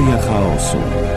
Teoria chaosu.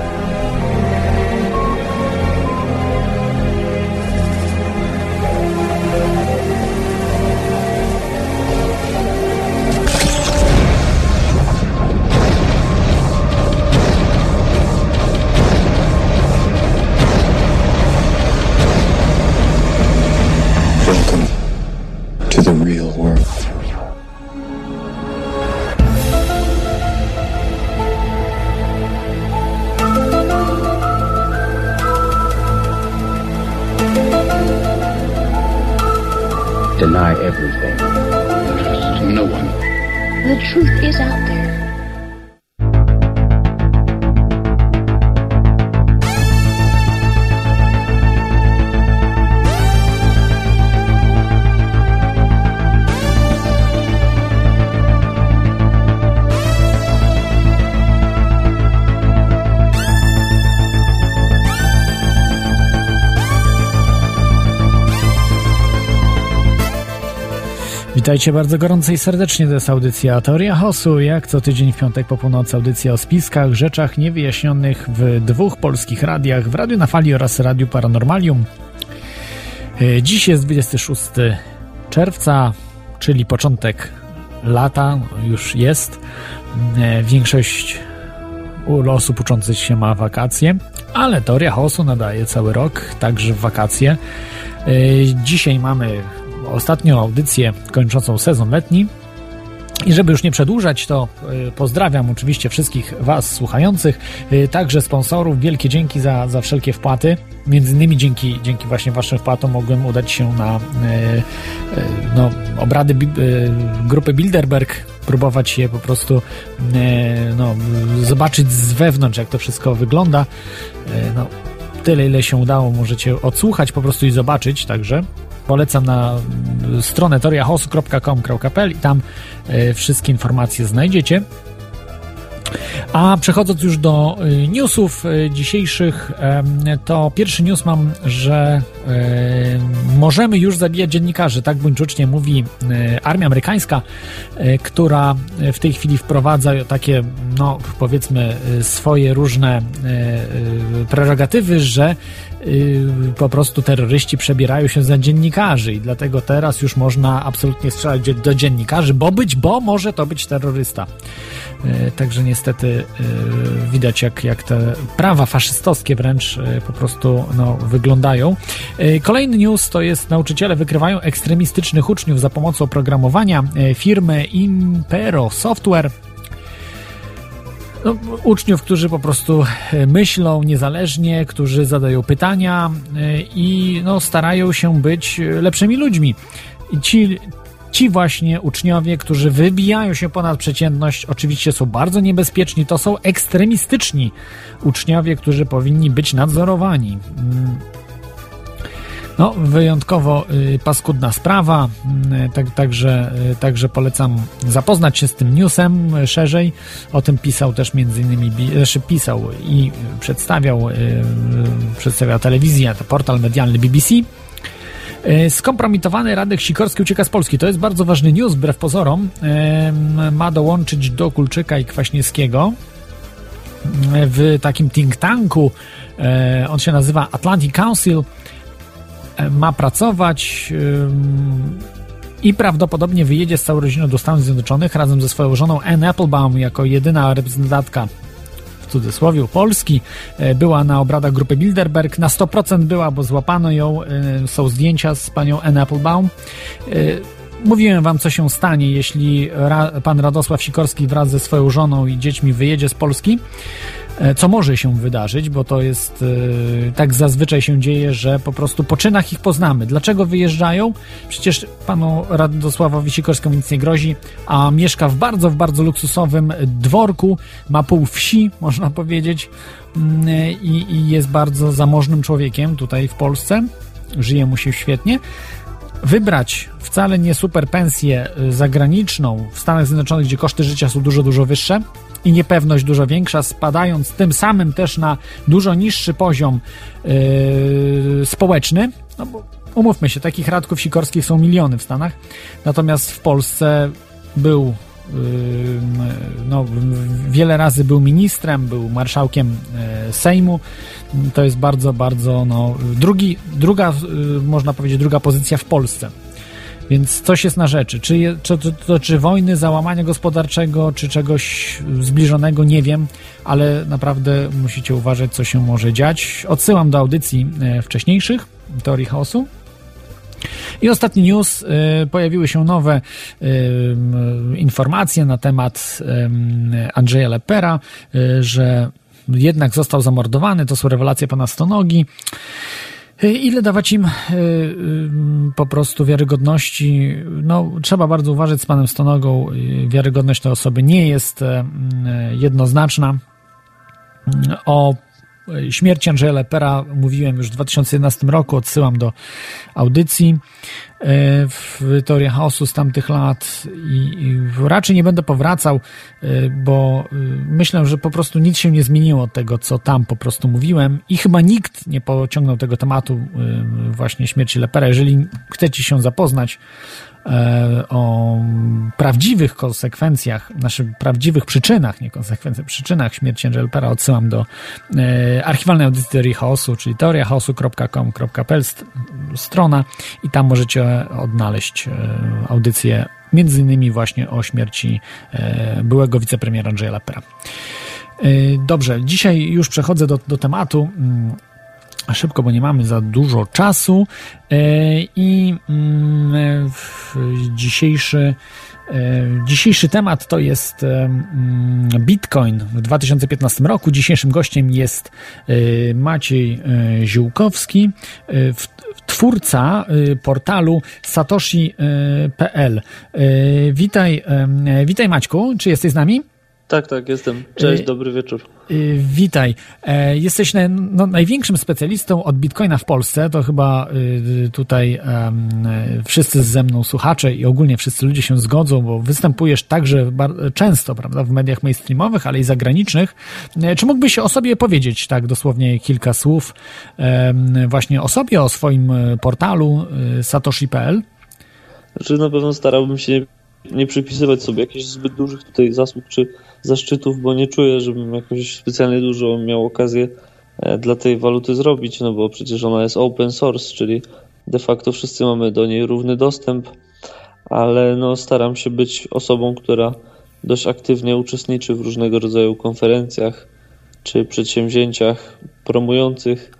Witajcie bardzo gorąco i serdecznie, to jest audycja Teoria Hosu, jak co tydzień w piątek po północy audycja o spiskach, rzeczach niewyjaśnionych w dwóch polskich radiach, w Radiu na Fali oraz Radiu Paranormalium. E, Dziś jest 26 czerwca, czyli początek lata, już jest. E, Większość osób uczących się ma wakacje, ale Teoria Chaosu nadaje cały rok, także w wakacje. E, Dzisiaj mamy ostatnią audycję kończącą sezon letni. I żeby już nie przedłużać, to y, pozdrawiam oczywiście wszystkich Was słuchających, y, także sponsorów. Wielkie dzięki za, za wszelkie wpłaty. Między innymi dzięki, dzięki właśnie Waszym wpłatom mogłem udać się na y, no, obrady grupy Bilderberg, próbować je po prostu no, zobaczyć z wewnątrz, jak to wszystko wygląda. No, tyle, ile się udało, możecie odsłuchać po prostu i zobaczyć, także polecam na stronę toriahosu.com.pl i tam y, wszystkie informacje znajdziecie. A przechodząc już do y, newsów y, dzisiejszych, to pierwszy news mam, że możemy już zabijać dziennikarzy, tak buńczucznie mówi armia amerykańska, która w tej chwili wprowadza takie, no powiedzmy, swoje różne prerogatywy, że po prostu terroryści przebierają się za dziennikarzy i dlatego teraz już można absolutnie strzelać do dziennikarzy, bo być, bo może to być terrorysta. Y, Także niestety y, widać, jak, jak te prawa faszystowskie wręcz y, po prostu no, wyglądają. Y, Kolejny news to jest nauczyciele wykrywają ekstremistycznych uczniów za pomocą oprogramowania y, firmy Impero Software no, uczniów, którzy po prostu e, myślą niezależnie, którzy zadają pytania e, i no, starają się być e, lepszymi ludźmi. I ci, ci właśnie uczniowie, którzy wybijają się ponad przeciętność, oczywiście są bardzo niebezpieczni. To są ekstremistyczni uczniowie, którzy powinni być nadzorowani. Mm. No, wyjątkowo y, paskudna sprawa, y, tak, także, y, także polecam zapoznać się z tym newsem szerzej. O tym pisał też między innymi, znaczy pisał i przedstawiał, przedstawiał telewizja, to portal medialny BBC. Skompromitowany Radek Sikorski ucieka z Polski. To jest bardzo ważny news, wbrew pozorom. Ma dołączyć do Kulczyka i Kwaśniewskiego w takim think tanku. On się nazywa Atlantic Council ma pracować i prawdopodobnie wyjedzie z całą rodziną do Stanów Zjednoczonych razem ze swoją żoną Anne Applebaum jako jedyna reprezentantka w cudzysłowie Polski. E, Była na obradach grupy Bilderberg. Na 100% była, bo złapano ją. e, Są zdjęcia z panią Anne Applebaum. Mówiłem wam, co się stanie, jeśli ra, pan Radosław Sikorski wraz ze swoją żoną i dziećmi wyjedzie z Polski. E, Co może się wydarzyć, bo to jest e, tak zazwyczaj się dzieje, że po prostu po czynach ich poznamy. Dlaczego wyjeżdżają? Przecież panu Radosławowi Sikorskiemu nic nie grozi, a mieszka w bardzo, w bardzo luksusowym dworku, ma pół wsi, można powiedzieć, mm, i, i jest bardzo zamożnym człowiekiem tutaj w Polsce. Żyje mu się świetnie wybrać wcale nie super pensję y, zagraniczną w Stanach Zjednoczonych, gdzie koszty życia są dużo, dużo wyższe i niepewność dużo większa, spadając tym samym też na dużo niższy poziom yy, społeczny, no bo umówmy się, takich Radków Sikorskich są miliony w Stanach, natomiast w Polsce był no, wiele razy był ministrem, był marszałkiem Sejmu. To jest bardzo, bardzo, no, drugi, druga, można powiedzieć, druga pozycja w Polsce. Więc coś jest na rzeczy. Czy, czy, to, to, czy wojny, załamania gospodarczego, czy czegoś zbliżonego, nie wiem, ale naprawdę musicie uważać, co się może dziać. Odsyłam do audycji wcześniejszych teorii chaosu. I ostatni news, y, pojawiły się nowe y, informacje na temat y, Andrzeja Lepera, że jednak został zamordowany. To są rewelacje pana Stonogi. Ile dawać im po prostu wiarygodności? No, trzeba bardzo uważać z panem Stonogą. Wiarygodność tej osoby nie jest jednoznaczna. O śmierci Andrzeja Lepera mówiłem już w 2011 roku, odsyłam do audycji e, w Teorii Chaosu z tamtych lat i, raczej nie będę powracał, e, bo e, myślę, że po prostu nic się nie zmieniło od tego, co tam po prostu mówiłem i chyba nikt nie pociągnął tego tematu właśnie śmierci Lepera. Jeżeli chcecie się zapoznać o prawdziwych konsekwencjach, naszych prawdziwych przyczynach, nie konsekwencjach, przyczynach śmierci Angel Pera odsyłam do e, archiwalnej audycji teorii chaosu, czyli teoriachaosu.com.pl strona i tam możecie odnaleźć e, audycję między innymi właśnie o śmierci byłego wicepremiera Andrzeja Lepera. Dobrze, dzisiaj już przechodzę do, do tematu. Szybko, bo nie mamy za dużo czasu e, i mm, dzisiejszy e, Dzisiejszy temat to jest mm, Bitcoin w 2015 roku. Dzisiejszym gościem jest e, Maciej Ziółkowski, twórca portalu satoshi.pl. Witaj, witaj Maćku, czy jesteś z nami? Tak, tak, jestem. Cześć, y, dobry wieczór. Y, witaj. E, jesteś no, największym specjalistą od Bitcoina w Polsce. To chyba y, tutaj wszyscy ze mną słuchacze i ogólnie wszyscy ludzie się zgodzą, bo występujesz także często prawda, w mediach mainstreamowych, ale i zagranicznych. E, czy mógłbyś o sobie powiedzieć tak dosłownie kilka słów właśnie o sobie, o swoim e, portalu satoshi.pl? Znaczy na pewno starałbym się nie przypisywać sobie jakichś zbyt dużych tutaj zasług czy zaszczytów, bo nie czuję, żebym jakoś specjalnie dużo miał okazję e, dla tej waluty zrobić, no bo przecież ona jest open source, czyli de facto wszyscy mamy do niej równy dostęp, ale no staram się być osobą, która dość aktywnie uczestniczy w różnego rodzaju konferencjach czy przedsięwzięciach promujących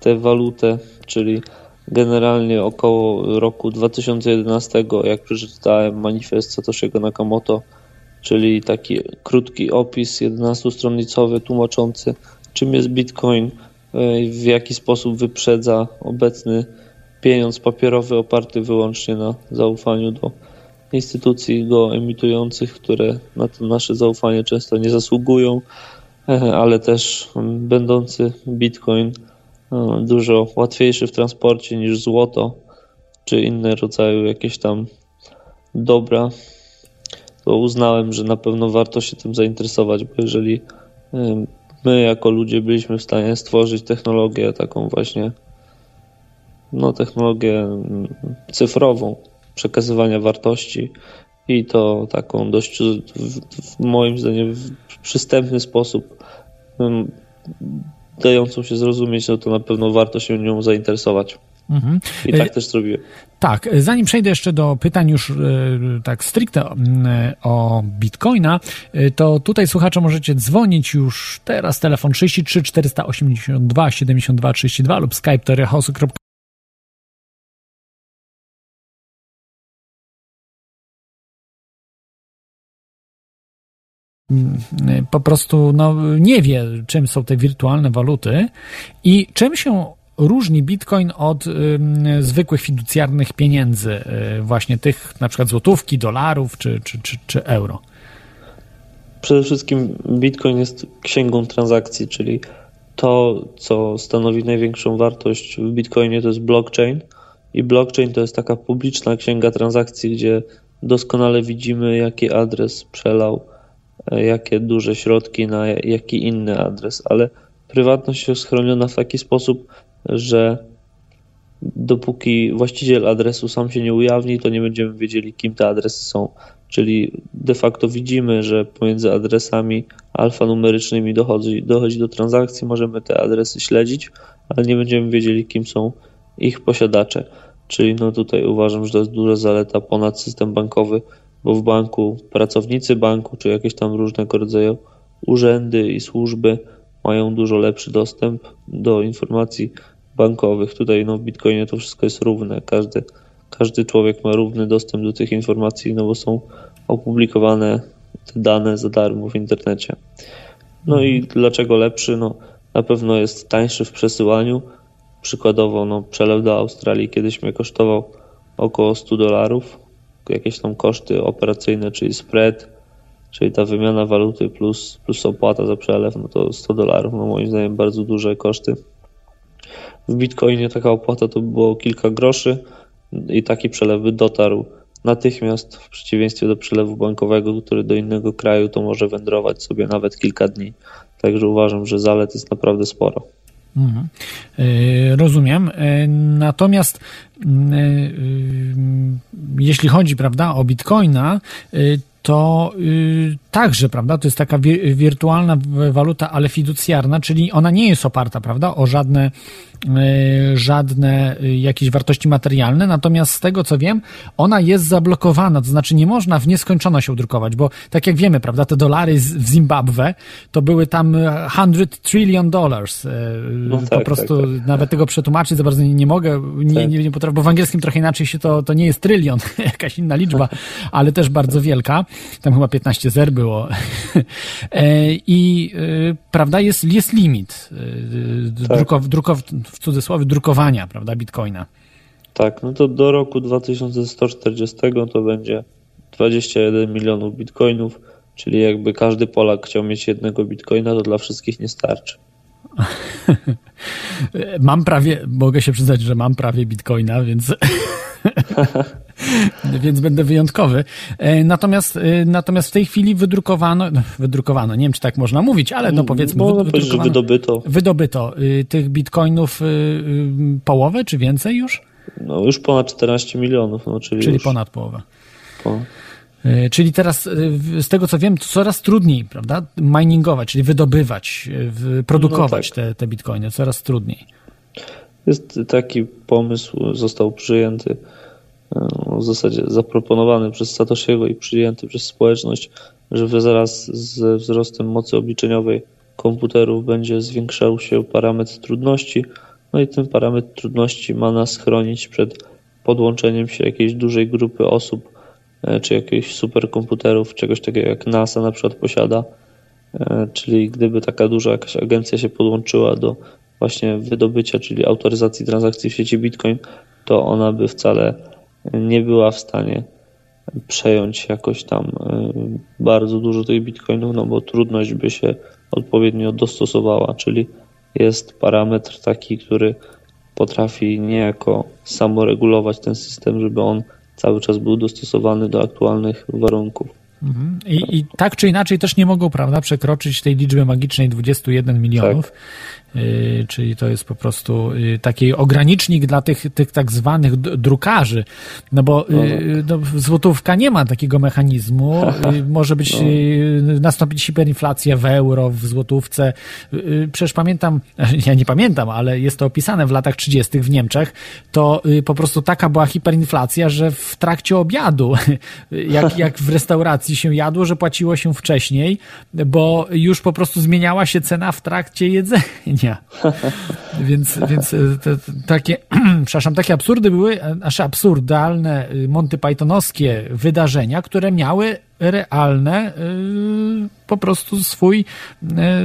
tę walutę, czyli generalnie około roku 2011, jak przeczytałem manifest Satoshiego Nakamoto, czyli taki krótki opis 11-stronicowy tłumaczący, czym jest Bitcoin, w jaki sposób wyprzedza obecny pieniądz papierowy oparty wyłącznie na zaufaniu do instytucji go emitujących, które na to nasze zaufanie często nie zasługują, ale też będący Bitcoin dużo łatwiejszy w transporcie niż złoto czy inne rodzaju jakieś tam dobra, to uznałem, że na pewno warto się tym zainteresować, bo jeżeli my jako ludzie byliśmy w stanie stworzyć technologię taką właśnie, no technologię cyfrową przekazywania wartości i to taką dość w, moim zdaniem w przystępny sposób dającą się zrozumieć, no to na pewno warto się nią zainteresować. Mhm. I tak e, też zrobiłem. Tak, zanim przejdę jeszcze do pytań już e, tak stricte o Bitcoina, e, to tutaj słuchacze możecie dzwonić już teraz telefon 33 482 72 32 lub skype teoriachaosu.com po prostu no, nie wie, czym są te wirtualne waluty i czym się różni Bitcoin od y, zwykłych fiducjarnych pieniędzy, y, właśnie tych na przykład złotówki, dolarów czy, czy, czy, czy euro? Przede wszystkim Bitcoin jest księgą transakcji, czyli to, co stanowi największą wartość w Bitcoinie, to jest blockchain. I blockchain to jest taka publiczna księga transakcji, gdzie doskonale widzimy, jaki adres przelał, jakie duże środki na jaki inny adres, ale prywatność jest chroniona w taki sposób, że dopóki właściciel adresu sam się nie ujawni, to nie będziemy wiedzieli, kim te adresy są. czyli de facto widzimy, że pomiędzy adresami alfanumerycznymi dochodzi, dochodzi do transakcji, możemy te adresy śledzić, ale nie będziemy wiedzieli, kim są ich posiadacze. Czyli no tutaj uważam, że to jest duża zaleta ponad system bankowy, bo w banku pracownicy banku, czy jakieś tam różnego rodzaju urzędy i służby mają dużo lepszy dostęp do informacji bankowych. Tutaj no, w Bitcoinie to wszystko jest równe. Każdy, każdy człowiek ma równy dostęp do tych informacji, no bo są opublikowane te dane za darmo w internecie. No i dlaczego lepszy? No, na pewno jest tańszy w przesyłaniu. Przykładowo no, przelew do Australii kiedyś mnie kosztował około 100 dolarów. Jakieś tam koszty operacyjne, czyli spread, czyli ta wymiana waluty plus, plus opłata za przelew, no to 100 dolarów. No moim zdaniem bardzo duże koszty. W Bitcoinie taka opłata to było kilka groszy i taki przelew by dotarł natychmiast w przeciwieństwie do przelewu bankowego, który do innego kraju to może wędrować sobie nawet kilka dni. Także uważam, że zalet jest naprawdę sporo. Mhm. E, rozumiem. E, natomiast jeśli chodzi, prawda, o bitcoina, to także, prawda, to jest taka wirtualna waluta, ale fiducjarna, czyli ona nie jest oparta, prawda, o żadne E, żadne e, jakieś wartości materialne, natomiast z tego co wiem, ona jest zablokowana, to znaczy nie można w nieskończoność ją drukować, bo tak jak wiemy, prawda, te dolary w Zimbabwe to były tam 100 trillion dollars. No tak, po prostu tak, tak. nawet tego przetłumaczyć za bardzo nie, nie mogę, nie, tak. nie, nie potrafię, bo w angielskim trochę inaczej się to, to nie jest trylion, jakaś inna liczba, ale też bardzo wielka. Tam chyba 15 zer było. I prawda, jest, jest limit tak. drukow, drukow, w cudzysłowie drukowania, prawda, bitcoina. Tak, no to do roku 2140 to będzie 21 milionów bitcoinów, czyli jakby każdy Polak chciał mieć jednego bitcoina, to dla wszystkich nie starczy. mam prawie, mogę się przyznać, że mam prawie bitcoina, więc więc będę wyjątkowy. E, natomiast, e, natomiast w tej chwili wydrukowano, no, wydrukowano, nie wiem czy tak można mówić, ale no powiedzmy, że wydobyto. Wydobyto y, tych bitcoinów y, y, połowę czy więcej już? No już ponad 14 milionów. No, czyli czyli już... ponad połowę. Po... Czyli teraz, z tego co wiem, coraz trudniej, prawda? Miningować, czyli wydobywać, produkować no tak. te, te bitcoiny, coraz trudniej. Jest taki pomysł, został przyjęty w zasadzie zaproponowany przez Satoshiego i przyjęty przez społeczność, że wraz ze wzrostem mocy obliczeniowej komputerów będzie zwiększał się parametr trudności, no i ten parametr trudności ma nas chronić przed podłączeniem się jakiejś dużej grupy osób, e, czy jakichś superkomputerów, czegoś takiego jak NASA na przykład posiada, e, czyli gdyby taka duża jakaś agencja się podłączyła do właśnie wydobycia, czyli autoryzacji transakcji w sieci Bitcoin, to ona by wcale nie była w stanie przejąć jakoś tam y, bardzo dużo tych bitcoinów, no bo trudność by się odpowiednio dostosowała, czyli jest parametr taki, który potrafi niejako samoregulować ten system, żeby on cały czas był dostosowany do aktualnych warunków. Mhm. I, I, tak czy inaczej też nie mogą, prawda, przekroczyć tej liczby magicznej 21 milionów. Tak. Y, czyli to jest po prostu y, taki ogranicznik dla tych, tych tak zwanych drukarzy, no bo y, no. no, złotówka nie ma takiego mechanizmu, może być, no. nastąpić hiperinflacja w euro, w złotówce. Przecież pamiętam, ja nie pamiętam, ale jest to opisane w latach 30. w Niemczech, to po prostu taka była hiperinflacja, że w trakcie obiadu, jak, jak w restauracji się jadło, że płaciło się wcześniej, bo już po prostu zmieniała się cena w trakcie jedzenia więc, więc e, te, takie, przepraszam, takie absurdy były, e, nasze absurdalne, e, Monty Pythonowskie wydarzenia, które miały realne, po prostu swój,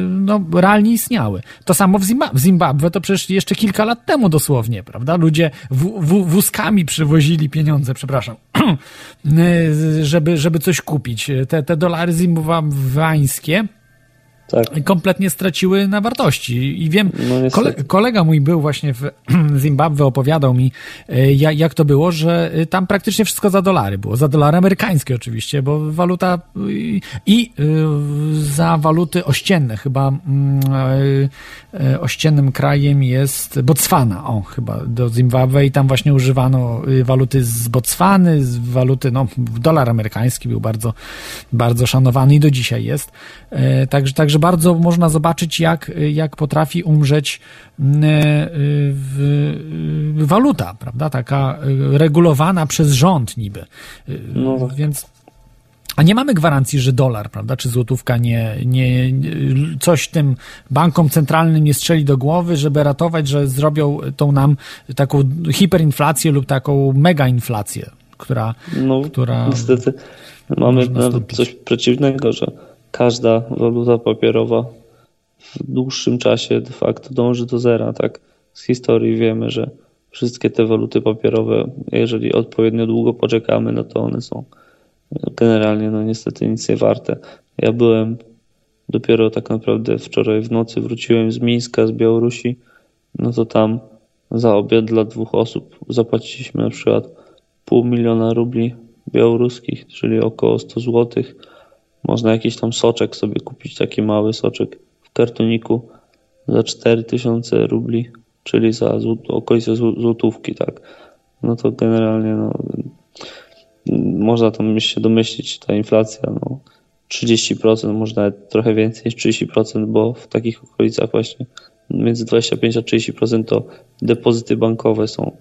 no, realnie istniały. To samo w, Zimbabwe, w Zimbabwe to przecież jeszcze kilka lat temu dosłownie, prawda? Ludzie w, w, wózkami przywozili pieniądze, przepraszam, żeby, żeby coś kupić. Te, te dolary zimbabwańskie Tak. kompletnie straciły na wartości. I wiem, No kole, kolega mój był właśnie w Zimbabwe, opowiadał mi, e, ja- jak to było, że e, tam praktycznie wszystko za dolary było. Za dolary amerykańskie oczywiście, bo waluta i, i e, za waluty ościenne. Chyba mm, ościennym krajem jest Botswana, o chyba do Zimbabwe i tam właśnie używano waluty z Botswany, z waluty, no dolar amerykański był bardzo, bardzo szanowany i do dzisiaj jest. E, Także, także bardzo można zobaczyć, jak, jak potrafi umrzeć w, w, waluta, prawda? Taka e, regulowana przez rząd niby. No tak. Więc. A nie mamy gwarancji, że dolar, prawda, czy złotówka nie, nie, coś tym bankom centralnym nie strzeli do głowy, żeby ratować, że zrobią tą nam taką hiperinflację lub taką megainflację, która, No, która niestety mamy coś przeciwnego, że każda waluta papierowa w dłuższym czasie de facto dąży do zera. Tak, z historii wiemy, że wszystkie te waluty papierowe, jeżeli odpowiednio długo poczekamy, no to one są generalnie no niestety nic nie warte. Ja byłem dopiero tak naprawdę wczoraj w nocy wróciłem z Mińska, z Białorusi, no to tam za obiad dla dwóch osób zapłaciliśmy na przykład pół miliona rubli białoruskich, czyli około 100 zł. Można jakiś tam soczek sobie kupić, taki mały soczek w kartoniku za 4000 rubli, czyli za okolice zł- złotówki, tak. No to generalnie no, można tam się domyślić, ta inflacja, no 30%, może nawet trochę więcej niż 30%, bo w takich okolicach właśnie między 25 a 30% to depozyty bankowe są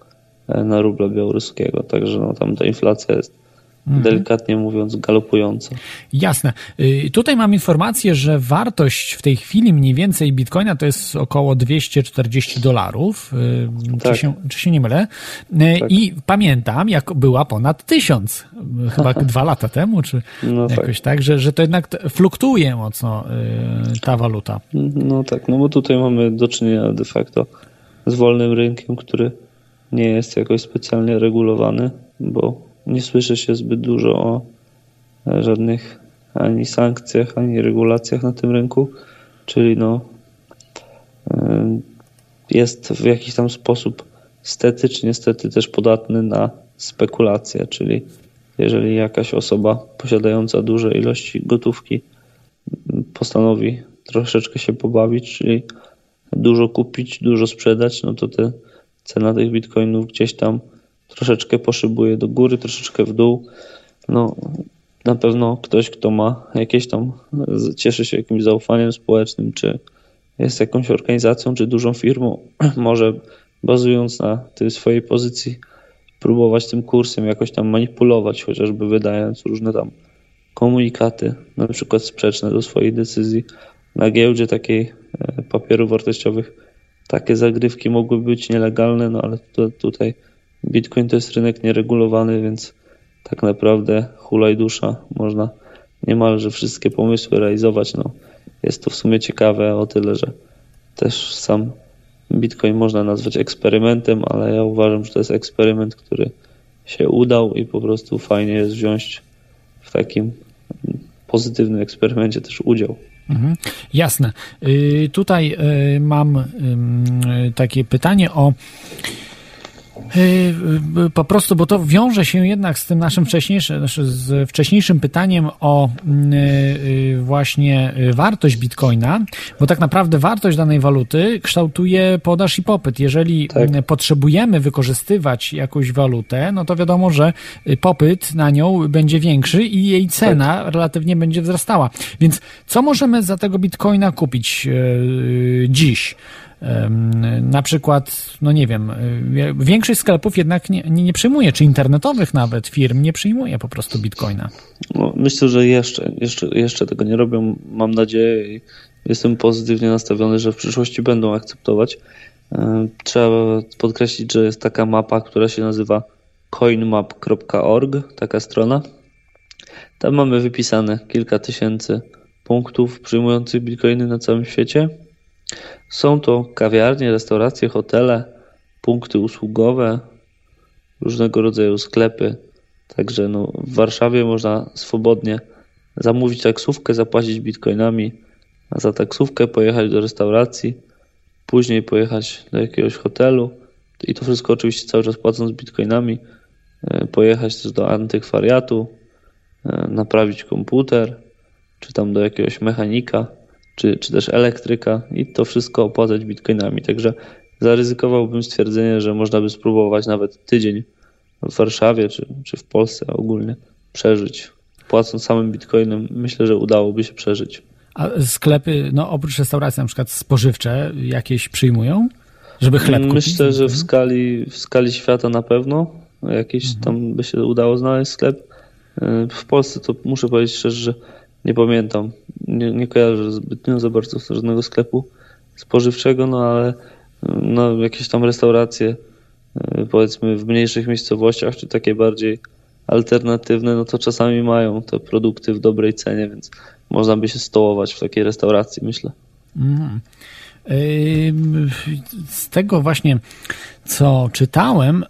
e, na rubla białoruskiego, także no tam ta inflacja jest delikatnie mówiąc galopująca. Jasne. Y, Tutaj mam informację, że wartość w tej chwili mniej więcej bitcoina to jest około 240 dolarów. Y, Czy, Tak. się, czy się nie mylę? Y, Tak. I pamiętam, jak była ponad 1000, y, chyba dwa lata temu, czy No tak. jakoś tak, że, że to jednak fluktuuje mocno ta waluta. No tak, no bo tutaj mamy do czynienia de facto z wolnym rynkiem, który nie jest jakoś specjalnie regulowany, bo nie słyszy się zbyt dużo o e, żadnych ani sankcjach, ani regulacjach na tym rynku, czyli no e, jest w jakiś tam sposób stety czy niestety też podatny na spekulacje, czyli jeżeli jakaś osoba posiadająca duże ilości gotówki postanowi troszeczkę się pobawić, czyli dużo kupić, dużo sprzedać, no to te cena tych bitcoinów gdzieś tam troszeczkę poszybuje do góry, troszeczkę w dół. No, na pewno ktoś, kto ma jakieś tam, cieszy się jakimś zaufaniem społecznym, czy jest jakąś organizacją, czy dużą firmą, może bazując na tej swojej pozycji próbować tym kursem jakoś tam manipulować, chociażby wydając różne tam komunikaty, na przykład sprzeczne do swojej decyzji. Na giełdzie takiej e, papierów wartościowych takie zagrywki mogły być nielegalne, no ale tu, tutaj Bitcoin to jest rynek nieregulowany, więc tak naprawdę hulaj dusza. Można niemalże wszystkie pomysły realizować. No, jest to w sumie ciekawe o tyle, że też sam Bitcoin można nazwać eksperymentem, ale ja uważam, że to jest eksperyment, który się udał i po prostu fajnie jest wziąć w takim pozytywnym eksperymencie też udział. Mhm. Jasne. Y, tutaj y, mam takie pytanie o po prostu, bo to wiąże się jednak z tym naszym wcześniejszym, znaczy z wcześniejszym pytaniem o y, y, właśnie y, wartość bitcoina, bo tak naprawdę wartość danej waluty kształtuje podaż i popyt. Jeżeli Tak. y, potrzebujemy wykorzystywać jakąś walutę, no to wiadomo, że y, popyt na nią będzie większy i jej cena relatywnie będzie wzrastała. Więc co możemy za tego bitcoina kupić dziś? Na przykład, no nie wiem, y, większość sklepów jednak nie, nie, nie przyjmuje, czy internetowych nawet firm nie przyjmuje po prostu bitcoina. No, myślę, że jeszcze, jeszcze, jeszcze tego nie robią. Mam nadzieję i jestem pozytywnie nastawiony, że w przyszłości będą akceptować. E, Trzeba podkreślić, że jest taka mapa, która się nazywa coinmap.org, taka strona. Tam mamy wypisane kilka tysięcy punktów przyjmujących bitcoiny na całym świecie. Są to kawiarnie, restauracje, hotele, punkty usługowe, różnego rodzaju sklepy. Także no, w Warszawie można swobodnie zamówić taksówkę, zapłacić bitcoinami, za taksówkę, pojechać do restauracji, później pojechać do jakiegoś hotelu i to wszystko oczywiście cały czas płacąc bitcoinami, e, pojechać też do antykwariatu, e, naprawić komputer, czy tam do jakiegoś mechanika, czy, czy też elektryka i to wszystko opłacać bitcoinami. Także zaryzykowałbym stwierdzenie, że można by spróbować nawet tydzień w Warszawie, czy, czy w Polsce ogólnie przeżyć. Płacąc samym bitcoinem, myślę, że udałoby się przeżyć. A sklepy, no oprócz restauracji na przykład spożywcze, jakieś przyjmują? Żeby chleb kupić? Myślę, że w skali, w skali świata na pewno jakiś mhm. tam by się udało znaleźć sklep. E, w Polsce to muszę powiedzieć szczerze, że nie pamiętam. Nie, nie kojarzę zbytnio za bardzo żadnego sklepu spożywczego, no ale no, jakieś tam restauracje e, powiedzmy w mniejszych miejscowościach, czy takie bardziej alternatywne, no to czasami mają te produkty w dobrej cenie, więc można by się stołować w takiej restauracji, myślę. Mm. Z tego właśnie, co czytałem,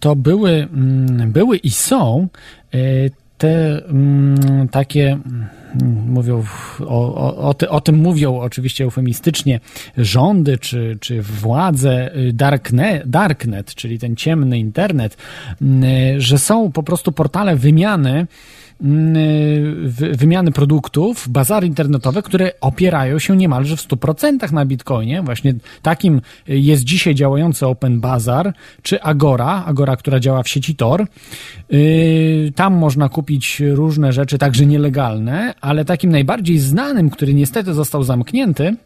to były, mm, były i są e, te mm, takie mówią o, o, o, ty, o, tym mówią oczywiście eufemistycznie rządy czy, czy władze y, darknet, darknet, czyli ten ciemny internet, y, że są po prostu portale wymiany wymiany produktów, bazary internetowe, które opierają się niemalże w 100% na Bitcoinie. Właśnie takim jest dzisiaj działający Open Bazar, czy Agora, Agora, która działa w sieci Tor. Y, tam można kupić różne rzeczy, także nielegalne, ale takim najbardziej znanym, który niestety został zamknięty,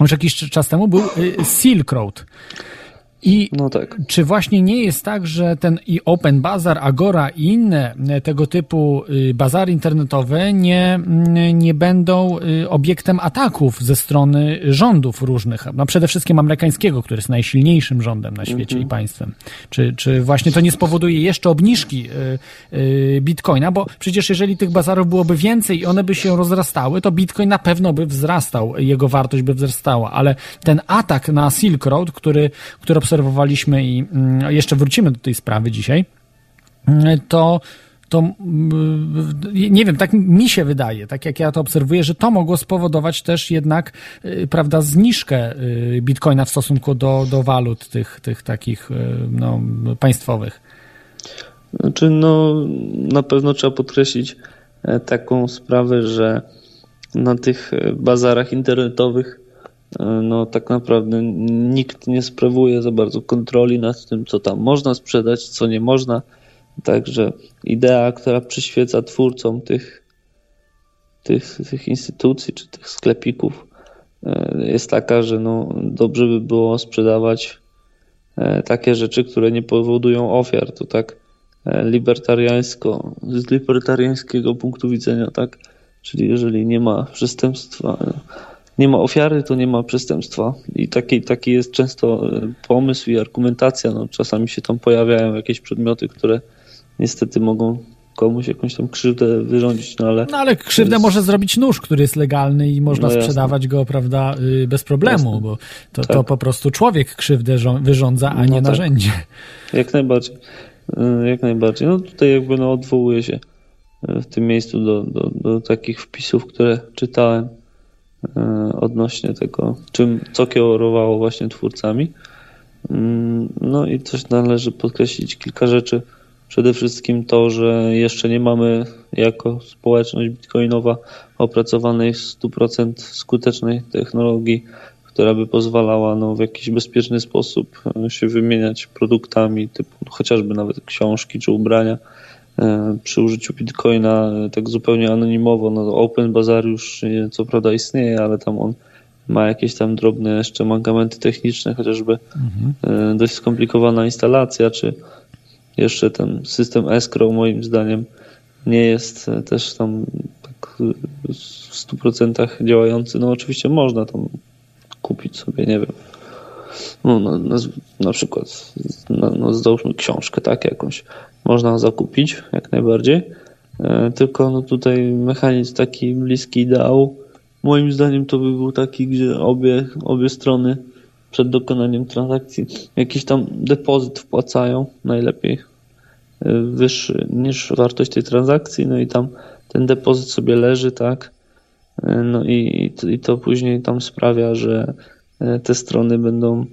już jakiś czas temu był y, Silk Road. I no tak. czy właśnie nie jest tak, że ten i Open Bazar, Agora i inne e, tego typu y, bazary internetowe nie, mm, nie będą y, obiektem ataków ze strony rządów różnych, no przede wszystkim amerykańskiego, który jest najsilniejszym rządem na świecie mhm. i państwem. Czy, czy właśnie to nie spowoduje jeszcze obniżki y, bitcoina, bo przecież jeżeli tych bazarów byłoby więcej i one by się rozrastały, to bitcoin na pewno by wzrastał, jego wartość by wzrastała, ale ten atak na Silk Road, który, który obserwowaliśmy i mm, jeszcze wrócimy do tej sprawy dzisiaj, mm, to to mm, nie wiem, tak mi się wydaje, tak jak ja to obserwuję, że to mogło spowodować też jednak, y, prawda, zniżkę y, bitcoina w stosunku do, do walut tych, tych takich y, no, państwowych. Znaczy, no, na pewno trzeba podkreślić e, taką sprawę, że na tych e, bazarach internetowych no tak naprawdę nikt nie sprawuje za bardzo kontroli nad tym, co tam można sprzedać, co nie można. Także idea, która przyświeca twórcom tych, tych, tych instytucji czy tych sklepików, e, jest taka, że no, dobrze by było sprzedawać e, takie rzeczy, które nie powodują ofiar. To tak libertariańsko, z libertariańskiego punktu widzenia, tak? Czyli jeżeli nie ma przestępstwa, nie ma ofiary, to nie ma przestępstwa. I taki, taki jest często e, pomysł i argumentacja. No, czasami się tam pojawiają jakieś przedmioty, które niestety mogą komuś jakąś tam krzywdę wyrządzić, no ale... No ale krzywdę jest... może zrobić nóż, który jest legalny i można no sprzedawać go, prawda, y, bez problemu, jasne. bo to, tak. to po prostu człowiek krzywdę wyrządza, a nie no tak. narzędzie. Jak najbardziej. Y, jak najbardziej. No tutaj jakby no odwołuję się y, w tym miejscu do, do, do takich wpisów, które czytałem odnośnie tego, czym, co kierowało właśnie twórcami. Mm, no i też należy podkreślić kilka rzeczy. Przede wszystkim to, że jeszcze nie mamy jako społeczność bitcoinowa opracowanej w 100% skutecznej technologii, która by pozwalała no, w jakiś bezpieczny sposób e, się wymieniać produktami, typu chociażby nawet książki czy ubrania E, przy użyciu Bitcoina e, tak zupełnie anonimowo. No, Open Bazaar już co prawda istnieje, ale tam on ma jakieś tam drobne jeszcze mankamenty techniczne, chociażby mhm. E, dość skomplikowana instalacja, czy jeszcze ten system escrow moim zdaniem nie jest też tam tak w 100% działający. No oczywiście można tam kupić sobie, nie wiem, no, na, na, na przykład no, no, załóżmy książkę, tak, jakąś można zakupić, jak najbardziej. E, tylko no tutaj mechanizm taki bliski ideału. Moim zdaniem to by był taki, gdzie obie, obie strony przed dokonaniem transakcji jakiś tam depozyt wpłacają, najlepiej e, wyższy niż wartość tej transakcji, no i tam ten depozyt sobie leży, tak, No i, i to później tam sprawia, że te strony będą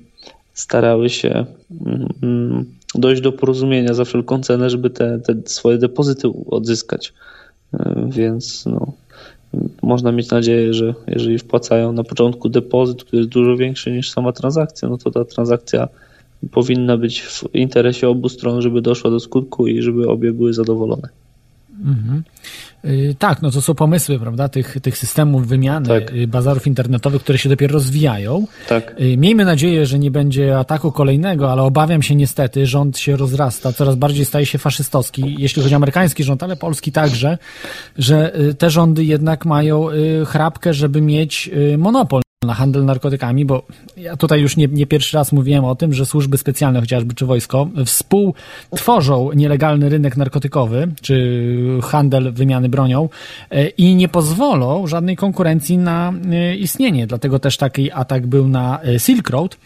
starały się mm, dojść do porozumienia za wszelką cenę, żeby te, te swoje depozyty odzyskać. Więc no, można mieć nadzieję, że jeżeli wpłacają na początku depozyt, który jest dużo większy niż sama transakcja, no to ta transakcja powinna być w interesie obu stron, żeby doszła do skutku i żeby obie były zadowolone. Mhm. Y, tak, no to są pomysły, prawda, tych, tych systemów wymiany tak. Y, bazarów internetowych, które się dopiero rozwijają. Tak. Y, miejmy nadzieję, że nie będzie ataku kolejnego, ale obawiam się niestety, rząd się rozrasta, coraz bardziej staje się faszystowski, jeśli chodzi o amerykański rząd, ale polski także, że te rządy jednak mają chrapkę, żeby mieć monopol na handel narkotykami, bo ja tutaj już nie, nie, pierwszy raz mówiłem o tym, że służby specjalne, chociażby czy wojsko, współtworzą nielegalny rynek narkotykowy, czy handel wymiany bronią e, i nie pozwolą żadnej konkurencji na e, istnienie. Dlatego też taki atak był na e, Silk Road,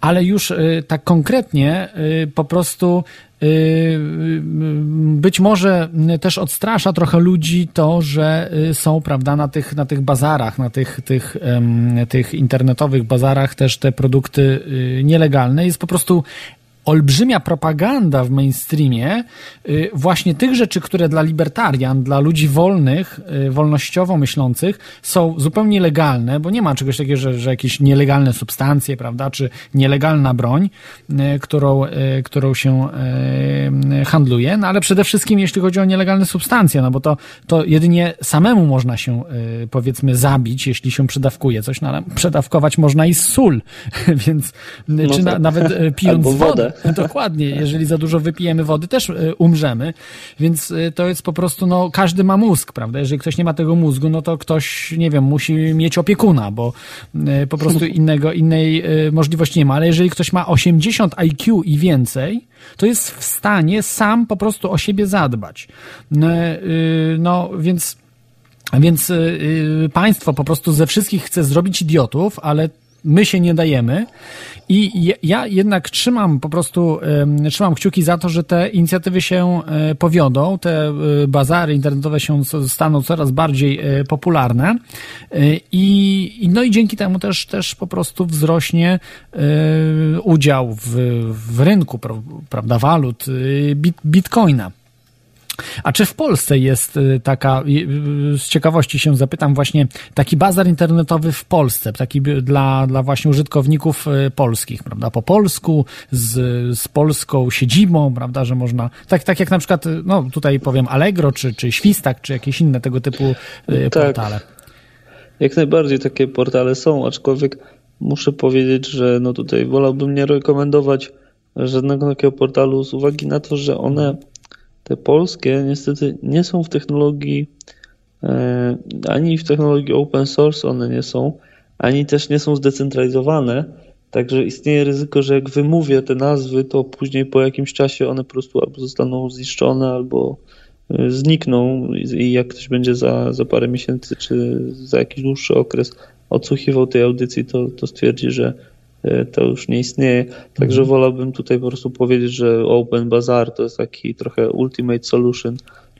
ale już tak konkretnie po prostu być może też odstrasza trochę ludzi to, że są, prawda, na tych, na tych bazarach, na tych, tych, tych internetowych bazarach też te produkty nielegalne. Jest po prostu olbrzymia propaganda w mainstreamie y, właśnie tych rzeczy, które dla libertarian, dla ludzi wolnych, y, wolnościowo myślących są zupełnie legalne, bo nie ma czegoś takiego, że, że jakieś nielegalne substancje, prawda, czy nielegalna broń, y, którą, którą się handluje, no ale przede wszystkim jeśli chodzi o nielegalne substancje, no bo to, to jedynie samemu można się powiedzmy zabić, jeśli się przedawkuje coś, no ale przedawkować można i sól, więc no czy tak. na, nawet pijąc wodę. Dokładnie. Jeżeli za dużo wypijemy wody, też e, umrzemy. Więc e, to jest po prostu, no, każdy ma mózg, prawda? Jeżeli ktoś nie ma tego mózgu, no to ktoś, nie wiem, musi mieć opiekuna, bo e, po prostu innego, innej możliwości nie ma. Ale jeżeli ktoś ma 80 IQ i więcej, to jest w stanie sam po prostu o siebie zadbać. No, więc więc państwo po prostu ze wszystkich chce zrobić idiotów, ale my się nie dajemy. I ja jednak trzymam po prostu, trzymam kciuki za to, że te inicjatywy się e, powiodą, te e, bazary internetowe się staną coraz bardziej e, popularne i, no i dzięki temu też, też po prostu wzrośnie udział w, w rynku, prawda, walut, bitcoina. A czy w Polsce jest y, taka, y, y, z ciekawości się zapytam, właśnie taki bazar internetowy w Polsce, taki dla, dla właśnie użytkowników polskich, prawda? Po polsku, z, z polską siedzibą, prawda? Że można, tak, tak jak na przykład, no tutaj powiem Allegro, czy, czy Świstak, czy jakieś inne tego typu tak. portale. Jak najbardziej takie portale są, aczkolwiek muszę powiedzieć, że no tutaj wolałbym nie rekomendować żadnego takiego portalu z uwagi na to, że one te polskie niestety nie są w technologii e, ani w technologii open source one nie są, ani też nie są zdecentralizowane. Także istnieje ryzyko, że jak wymówię te nazwy, to później po jakimś czasie one po prostu albo zostaną zniszczone, albo e, znikną i jak ktoś będzie za, za parę miesięcy czy za jakiś dłuższy okres odsłuchiwał tej audycji, to, to stwierdzi, że to już nie istnieje. Także mhm. wolałbym tutaj po prostu powiedzieć, że Open Bazaar to jest taki trochę ultimate solution,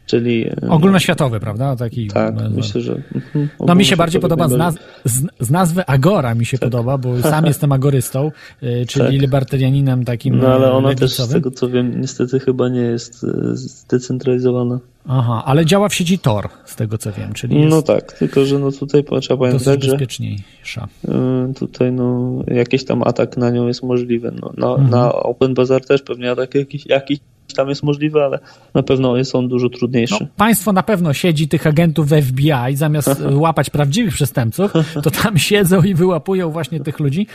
czyli... E, Ogólnoświatowy, prawda? Taki, tak, myślę, że... Mhm, no mi się bardziej podoba z, naz z, z, nazwy Agora mi się tak. podoba, bo sam jestem agorystą, e, czyli tak. libertarianinem takim No ale ona też z tego co wiem niestety chyba nie jest zdecentralizowana. Aha, ale działa w sieci Tor, z tego co wiem, czyli No tak, tylko że no tutaj trzeba pamiętać, że bezpieczniejsza. Y, tutaj no jakiś tam atak na nią jest możliwy. No, na, mhm. na Open Bazaar też pewnie atak jakiś, jakiś tam jest możliwy, ale na pewno jest on dużo trudniejszy. No, państwo na pewno siedzi tych agentów w FBI, zamiast łapać prawdziwych przestępców, to tam siedzą i wyłapują właśnie tych ludzi,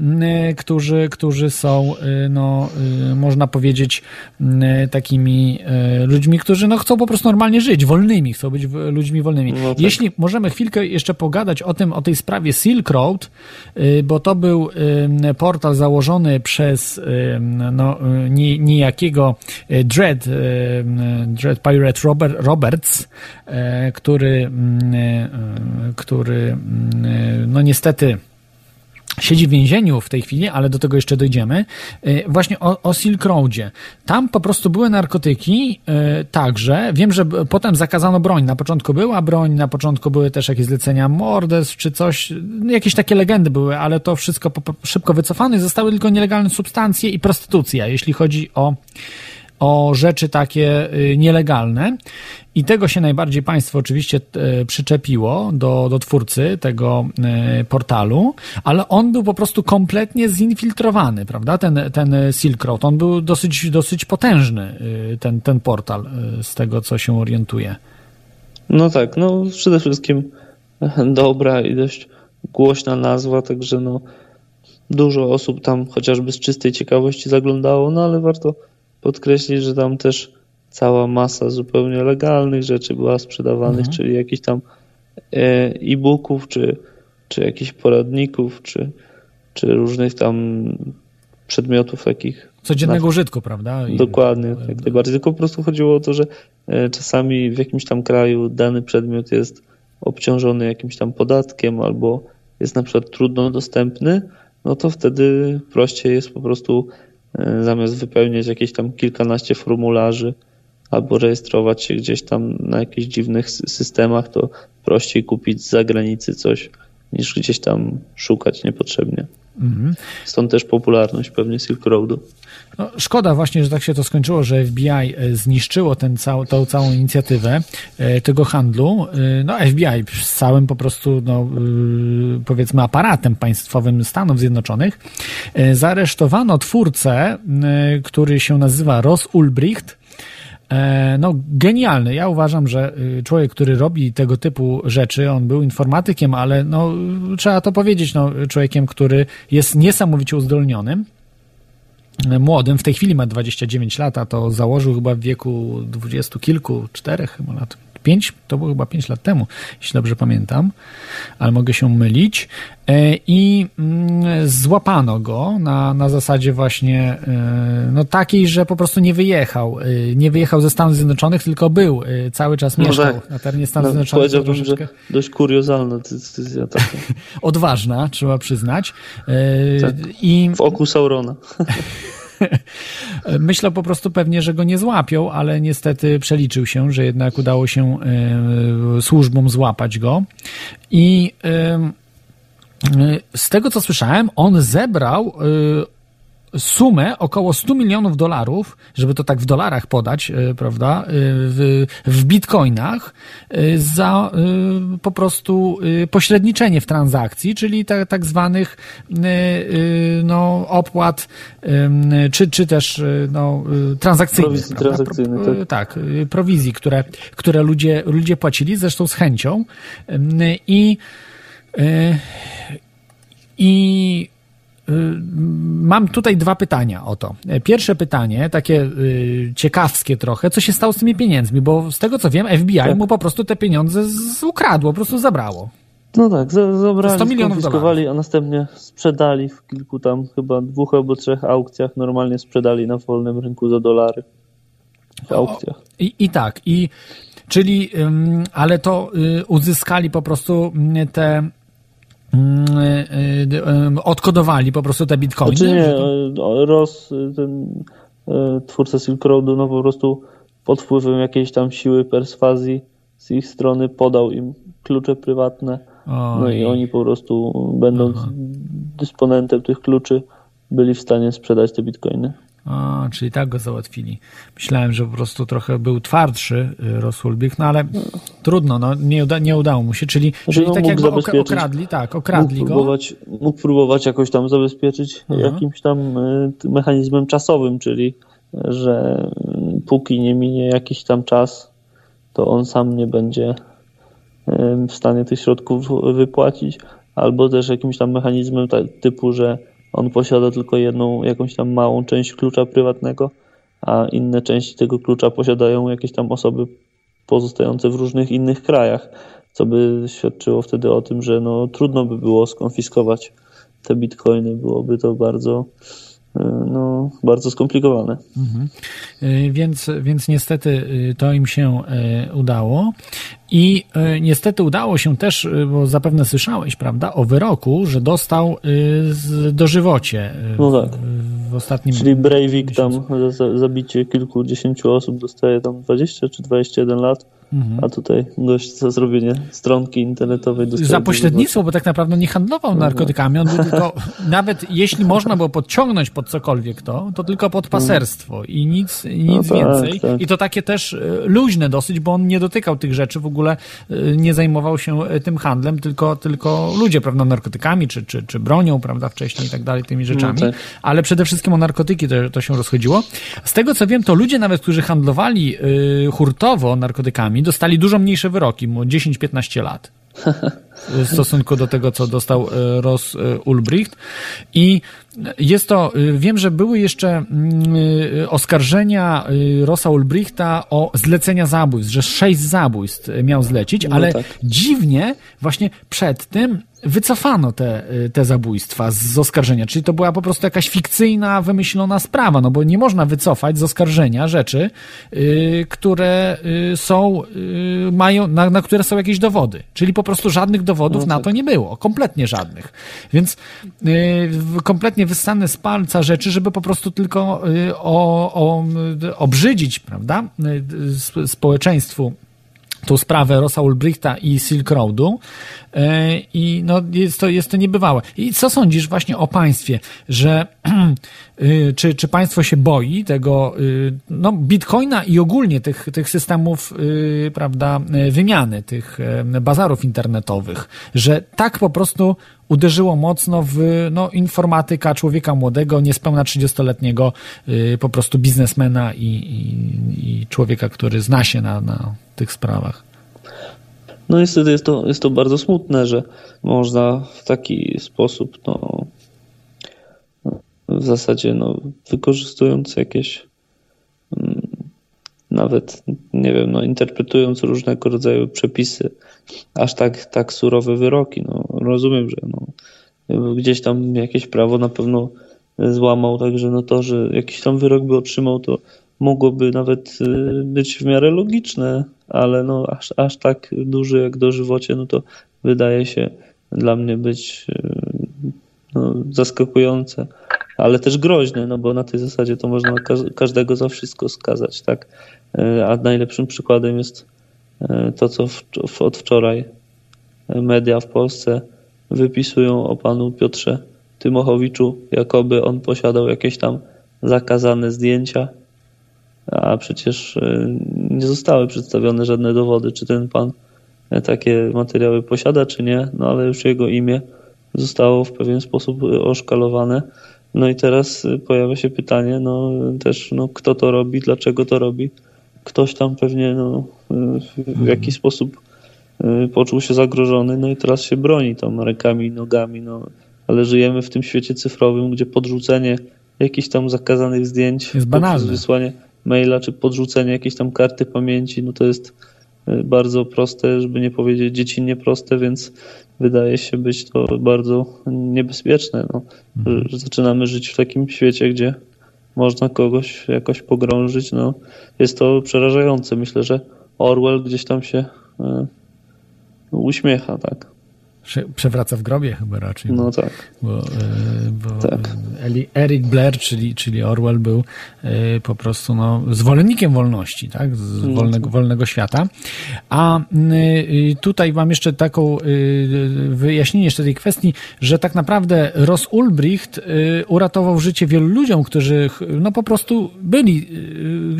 mm, którzy, którzy są, y, no, y, można powiedzieć, mm, takimi ludźmi, którzy no, chcą po prostu normalnie żyć, wolnymi, chcą być ludźmi wolnymi. No tak. Jeśli możemy chwilkę jeszcze pogadać o tym, o tej sprawie Silk Road, bo to był portal założony przez no, niejakiego E, Dread, e, Dread Pirate Robert, Roberts, e, który, który no niestety siedzi w więzieniu w tej chwili, ale do tego jeszcze dojdziemy, właśnie o, o Silk Roadzie. Tam po prostu były narkotyki także. Wiem, że potem zakazano broń. Na początku była broń, na początku były też jakieś zlecenia morderstw czy coś. Jakieś takie legendy były, ale to wszystko po, po, szybko wycofane. Zostały tylko nielegalne substancje i prostytucja, jeśli chodzi o o rzeczy takie y, nielegalne. I tego się najbardziej państwo oczywiście e, przyczepiło do, do twórcy tego e, portalu, ale on był po prostu kompletnie zinfiltrowany, prawda? Ten, ten Silk Road. On był dosyć, dosyć potężny, y, ten, ten portal, y, z tego co się orientuje. No tak, no przede wszystkim dobra i dość głośna nazwa, także no dużo osób tam chociażby z czystej ciekawości zaglądało, no ale warto podkreślić, że tam też cała masa zupełnie legalnych rzeczy była sprzedawanych, Mhm. czyli jakichś tam e, e-booków, czy, czy jakichś poradników, czy, czy różnych tam przedmiotów takich Codziennego użytku, prawda? I- Dokładnie, jak najbardziej. Tylko po prostu chodziło o to, że e, czasami w jakimś tam kraju dany przedmiot jest obciążony jakimś tam podatkiem albo jest na przykład trudno dostępny, no to wtedy prościej jest po prostu e, zamiast wypełniać jakieś tam kilkanaście formularzy albo rejestrować się gdzieś tam na jakichś dziwnych sy- systemach, to prościej kupić z zagranicy coś niż gdzieś tam szukać niepotrzebnie. Mhm. Stąd też popularność pewnie Silk Roadu. No, szkoda właśnie, że tak się to skończyło, że FBI e, zniszczyło ten cał, tą całą inicjatywę e, tego handlu. E, No FBI z całym po prostu, no, powiedzmy, aparatem państwowym Stanów Zjednoczonych zaaresztowano twórcę, który się nazywa Ross Ulbricht. No, genialny. Ja uważam, że człowiek, który robi tego typu rzeczy, on był informatykiem, ale no, trzeba to powiedzieć, no, człowiekiem, który jest niesamowicie uzdolnionym młodym, w tej chwili ma 29 lat, a to założył chyba w wieku dwudziestu kilku, czterech chyba lat. Pięć, to było chyba pięć lat temu, jeśli dobrze pamiętam, ale mogę się mylić. E, I mm, złapano go na, na zasadzie właśnie e, no takiej, że po prostu nie wyjechał. e, Nie wyjechał ze Stanów Zjednoczonych, tylko był. Cały czas No mieszkał tak. na terenie Stanów No, Zjednoczonych. Powiedziałbym, że troszeczkę dość kuriozalna decyzja taka. odważna, trzeba przyznać. Tak. I W oku Saurona. Myślę po prostu pewnie, że go nie złapią, ale niestety przeliczył się, że jednak udało się e, służbom złapać go. I e, e, z tego co słyszałem, on zebrał sumę około 100 milionów dolarów, żeby to tak w dolarach podać, e, prawda, e, w, w bitcoinach e, za po prostu pośredniczenie w transakcji, czyli tak, tak zwanych no, opłat, czy, czy też no, transakcyjnych. Prowizji transakcyjnych, tak, e, prowizji, które, które ludzie, ludzie płacili, zresztą z chęcią. I i y, mam tutaj dwa pytania o to. Pierwsze pytanie, takie y, ciekawskie trochę, co się stało z tymi pieniędzmi, bo z tego co wiem, FBI Tak. mu po prostu te pieniądze z- ukradło, po prostu zabrało. No tak, za- zabrali, 100 milionów skonfiskowali, a następnie sprzedali w kilku tam chyba dwóch albo trzech aukcjach. Normalnie sprzedali na wolnym rynku za dolary. W aukcjach. I, i tak, i czyli, ale to y, uzyskali po prostu mm, te y, y, odkodowali po prostu te bitcoiny. Znaczy nie, to- Ross, ten twórca Silk Roadu, no po prostu pod wpływem jakiejś tam siły perswazji z ich strony podał im klucze prywatne. No Oj. i oni po prostu, będąc dysponentem tych kluczy, byli w stanie sprzedać te bitcoiny. A, czyli tak go załatwili. Myślałem, że po prostu trochę był twardszy y, Rosulbik, no ale trudno, no nie, uda, nie udało mu się, czyli, czyli no, tak jakby okradli, tak, okradli mógł go. próbować, mógł próbować jakoś tam zabezpieczyć Aha. jakimś tam t- mechanizmem czasowym, czyli że mm, póki nie minie jakiś tam czas, to on sam nie będzie w stanie tych środków wypłacić, albo też jakimś tam mechanizmem typu, że on posiada tylko jedną, jakąś tam małą część klucza prywatnego, a inne części tego klucza posiadają jakieś tam osoby pozostające w różnych innych krajach, co by świadczyło wtedy o tym, że no, trudno by było skonfiskować te bitcoiny, byłoby to bardzo no, bardzo skomplikowane. Mhm. Więc, więc niestety to im się udało. I niestety udało się też, bo zapewne słyszałeś, prawda, o wyroku, że dostał dożywocie no tak. w ostatnim Czyli Breivik tam za zabicie kilkudziesięciu osób dostaje tam 20 czy 21 lat. Mhm. A tutaj gość za zrobienie stronki internetowej Za pośrednictwo, bo tak naprawdę nie handlował mhm. narkotykami, on był tylko, nawet jeśli można było podciągnąć pod cokolwiek to, to tylko pod paserstwo i nic, nic no tak, więcej. Tak. I to takie też e, luźne dosyć, bo on nie dotykał tych rzeczy, w ogóle e, nie zajmował się e, tym handlem, tylko, tylko ludzie, prawda, narkotykami, czy, czy, czy bronią, prawda, wcześniej i tak dalej, tymi rzeczami. No tak. Ale przede wszystkim o narkotyki to, to się rozchodziło. Z tego co wiem, to ludzie nawet, którzy handlowali hurtowo narkotykami, dostali dużo mniejsze wyroki, 10-15 lat w stosunku do tego, co dostał e, Ross e, Ulbricht. I jest to, e, wiem, że były jeszcze mm, oskarżenia Rossa Ulbrichta o zlecenia zabójstw, że sześć zabójstw miał zlecić, no ale tak. dziwnie właśnie przed tym wycofano te, te zabójstwa z oskarżenia, czyli to była po prostu jakaś fikcyjna, wymyślona sprawa, no bo nie można wycofać z oskarżenia rzeczy, yy, które yy, są, yy, mają, na, na, które są jakieś dowody, czyli po prostu żadnych dowodów no na to nie było, kompletnie żadnych. Więc kompletnie wyssane z palca rzeczy, żeby po prostu tylko o, o, obrzydzić, prawda, społeczeństwu tą sprawę Rosa Ulbrichta i Silk Roadu e, i no jest to, jest to niebywałe. I co sądzisz właśnie o państwie, że y, czy, czy państwo się boi tego y, no, bitcoina i ogólnie tych, tych systemów y, prawda, wymiany, tych bazarów internetowych, że tak po prostu uderzyło mocno w no, informatyka człowieka młodego, niespełna 30-letniego po prostu biznesmena i, i, i człowieka, który zna się na, na tych sprawach. No niestety jest to, jest to bardzo smutne, że można w taki sposób, no, w zasadzie, no, wykorzystując jakieś, mm, nawet, nie wiem, no, interpretując różnego rodzaju przepisy, aż tak, tak surowe wyroki. No, rozumiem, że no, gdzieś tam jakieś prawo na pewno złamał, także no to, że jakiś tam wyrok by otrzymał, to mogłoby nawet y, być w miarę logiczne, ale no aż, aż tak duży jak dożywocie, no to wydaje się dla mnie być y, no, zaskakujące, ale też groźne, no bo na tej zasadzie to można każdego za wszystko skazać, tak? Y, a najlepszym przykładem jest to, co w, w, od wczoraj media w Polsce wypisują o panu Piotrze Tymochowiczu, jakoby on posiadał jakieś tam zakazane zdjęcia a przecież e, nie zostały przedstawione żadne dowody, czy ten pan e, takie materiały posiada, czy nie, no ale już jego imię zostało w pewien sposób oszkalowane. No i teraz pojawia się pytanie, no też, no kto to robi, dlaczego to robi. Ktoś tam pewnie no, w jakiś sposób poczuł się zagrożony, no i teraz się broni tam rękami i nogami, no ale żyjemy w tym świecie cyfrowym, gdzie podrzucenie jakichś tam zakazanych zdjęć, jest banalne. wysłanie maila czy podrzucenie jakiejś tam karty pamięci, no to jest e, bardzo proste, żeby nie powiedzieć dziecinnie proste, więc wydaje się być to bardzo niebezpieczne. No. Mhm. Zaczynamy żyć w takim świecie, gdzie można kogoś jakoś pogrążyć. No. Jest to przerażające. Myślę, że Orwell gdzieś tam się e, uśmiecha, tak przewraca w grobie chyba raczej. No tak. Bo, e, bo tak. Eric Blair, czyli, czyli Orwell był e, po prostu no, zwolennikiem wolności, tak? Z no wolnego, tak. wolnego świata. A tutaj mam jeszcze taką wyjaśnienie jeszcze tej kwestii, że tak naprawdę Ross Ulbricht uratował życie wielu ludziom, którzy no po prostu byli,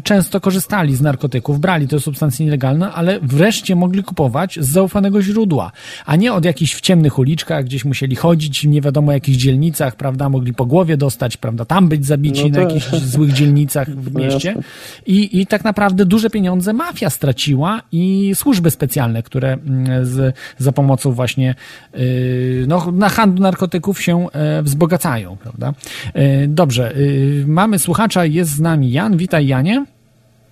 często korzystali z narkotyków, brali te substancje nielegalne, ale wreszcie mogli kupować z zaufanego źródła, a nie od jakichś w ciemnych uliczkach, gdzieś musieli chodzić, nie wiadomo jakich dzielnicach, prawda, mogli po głowie dostać, prawda, tam być zabici no na jakichś złych dzielnicach w no mieście. I, I tak naprawdę duże pieniądze mafia straciła i służby specjalne, które mm, z, za pomocą właśnie yy, no, na handlu narkotyków się yy, wzbogacają, prawda. Yy, dobrze, y, mamy słuchacza, jest z nami Jan. Witaj Janie.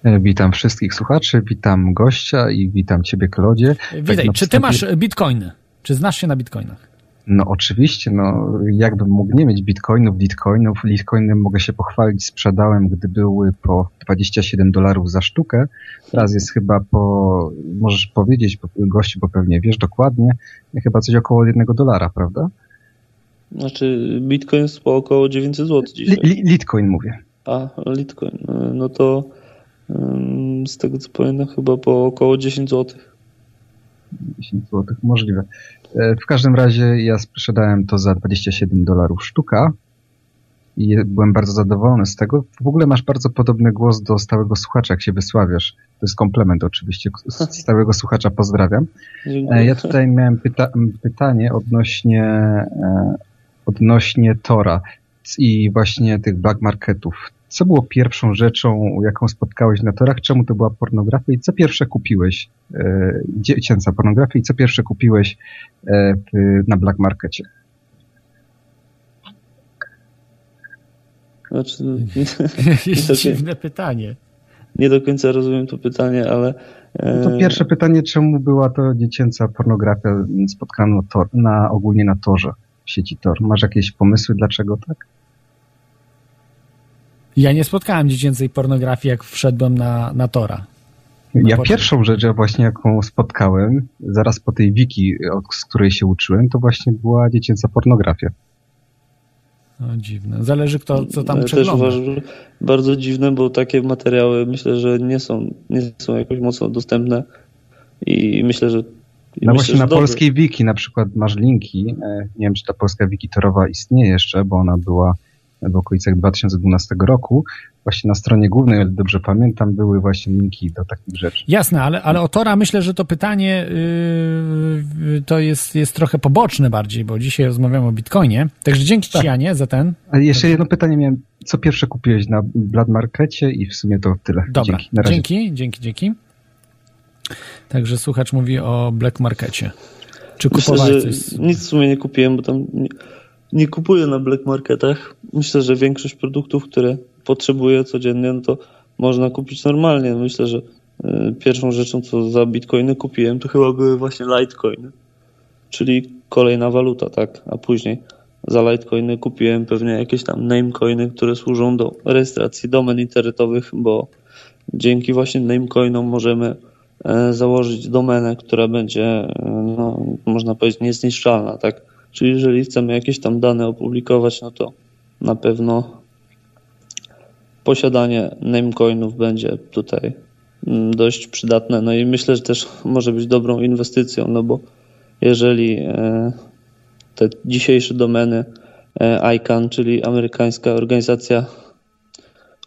E, witam wszystkich słuchaczy, witam gościa i witam Ciebie, Klodzie. Witaj, tak czy Ty masz bitcoiny? Czy znasz się na bitcoinach? No oczywiście, no jakbym mógł nie mieć bitcoinów, litcoinów, litcoinem mogę się pochwalić, sprzedałem, gdy były po 27 dolarów za sztukę. Teraz jest chyba po, możesz powiedzieć, bo gościu, bo pewnie wiesz dokładnie, chyba coś około jednego dolara, prawda? Znaczy bitcoin jest po około 900 zł dzisiaj. Li, litcoin mówię. A, litcoin, no to z tego co pamiętam chyba po około 10 zł. 10 zł, możliwe. E, W każdym razie ja sprzedałem to za 27 dolarów sztuka i byłem bardzo zadowolony z tego. W ogóle masz bardzo podobny głos do stałego słuchacza, jak się wysławiasz. To jest komplement oczywiście. Stałego słuchacza pozdrawiam. E, Ja tutaj miałem pyta pytanie odnośnie, e, odnośnie Tora i właśnie tych black marketów. Co było pierwszą rzeczą, jaką spotkałeś na torach? Czemu to była pornografia i co pierwsze kupiłeś? E, dziecięca pornografia i co pierwsze kupiłeś e, w, na black markecie? Znaczy, Jest Takie- dziwne pytanie. nie do końca rozumiem to pytanie, ale e, No to pierwsze pytanie, czemu była to dziecięca pornografia spotkana na, tor, na ogólnie na torze w sieci Tor? Masz jakieś pomysły, dlaczego tak? Ja nie spotkałem dziecięcej pornografii, jak wszedłem na, na Tora. No ja pierwszą rzecz, ja właśnie jaką spotkałem, zaraz po tej wiki, od, z której się uczyłem, to właśnie była dziecięca pornografia. No, dziwne. Zależy kto, co tam ja też przegląda. uważam, że bardzo dziwne, bo takie materiały myślę, że nie są, nie są jakoś mocno dostępne i myślę, że i No myślę, właśnie na dobrze. polskiej wiki na przykład masz linki, e, nie wiem czy ta polska wiki torowa istnieje jeszcze, bo ona była w okolicach 2012 roku. Właśnie na stronie głównej, o ile dobrze pamiętam, były właśnie linki do takich rzeczy. Jasne, ale, ale o Tora myślę, że to pytanie yy, to jest, jest trochę poboczne bardziej, bo dzisiaj rozmawiamy o Bitcoinie. Także dzięki Tak. Ci, Janie, za ten. A jeszcze jedno pytanie miałem, co pierwsze kupiłeś na Blood Markecie i w sumie to tyle. Dobra, Dzięki. Na razie. dzięki, dzięki, dzięki. Także słuchacz mówi o Black Markecie. Czy kupowałeś Myślę, coś? nic w sumie nie kupiłem, bo tam nie, nie kupuję na black marketach. Myślę, że większość produktów, które potrzebuję codziennie, no to można kupić normalnie. Myślę, że y, pierwszą rzeczą, co za bitcoiny kupiłem, to chyba były właśnie litecoiny, czyli kolejna waluta, tak? A później za litecoiny kupiłem pewnie jakieś tam namecoiny, które służą do rejestracji domen internetowych, bo dzięki właśnie namecoinom możemy e, założyć domenę, która będzie, e, no, można powiedzieć, niezniszczalna, tak? Czyli jeżeli chcemy jakieś tam dane opublikować, no to na pewno posiadanie namecoinów będzie tutaj mm, dość przydatne. No i myślę, że też może być dobrą inwestycją, no bo jeżeli e, te dzisiejsze domeny e, ICANN, czyli amerykańska organizacja,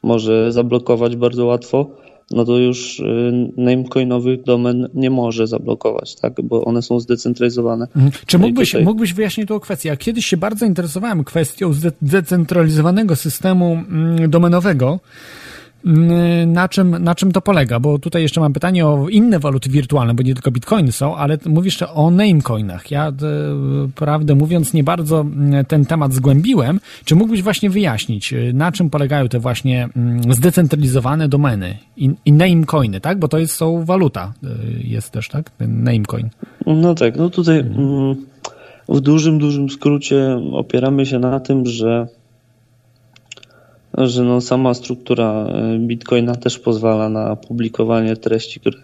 może zablokować bardzo łatwo, no to już y, namecoinowych domen nie może zablokować, tak? Bo one są zdecentralizowane. Mhm. Czy No mógłbyś, tutaj- mógłbyś wyjaśnić tą kwestię? Ja kiedyś się bardzo interesowałem kwestią zde- zdecentralizowanego systemu mm, domenowego. Mm, Na czym, na czym to polega? Bo tutaj jeszcze mam pytanie o inne waluty wirtualne, bo nie tylko bitcoiny są, ale mówisz jeszcze o namecoinach. Ja, e, prawdę mówiąc, nie bardzo mm, ten temat zgłębiłem. Czy mógłbyś właśnie wyjaśnić, e, na czym polegają te właśnie mm, zdecentralizowane domeny i, i namecoiny, tak? Bo to jest, są waluta, e, jest też, tak? Ten namecoin. No tak, no tutaj mm, w dużym, dużym skrócie opieramy się na tym, że, że no sama struktura e, Bitcoina też pozwala na publikowanie treści, które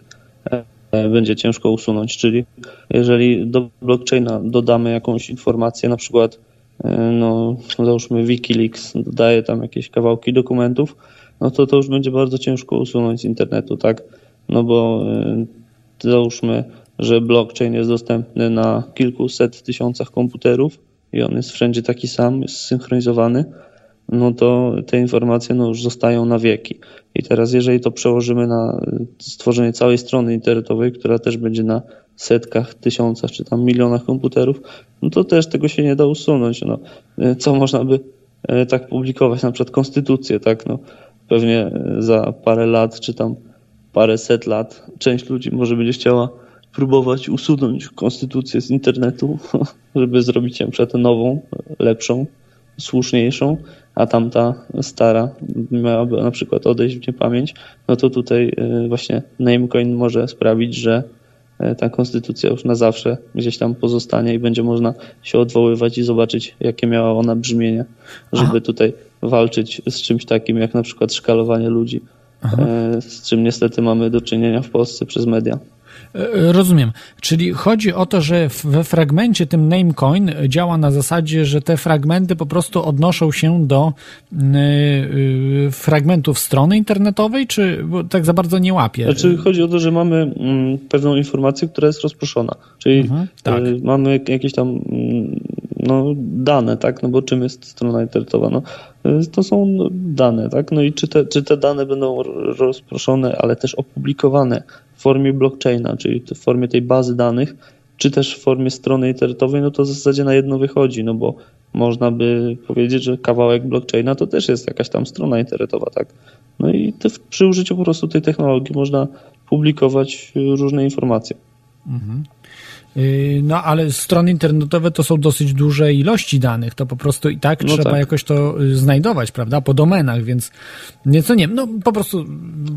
e, będzie ciężko usunąć. Czyli jeżeli do blockchaina dodamy jakąś informację, na przykład e, no załóżmy Wikileaks dodaje tam jakieś kawałki dokumentów, no to to już będzie bardzo ciężko usunąć z internetu, tak? No bo załóżmy, że blockchain jest dostępny na kilkuset tysiącach komputerów i on jest wszędzie taki sam, jest zsynchronizowany, no to te informacje no, już zostają na wieki. I teraz jeżeli to przełożymy na stworzenie całej strony internetowej, która też będzie na setkach, tysiącach czy tam milionach komputerów, no to też tego się nie da usunąć. No, co można by e, tak publikować, na przykład konstytucję, tak? No, pewnie za parę lat czy tam parę set lat część ludzi może będzie chciała próbować usunąć konstytucję z internetu, żeby zrobić ją przed nową, lepszą, słuszniejszą, a tamta stara miałaby na przykład odejść w niepamięć, no to tutaj y, właśnie Namecoin może sprawić, że e, ta konstytucja już na zawsze gdzieś tam pozostanie i będzie można się odwoływać i zobaczyć, jakie miała ona brzmienie, żeby Aha. tutaj walczyć z czymś takim jak na przykład szkalowanie ludzi, e, z czym niestety mamy do czynienia w Polsce przez media. E, Rozumiem. Czyli chodzi o to, że we fragmencie tym Namecoin działa na zasadzie, że te fragmenty po prostu odnoszą się do y, y, fragmentów strony internetowej, czy tak za bardzo nie łapie? Znaczy chodzi o to, że mamy mm, pewną informację, która jest rozproszona, czyli Mhm, tak. mamy jak- jakieś tam mm, no, dane, tak, no bo czym jest strona internetowa? No, to są dane, tak, no i czy te, czy te dane będą ro- rozproszone, ale też opublikowane w formie blockchaina, czyli w formie tej bazy danych, czy też w formie strony internetowej, no to w zasadzie na jedno wychodzi, no bo można by powiedzieć, że kawałek blockchaina to też jest jakaś tam strona internetowa, tak? No i przy użyciu po prostu tej technologii można publikować różne informacje. Y, No ale strony internetowe to są dosyć duże ilości danych, to po prostu i tak No trzeba tak. jakoś to y, znajdować, prawda, po domenach, więc nieco nie, no po prostu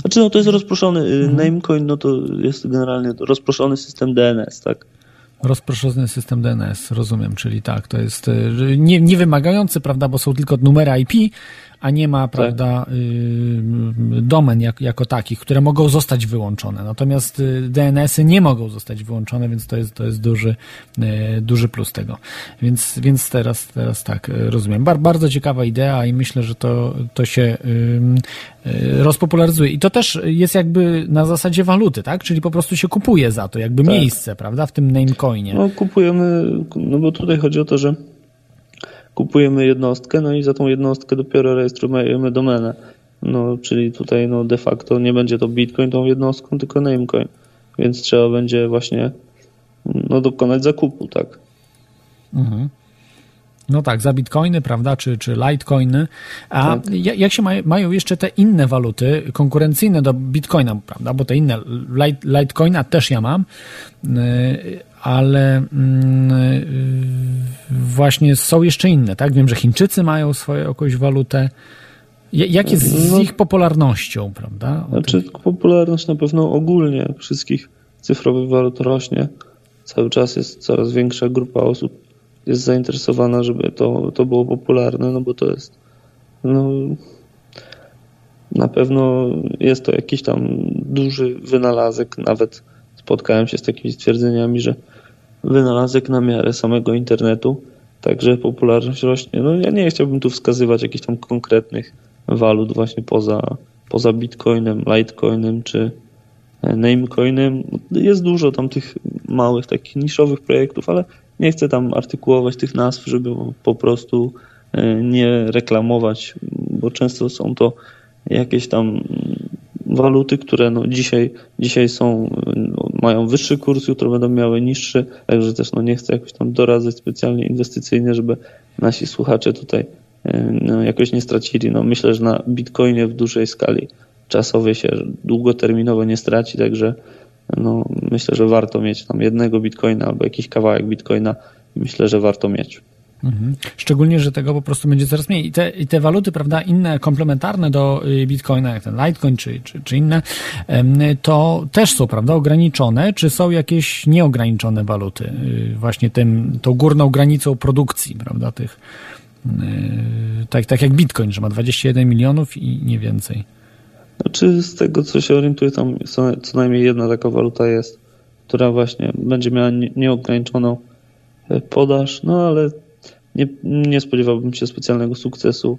Znaczy, no to jest rozproszony y, Namecoin, no to jest generalnie rozproszony system DNS, tak? rozproszony system DNS, rozumiem, czyli tak, to jest y, nie, nie wymagający, prawda, bo są tylko numery IP, a nie ma, prawda, y, domen jak, jako takich, które mogą zostać wyłączone. Natomiast y, DNS-y nie mogą zostać wyłączone, więc to jest, to jest duży, y, duży plus tego. Więc, więc teraz, teraz tak, rozumiem. Bar, bardzo ciekawa idea i myślę, że to, to się y, rozpopularyzuje. I to też jest jakby na zasadzie waluty, tak? Czyli po prostu się kupuje za to, jakby Tak. miejsce, prawda, w tym namecoinie. No kupujemy, no bo tutaj chodzi o to, że kupujemy jednostkę, no i za tą jednostkę dopiero rejestrujemy domenę. No, czyli tutaj no de facto nie będzie to Bitcoin tą jednostką, tylko Namecoin. Więc trzeba będzie właśnie no, dokonać zakupu, tak. No tak, za bitcoiny, prawda, czy, czy litecoiny. A Tak. ja- jak się maj, mają jeszcze te inne waluty konkurencyjne do bitcoina, prawda, bo te inne, light, litecoina też ja mam, yy, ale yy, właśnie są jeszcze inne, tak? Wiem, że Chińczycy mają swoją jakąś walutę. Ja- Jak jest z No. ich popularnością, prawda? O Znaczy tych- popularność na pewno ogólnie wszystkich cyfrowych walut rośnie. Cały czas jest coraz większa grupa osób jest zainteresowana, żeby to, to było popularne, no bo to jest no, na pewno jest to jakiś tam duży wynalazek. Nawet spotkałem się z takimi stwierdzeniami, że wynalazek na miarę samego internetu, także popularność rośnie. No ja nie chciałbym tu wskazywać jakichś tam konkretnych walut właśnie poza, poza Bitcoinem, Litecoinem czy e, Namecoinem. Jest dużo tam tych małych, takich niszowych projektów, ale nie chcę tam artykułować tych nazw, żeby po prostu e, nie reklamować, bo często są to jakieś tam waluty, które no dzisiaj, dzisiaj są, no, mają wyższy kurs, jutro będą miały niższy, także też no nie chcę jakoś tam doradzać specjalnie inwestycyjnie, żeby nasi słuchacze tutaj e, no, jakoś nie stracili. No, myślę, że na Bitcoinie w dużej skali czasowej się długoterminowo nie straci, także no, myślę, że warto mieć tam jednego Bitcoina albo jakiś kawałek Bitcoina. Myślę, że warto mieć. Szczególnie, że tego po prostu będzie coraz mniej. I te, i te waluty, prawda, inne komplementarne do y, Bitcoina, jak ten Litecoin czy, czy, czy inne, to też są, prawda, ograniczone, czy są jakieś nieograniczone waluty? y, Właśnie tym, tą górną granicą produkcji, prawda, tych, y, tak, tak jak Bitcoin, że ma 21 milionów i nie więcej. Znaczy, z tego co się orientuję, tam co, najmniej jedna taka waluta jest, która właśnie będzie miała nie- nieograniczoną e, podaż, no ale nie, nie spodziewałbym się specjalnego sukcesu,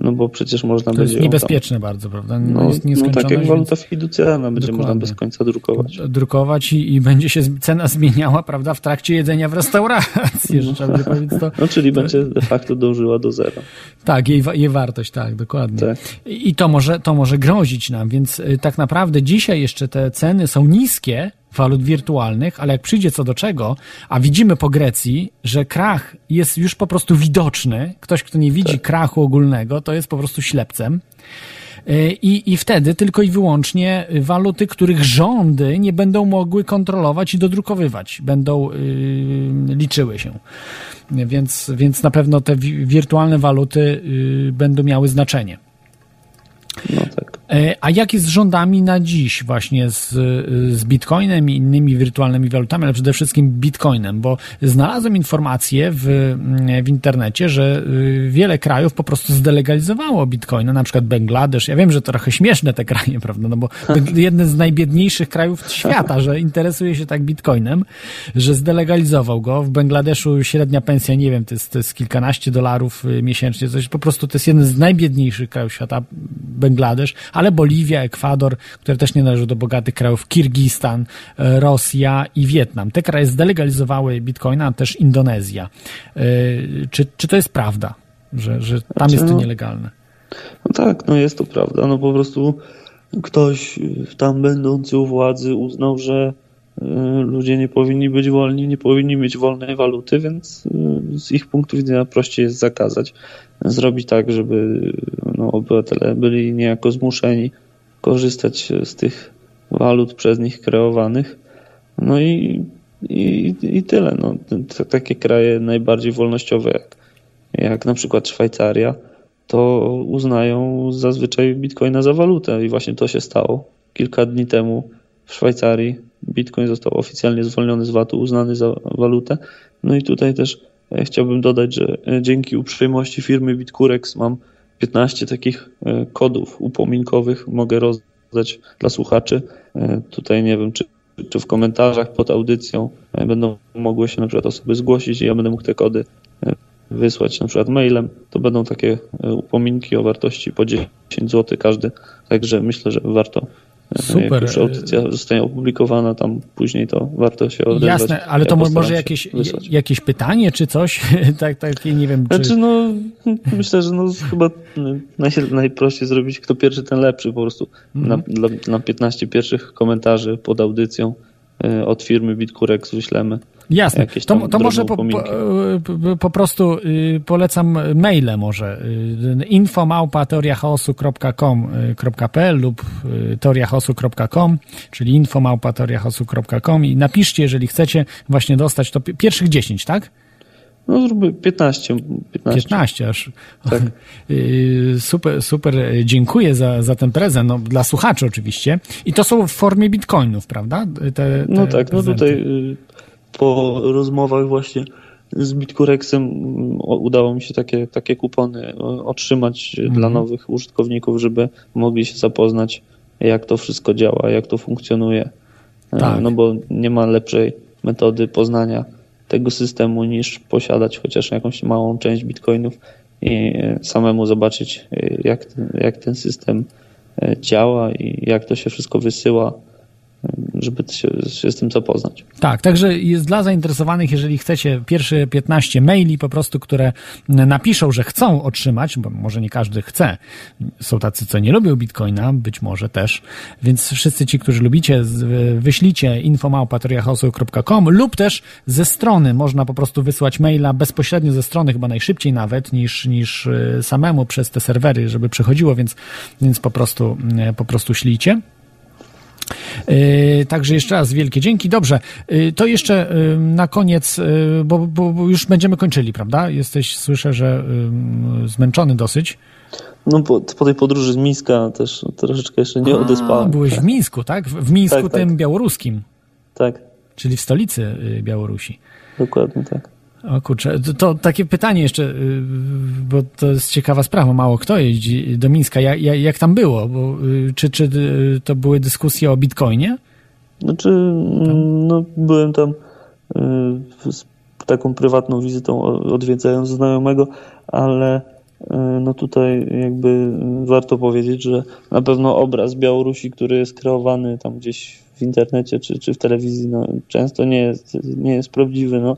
no bo przecież można To będzie. jest niebezpieczne bardzo, prawda? Tam, no, jest no tak jak waluta fiducjalna, będzie można Dokładnie. bez końca drukować. drukować i, i będzie się cena zmieniała, prawda, w trakcie jedzenia w restauracji, że trzeba będzie powiedzieć to. No czyli będzie de facto dążyła do zera. Tak, jej, jej wartość, tak, dokładnie. Tak. I to może, to może grozić nam, więc y, tak naprawdę dzisiaj jeszcze te ceny są niskie walut wirtualnych, ale jak przyjdzie co do czego, a widzimy po Grecji, że krach jest już po prostu widoczny, ktoś, kto nie widzi krachu ogólnego, to jest po prostu ślepcem. Y, I, I wtedy tylko i wyłącznie waluty, których rządy nie będą mogły kontrolować i dodrukowywać, będą y, liczyły się. Więc, więc na pewno te wi- wirtualne waluty y, będą miały znaczenie. No tak. E, a jak jest z rządami na dziś właśnie z, z Bitcoinem i innymi wirtualnymi walutami, ale przede wszystkim Bitcoinem? Bo znalazłem informację w, w internecie, że y, wiele krajów po prostu zdelegalizowało Bitcoina, na przykład Bangladesz. Ja wiem, że to trochę śmieszne te kraje, prawda? No bo jeden z najbiedniejszych krajów świata, że interesuje się tak Bitcoinem, że zdelegalizował go. W Bangladeszu średnia pensja, nie wiem, to jest, to jest kilkanaście dolarów y, miesięcznie, coś po prostu to jest jeden z najbiedniejszych krajów świata, Bangladesz, ale Boliwia, Ekwador, które też nie należą do bogatych krajów, Kirgistan, e, Rosja i Wietnam. Te kraje zdelegalizowały bitcoina, a też Indonezja. E, czy, czy to jest prawda, że, że tam Znaczy, jest to no- nielegalne? No tak, no jest to prawda. No po prostu ktoś tam będący u władzy uznał, że ludzie nie powinni być wolni, nie powinni mieć wolnej waluty, więc y, z ich punktu widzenia prościej jest zakazać. Zrobić tak, żeby no, obywatele byli niejako zmuszeni korzystać z tych walut przez nich kreowanych. No i, i, i tyle. No, takie kraje najbardziej wolnościowe, jak, jak na przykład Szwajcaria, to uznają zazwyczaj bitcoina za walutę i właśnie to się stało. Kilka dni temu w Szwajcarii bitcoin został oficjalnie zwolniony z VAT-u, uznany za walutę. No i tutaj też e, chciałbym dodać, że e, dzięki uprzejmości firmy Bitcurex mam 15 takich e, kodów upominkowych, mogę rozdać dla słuchaczy. Tutaj nie wiem, czy, czy w komentarzach pod audycją będą mogły się na przykład osoby zgłosić i ja będę mógł te kody wysłać na przykład mailem, to będą takie upominki o wartości po 10 zł każdy. Także myślę, że warto. Super. Jak już audycja zostanie opublikowana, tam później to warto się odezwać. Jasne, ale Ja to może jakieś, wysłać. jakieś pytanie czy coś? tak, takie, nie wiem, czy... Znaczy, no, myślę, że no, chyba naj, najprościej zrobić, kto pierwszy, ten lepszy. Po prostu Mhm. na, dla, na 15 pierwszych komentarzy pod audycją od firmy Bitcurex wyślemy. Jasne. To, to może po, po, upominki. po, prostu y, polecam maile może y, lub y, teoriachaosu.com, czyli infomałpa.teoriachaosu.com i napiszcie, jeżeli chcecie właśnie dostać to pi- pierwszych 10, tak? No, zróbmy 15. 15. 15 aż. Tak. Y, Super, super, dziękuję za, za ten prezent, no, dla słuchaczy oczywiście. I to są w formie bitcoinów, prawda? Te, te No tak, no prezenty. tutaj y, po rozmowach właśnie z Bitcurexem mm, udało mi się takie, takie kupony otrzymać Mhm. dla nowych użytkowników, żeby mogli się zapoznać, jak to wszystko działa, jak to funkcjonuje. E, Tak. No bo nie ma lepszej metody poznania tego systemu niż posiadać chociaż jakąś małą część bitcoinów i e, samemu zobaczyć, e, jak jak ten system e, działa i jak to się wszystko wysyła, żeby się, się z tym zapoznać. Tak, także jest dla zainteresowanych, jeżeli chcecie pierwsze 15 maili po prostu, które napiszą, że chcą otrzymać, bo może nie każdy chce. Są tacy, co nie lubią Bitcoina, być może też. Więc wszyscy ci, którzy lubicie, wyślijcie infomałpatoriachaosu.com lub też ze strony. Można po prostu wysłać maila bezpośrednio ze strony, chyba najszybciej nawet, niż, niż y, samemu przez te serwery, żeby przechodziło, więc, więc po prostu, y, po prostu ślijcie. Yy, Także jeszcze raz wielkie dzięki. Dobrze, yy, to jeszcze yy, na koniec, bo, bo, już będziemy kończyli, prawda? Jesteś, słyszę, że zmęczony dosyć. No po, po tej podróży z Mińska też troszeczkę jeszcze nie A, odespałem. byłeś w Mińsku, tak? W Mińsku Tak, tym tak. białoruskim, Tak, czyli w stolicy Białorusi. dokładnie tak. O kurczę, to, to takie pytanie jeszcze, yy, bo to jest ciekawa sprawa, mało kto jeździ do Mińska. Jak, jak, jak tam było? Bo, yy, czy, czy yy, to były dyskusje o Bitcoinie? Znaczy, no, byłem tam y, z taką prywatną wizytą odwiedzając znajomego, ale y, no tutaj jakby y, warto powiedzieć, że na pewno obraz Białorusi, który jest kreowany tam gdzieś w internecie czy, czy w telewizji, no, często nie jest, nie jest prawdziwy. No.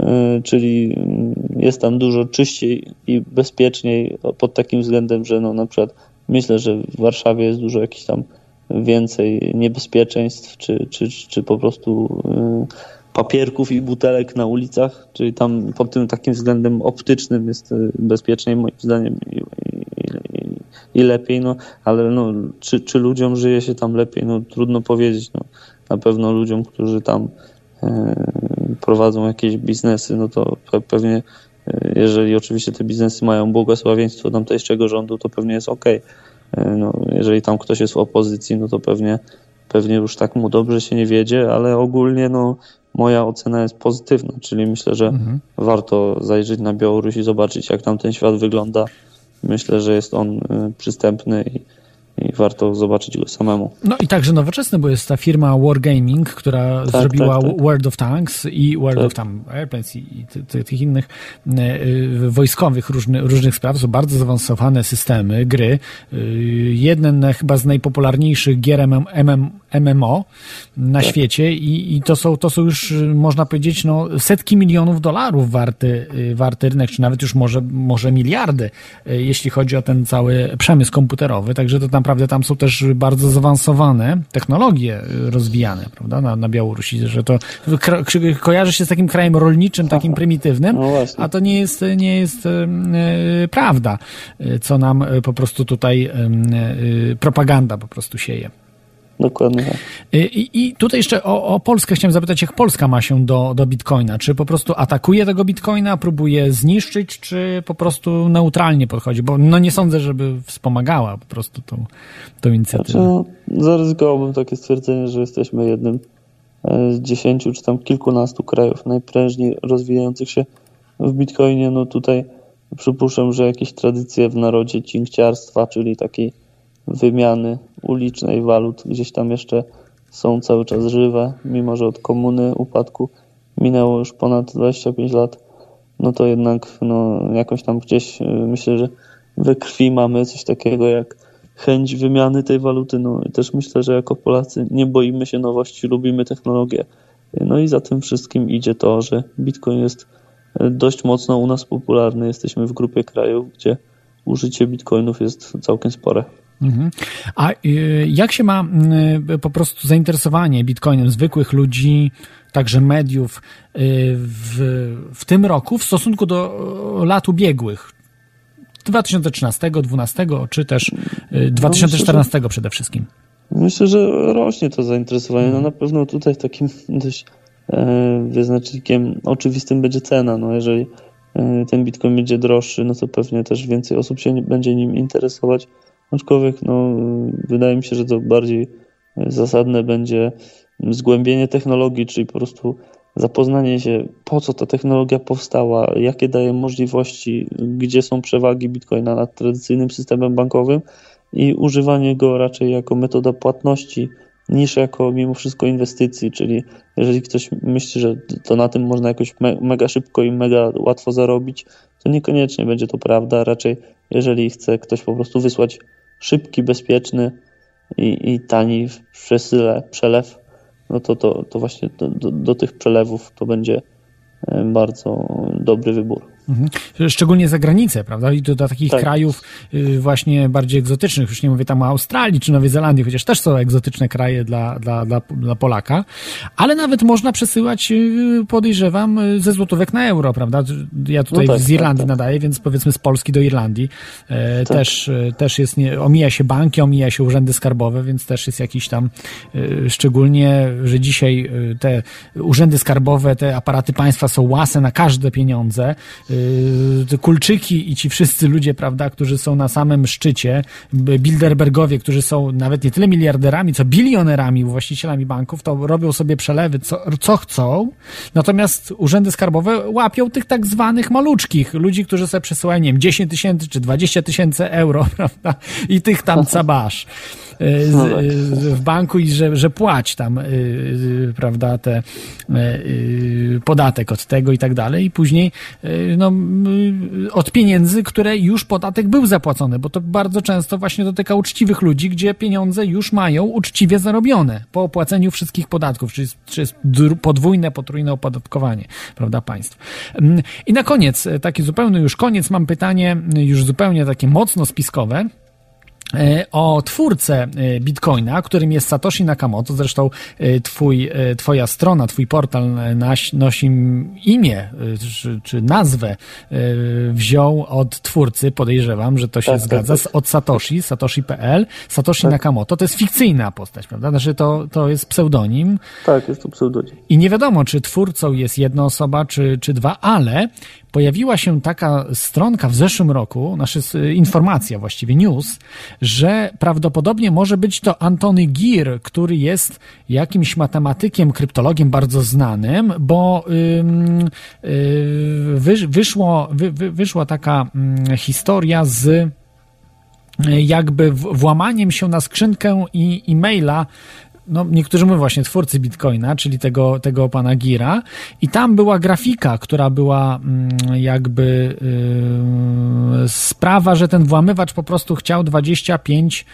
Y, Czyli mm, jest tam dużo czyściej i bezpieczniej pod takim względem, że no, na przykład myślę, że w Warszawie jest dużo jakichś tam więcej niebezpieczeństw, czy, czy, czy po prostu y, papierków i butelek na ulicach, czyli tam pod tym takim względem optycznym jest y, bezpieczniej moim zdaniem i, i, i, lepiej, no, ale no, czy, czy ludziom żyje się tam lepiej, no trudno powiedzieć, no, na pewno ludziom, którzy tam prowadzą jakieś biznesy, no to pe- pewnie y, jeżeli oczywiście te biznesy mają błogosławieństwo tamtejszego rządu, to pewnie jest ok, no, jeżeli tam ktoś jest w opozycji, no to pewnie, pewnie już tak mu dobrze się nie wiedzie, ale ogólnie no, moja ocena jest pozytywna, czyli myślę, że Mhm. warto zajrzeć na Białoruś i zobaczyć, jak tam ten świat wygląda. Myślę, że jest on przystępny i, i warto zobaczyć go samemu. No i także nowoczesny, bo jest ta firma Wargaming, która zrobiła tak, tak. World of Tanks i World Tak. of tam Airplanes i, i ty, ty, tych innych e, wojskowych różny, różnych spraw. Są bardzo zaawansowane systemy, gry. E, jeden chyba z najpopularniejszych gier MM, MM, MMO na Tak. świecie i, i to, są, to są już, e, można powiedzieć, no, setki milionów dolarów warty, warty rynek, czy nawet już może, może miliardy, e, jeśli chodzi o ten cały przemysł komputerowy. Także to naprawdę tam są też bardzo zaawansowane technologie e, rozwijane, prawda, na, na Białorusi, że to kojarzy się z takim krajem rolniczym, takim prymitywnym, No a to nie jest, nie jest prawda, co nam po prostu tutaj propaganda po prostu sieje. Dokładnie tak. I, I tutaj jeszcze o, o Polskę chciałem zapytać, jak Polska ma się do, do Bitcoina? Czy po prostu atakuje tego Bitcoina, próbuje zniszczyć, czy po prostu neutralnie podchodzi? Bo no nie sądzę, żeby wspomagała po prostu tą, tą inicjatywę. Znaczy, no, zaryzykowałbym takie stwierdzenie, że jesteśmy jednym e, z dziesięciu czy tam kilkunastu krajów najprężniej rozwijających się w Bitcoinie. No tutaj przypuszczam, że jakieś tradycje w narodzie cinkciarstwa, czyli takiej wymiany ulicznej walut gdzieś tam jeszcze są cały czas żywe, mimo że od komuny upadku minęło już ponad 25 lat, no to jednak no, jakoś tam gdzieś y, myślę, że we krwi mamy coś takiego jak chęć wymiany tej waluty. No i też myślę, że jako Polacy nie boimy się nowości, lubimy technologię. No i za tym wszystkim idzie to, że Bitcoin jest y, dość mocno u nas popularny. Jesteśmy w grupie krajów, gdzie użycie bitcoinów jest całkiem spore. Mhm. A y, jak się ma y, po prostu zainteresowanie Bitcoinem zwykłych ludzi, także mediów y, w, w tym roku w stosunku do lat ubiegłych? 2013, 2012 czy też y, 2014 przede wszystkim? Myślę, że rośnie to zainteresowanie. No na pewno tutaj takim dość e, wyznacznikiem oczywistym będzie cena. No jeżeli e, ten bitcoin będzie droższy, no to pewnie też więcej osób się będzie nim interesować. Aczkolwiek no, wydaje mi się, że to bardziej e, zasadne będzie zgłębienie technologii, czyli po prostu zapoznanie się, po co ta technologia powstała, jakie daje możliwości, gdzie są przewagi bitcoina nad tradycyjnym systemem bankowym i używanie go raczej jako metoda płatności niż jako mimo wszystko inwestycji, czyli jeżeli ktoś myśli, że to na tym można jakoś me mega szybko i mega łatwo zarobić, to niekoniecznie będzie to prawda. Raczej jeżeli chce ktoś po prostu wysłać szybki, bezpieczny i, i tani przesyle przelew, no to, to, to właśnie do, do, do tych przelewów to będzie e, bardzo dobry wybór. Mhm. Szczególnie za granicę, prawda? I do, do takich Tak. krajów y, właśnie bardziej egzotycznych, już nie mówię tam o Australii czy Nowej Zelandii, chociaż też są egzotyczne kraje dla, dla, dla, dla Polaka, ale nawet można przesyłać, y, podejrzewam, y, ze złotówek na euro, prawda? Ja tutaj No tak, z Irlandii tak, tak. nadaję, więc powiedzmy z Polski do Irlandii e, Tak. też, e, też jest, nie, omija się banki, omija się urzędy skarbowe, więc też jest jakiś tam, e, szczególnie, że dzisiaj te urzędy skarbowe, te aparaty państwa są łase na każde pieniądze, kulczyki i ci wszyscy ludzie, prawda, którzy są na samym szczycie, Bilderbergowie, którzy są nawet nie tyle miliarderami, co bilionerami, właścicielami banków, to robią sobie przelewy, co, co chcą, natomiast urzędy skarbowe łapią tych tak zwanych maluczkich, ludzi, którzy sobie przesyłają, nie wiem, 10 tysięcy czy 20 tysięcy euro, prawda, i tych tam cabasz e, z, No tak. e, w banku i że, że płać tam, prawda, te podatek od tego i tak dalej i później e, no, m, od pieniędzy, które już podatek był zapłacony, bo to bardzo często właśnie dotyka uczciwych ludzi, gdzie pieniądze już mają uczciwie zarobione po opłaceniu wszystkich podatków, czy jest, podwójne, potrójne opodatkowanie, prawda, państw. Mm, I na koniec, e, taki zupełny już koniec, mam pytanie m, już zupełnie takie mocno spiskowe o twórcę e, Bitcoina, którym jest Satoshi Nakamoto. Zresztą e, twój, e, twoja strona, twój portal e, nosi imię e, czy, czy nazwę e, wziął od twórcy, podejrzewam, że to się Tak, tak, zgadza, tak. z- od Satoshi, Satoshi.pl. Satoshi Tak. Nakamoto to jest fikcyjna postać, prawda? Znaczy to, to jest pseudonim Tak, jest to pseudonim. i nie wiadomo, czy twórcą jest jedna osoba, czy, czy dwa, ale pojawiła się taka stronka w zeszłym roku, znaczy s- informacja właściwie, news, że prawdopodobnie może być to Antony Gir, który jest jakimś matematykiem, kryptologiem bardzo znanym, bo ym, y, wysz, wyszło, wy, wy, wyszła taka mm, historia z jakby w- włamaniem się na skrzynkę i e-maila no, niektórzy mówią właśnie twórcy Bitcoina, czyli tego, tego pana Gira, i tam była grafika, która była mm, jakby yy, sprawa, że ten włamywacz po prostu chciał 25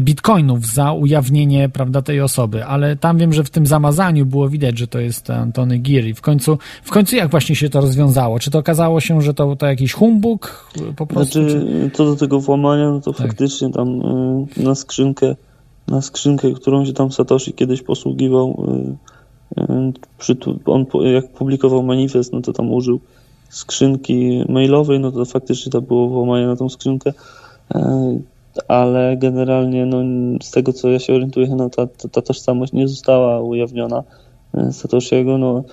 bitcoinów za ujawnienie, prawda, tej osoby, ale tam wiem, że w tym zamazaniu było widać, że to jest Antony Gir i w końcu, w końcu jak właśnie się to rozwiązało? Czy to okazało się, że to, to jakiś humbug po prostu? Znaczy, czy... co do tego włamania, no to Tak. faktycznie tam y, na skrzynkę, na skrzynkę, którą się tam Satoshi kiedyś posługiwał, y, y, on jak publikował manifest, no to tam użył skrzynki mailowej, no to faktycznie to było włamanie na tą skrzynkę, y, ale generalnie no, z tego co ja się orientuję, no ta, ta, ta tożsamość nie została ujawniona Satoshiego, no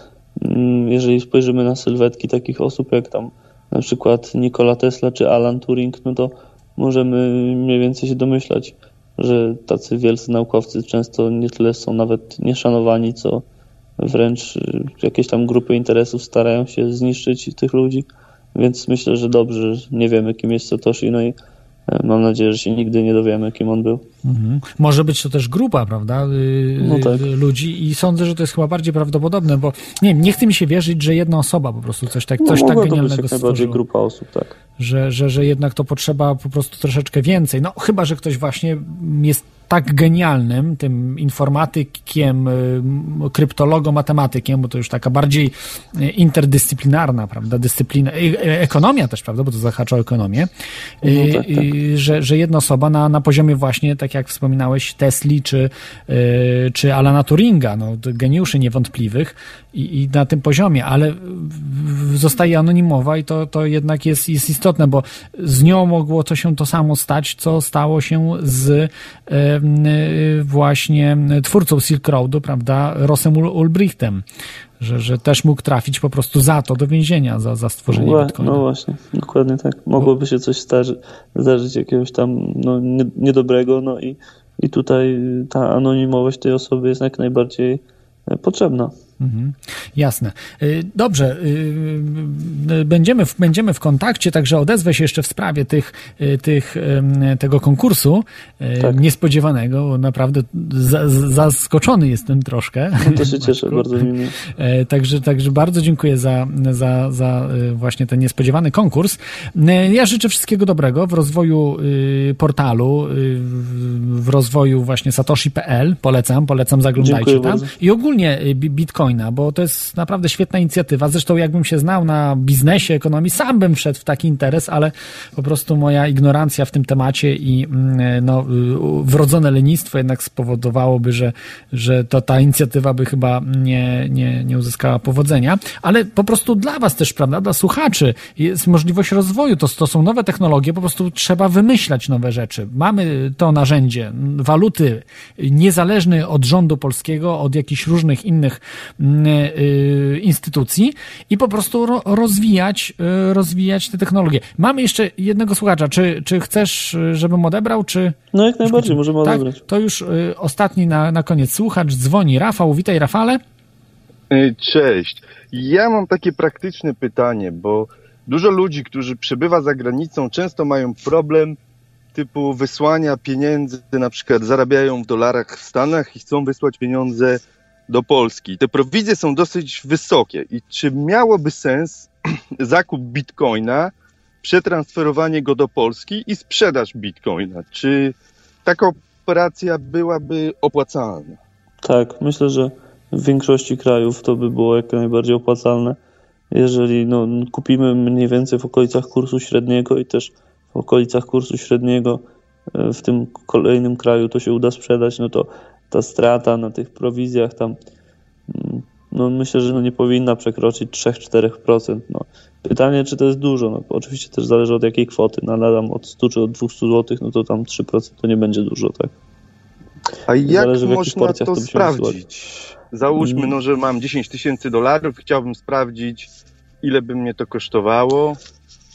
mm, jeżeli spojrzymy na sylwetki takich osób jak tam na przykład Nikola Tesla czy Alan Turing, no to możemy mniej więcej się domyślać, że tacy wielcy naukowcy często nie tyle są nawet nieszanowani, co wręcz y, jakieś tam grupy interesów starają się zniszczyć tych ludzi, więc myślę, że dobrze, że nie wiemy kim jest Satoshi, no i e, mam nadzieję, że się nigdy nie dowiemy kim on był. Mhm. Może być to też grupa, prawda, y, No tak. y, ludzi i sądzę, że to jest chyba bardziej prawdopodobne, bo nie wiem, nie chce mi się wierzyć, że jedna osoba po prostu coś tak, No, coś tak mogła to być genialnego jak stworzyła. grupa osób, tak. Że, że, że jednak to potrzeba po prostu troszeczkę więcej. No chyba, że ktoś właśnie jest tak genialnym tym informatykiem, y, kryptologą, matematykiem, bo to już taka bardziej y, interdyscyplinarna, prawda, dyscyplina, e- ekonomia też, prawda, bo to zahacza o ekonomię, No y, tak, tak. y, Że, że jedna osoba na, na poziomie właśnie, tak jak wspominałeś, Tesli czy, y, czy Alana Turinga, no, geniuszy niewątpliwych i, i na tym poziomie, ale zostaje anonimowa i to, to jednak jest, jest istotne, bo z nią mogło to się to samo stać, co stało się z y, właśnie twórcą Silk Roadu, prawda, Rossem Ul- Ulbrichtem, że, że też mógł trafić po prostu za to do więzienia, za, za stworzenie Wła- Bitcoina. No właśnie, dokładnie tak. Mogłoby się coś zdarzy, zdarzyć jakiegoś tam no, nie- niedobrego, no i, i tutaj ta anonimowość tej osoby jest jak najbardziej e, potrzebna. Mhm. Jasne. Y, Dobrze, y, y, będziemy w, będziemy w kontakcie, także odezwę się jeszcze w sprawie tych, tych, tego konkursu Tak. niespodziewanego, naprawdę zaskoczony jestem troszkę. No to się cieszę, bardzo miło. E, Także, także bardzo dziękuję za, za, za właśnie ten niespodziewany konkurs. E, Ja życzę wszystkiego dobrego w rozwoju portalu, w- rozwoju właśnie satoshi.pl. Polecam, polecam, zaglądajcie Dziękuję tam. bardzo. I ogólnie y, bo to jest naprawdę świetna inicjatywa. Zresztą jakbym się znał na biznesie, ekonomii, sam bym wszedł w taki interes, ale po prostu moja ignorancja w tym temacie i mm, no, y, wrodzone lenistwo jednak spowodowałoby, że, że to ta inicjatywa by chyba nie, nie, nie uzyskała powodzenia. Ale po prostu dla was też, prawda, dla słuchaczy jest możliwość rozwoju. To, to są nowe technologie, po prostu trzeba wymyślać nowe rzeczy. Mamy to narzędzie, waluty niezależny od rządu polskiego, od jakichś różnych innych instytucji i po prostu ro, rozwijać, y, rozwijać te technologie. Mamy jeszcze jednego słuchacza. Czy, czy chcesz, y, żebym odebrał, czy... No jak najbardziej, możemy Tak, odebrać. to już y, ostatni na, na koniec słuchacz dzwoni. Rafał, witaj Rafale. Cześć. Ja mam takie praktyczne pytanie, bo dużo ludzi, którzy przebywa za granicą, często mają problem typu wysłania pieniędzy, na przykład zarabiają w dolarach w Stanach i chcą wysłać pieniądze do Polski. Te prowizje są dosyć wysokie i czy miałoby sens zakup bitcoina, przetransferowanie go do Polski i sprzedaż bitcoina? Czy taka operacja byłaby opłacalna? Tak, myślę, że w większości krajów to by było jak najbardziej opłacalne. Jeżeli no, kupimy mniej więcej w okolicach kursu średniego i też w okolicach kursu średniego e, w tym kolejnym kraju to się uda sprzedać, no to ta strata na tych prowizjach tam mm, no myślę, że no nie powinna przekroczyć 3-4%. No. Pytanie, czy to jest dużo? No, oczywiście też zależy od jakiej kwoty. No, ale tam od 100 czy od 200 zł, no to tam 3% to nie będzie dużo, tak? A jak Zależy, można to to sprawdzić? Załóżmy, Mm. no, że mam 10 tysięcy dolarów, chciałbym sprawdzić, ile by mnie to kosztowało?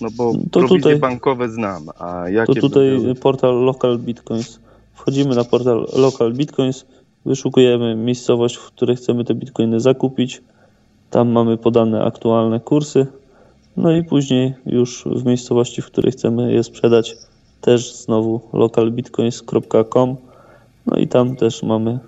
No bo To prowizje tutaj- bankowe znam, a jakie To tutaj portal Local Bitcoins. Wchodzimy na portal Local Bitcoins, wyszukujemy miejscowość, w której chcemy te bitcoiny zakupić. Tam mamy podane aktualne kursy. No i później już w miejscowości, w której chcemy je sprzedać, też znowu localbitcoins.com. No i tam też mamy.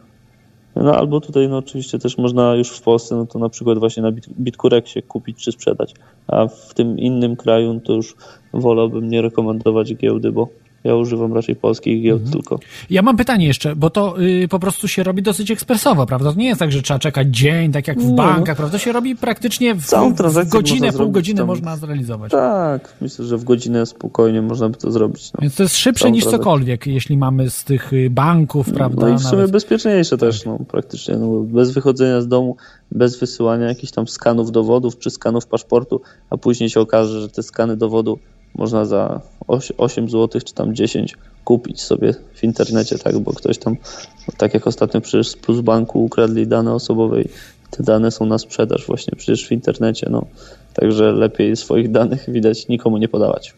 No albo tutaj no oczywiście też można już w Polsce, no to na przykład właśnie na Bit- Bitkurexie kupić czy sprzedać. A w tym innym kraju to już wolałbym nie rekomendować giełdy, bo ja używam raczej polskich giełd tylko. Ja mam pytanie jeszcze, bo to y, po prostu się robi dosyć ekspresowo, prawda? To nie jest tak, że trzeba czekać dzień, tak jak w Nie, no. bankach, prawda? To się robi praktycznie w, Całą w godzinę, pół godziny tam. można zrealizować. Tak, myślę, że w godzinę spokojnie można by to zrobić. No. Więc to jest szybsze Całą niż transakcję. cokolwiek, jeśli mamy z tych y, banków, prawda? No i w sumie nawet. bezpieczniejsze też, no praktycznie, no, bez wychodzenia z domu, bez wysyłania jakichś tam skanów dowodów czy skanów paszportu, a później się okaże, że te skany dowodu można za oś- 8 zł czy tam 10 kupić sobie w internecie, tak, bo ktoś tam, tak jak ostatnio przecież z Plus Banku ukradli dane osobowe i te dane są na sprzedaż właśnie przecież w internecie, no. Także lepiej swoich danych widać nikomu nie podawać.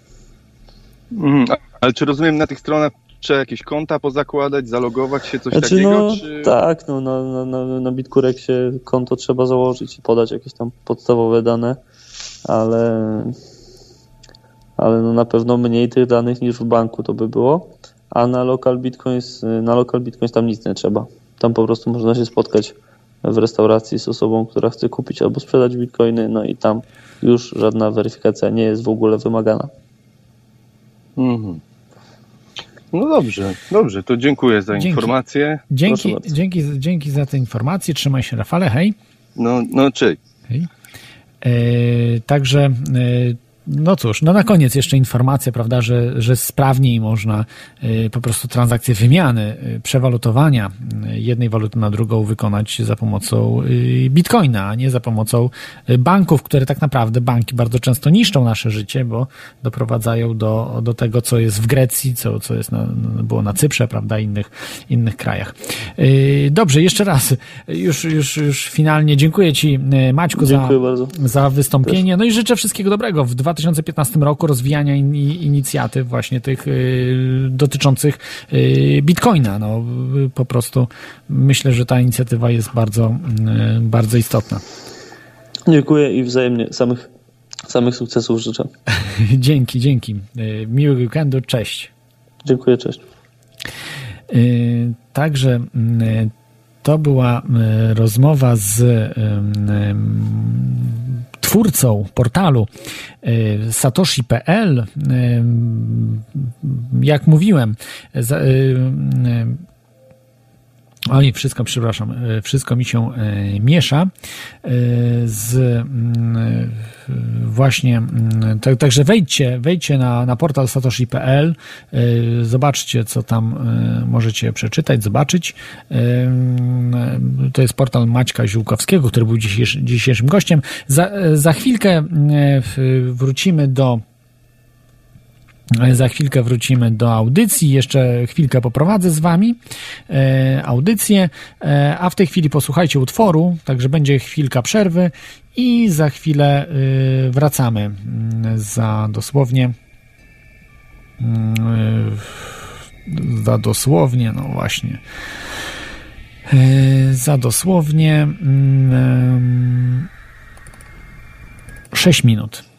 A- ale czy rozumiem, na tych stronach trzeba jakieś konta pozakładać, zalogować się, coś Znaczy, takiego? no, czy... Tak, no, na, na, na, konto trzeba założyć i podać jakieś tam podstawowe dane, ale, ale no na pewno mniej tych danych niż w banku to by było, a na Local Bitcoins, na Local Bitcoins tam nic nie trzeba. Tam po prostu można się spotkać w restauracji z osobą, która chce kupić albo sprzedać bitcoiny, no i tam już żadna weryfikacja nie jest w ogóle wymagana. Mhm. No dobrze, dobrze, to dziękuję za Dzięki. informację. Dzięki, dzięki, dzięki za te informacje. Trzymaj się, Rafale. Hej. No, no cześć. Hej. E, także, e, no cóż, no na koniec jeszcze informacja, prawda, że, że sprawniej można e, po prostu transakcje wymiany, e, przewalutowania e, jednej waluty na drugą wykonać za pomocą bitcoina, a nie za pomocą banków, które tak naprawdę banki bardzo często niszczą nasze życie, bo doprowadzają do, do tego, co jest w Grecji, co, co jest na, było na Cyprze, prawda, innych, innych krajach. Dobrze, jeszcze raz, już, już, już finalnie dziękuję Ci, Maćku, za, bardzo. za wystąpienie. No i życzę wszystkiego dobrego w 2015 roku rozwijania in, inicjatyw właśnie tych y, dotyczących y, Bitcoina. No, po prostu myślę, że ta inicjatywa jest bardzo, y, bardzo istotna. Dziękuję i wzajemnie samych, samych sukcesów życzę. dzięki, dzięki. Miłego weekendu, cześć. Dziękuję, cześć. Także to była rozmowa z twórcą portalu y, satoshi.pl. Y, Jak mówiłem, y, Oj, wszystko, przepraszam, y, wszystko mi się y, miesza y, z mm, właśnie, mm, tak, także wejdźcie, wejdźcie na, na portal satoshi.pl, zobaczcie, co tam możecie przeczytać, zobaczyć. Y, To jest portal Maćka Ziółkowskiego, który był dzisiejszy, dzisiejszym gościem. Za, za chwilkę wrócimy do za chwilkę wrócimy do audycji. Jeszcze chwilkę poprowadzę z Wami e, audycję, e, a w tej chwili posłuchajcie utworu, także będzie chwilka przerwy i za chwilę e, wracamy mm, za dosłownie mm, e, za dosłownie, no właśnie e, za dosłownie mm, 6 minut.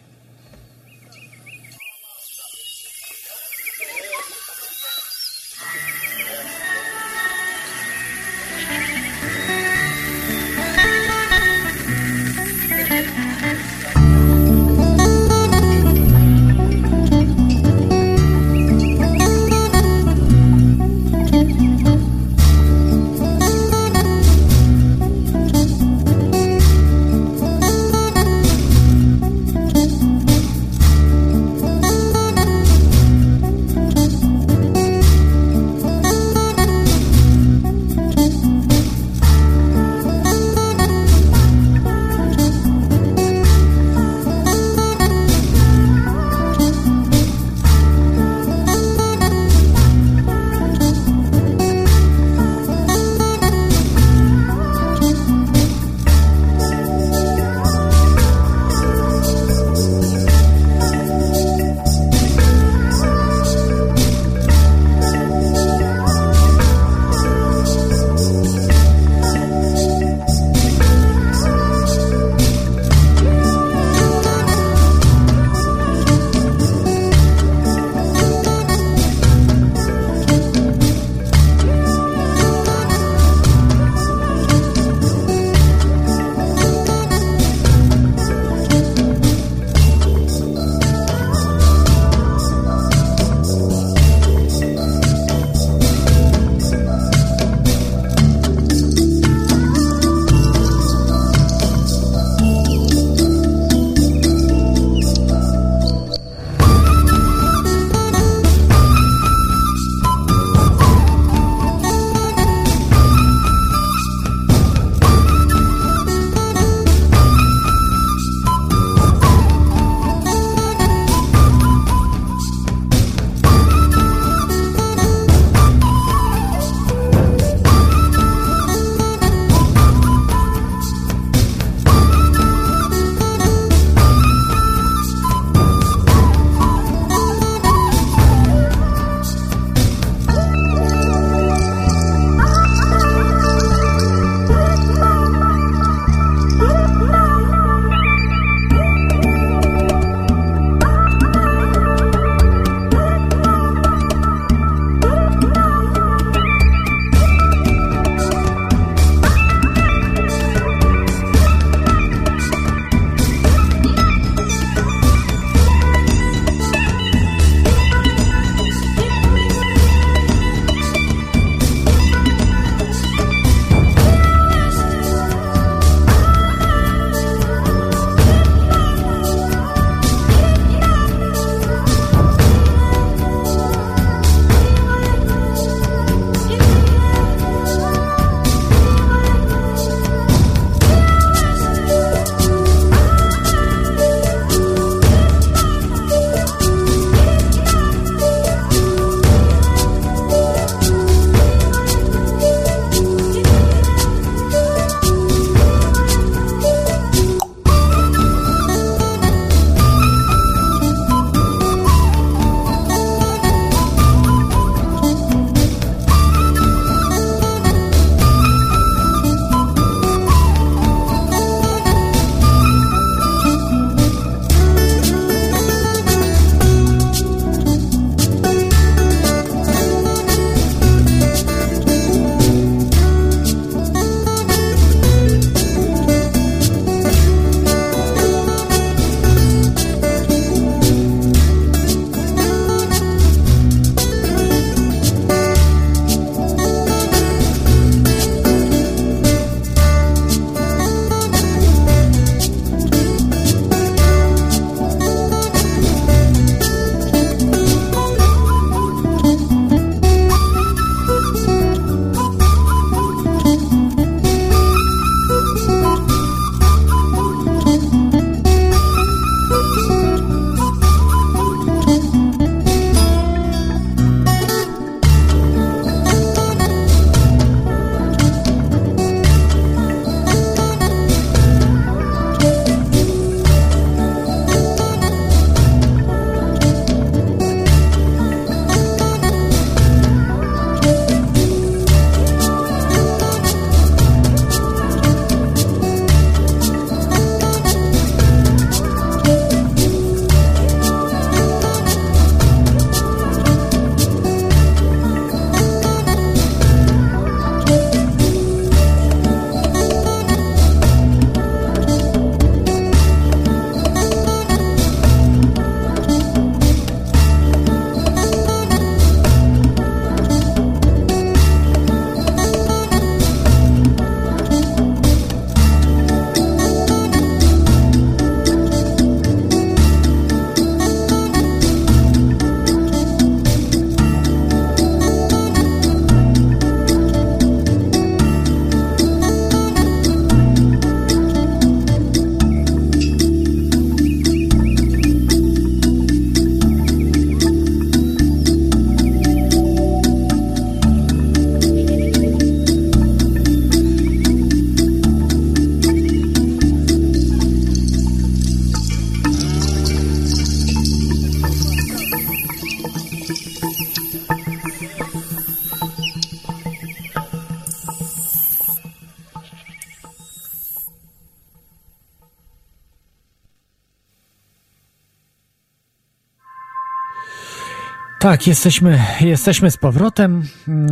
Tak, jesteśmy, jesteśmy z powrotem.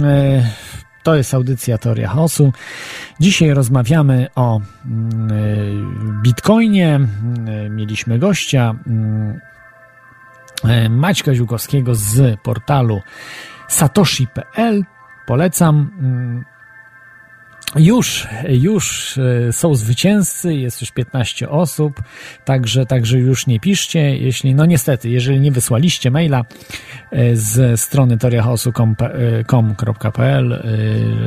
E, To jest audycja Teoria Chaosu. Dzisiaj rozmawiamy o mm, e, Bitcoinie. E, Mieliśmy gościa mm, Maćka Ziłkowskiego z portalu satoshi.pl. Polecam. Mm, Już, już są zwycięzcy, jest już 15 osób, także, także już nie piszcie, jeśli, no niestety, jeżeli nie wysłaliście maila z strony teoriachaosu.com.pl e,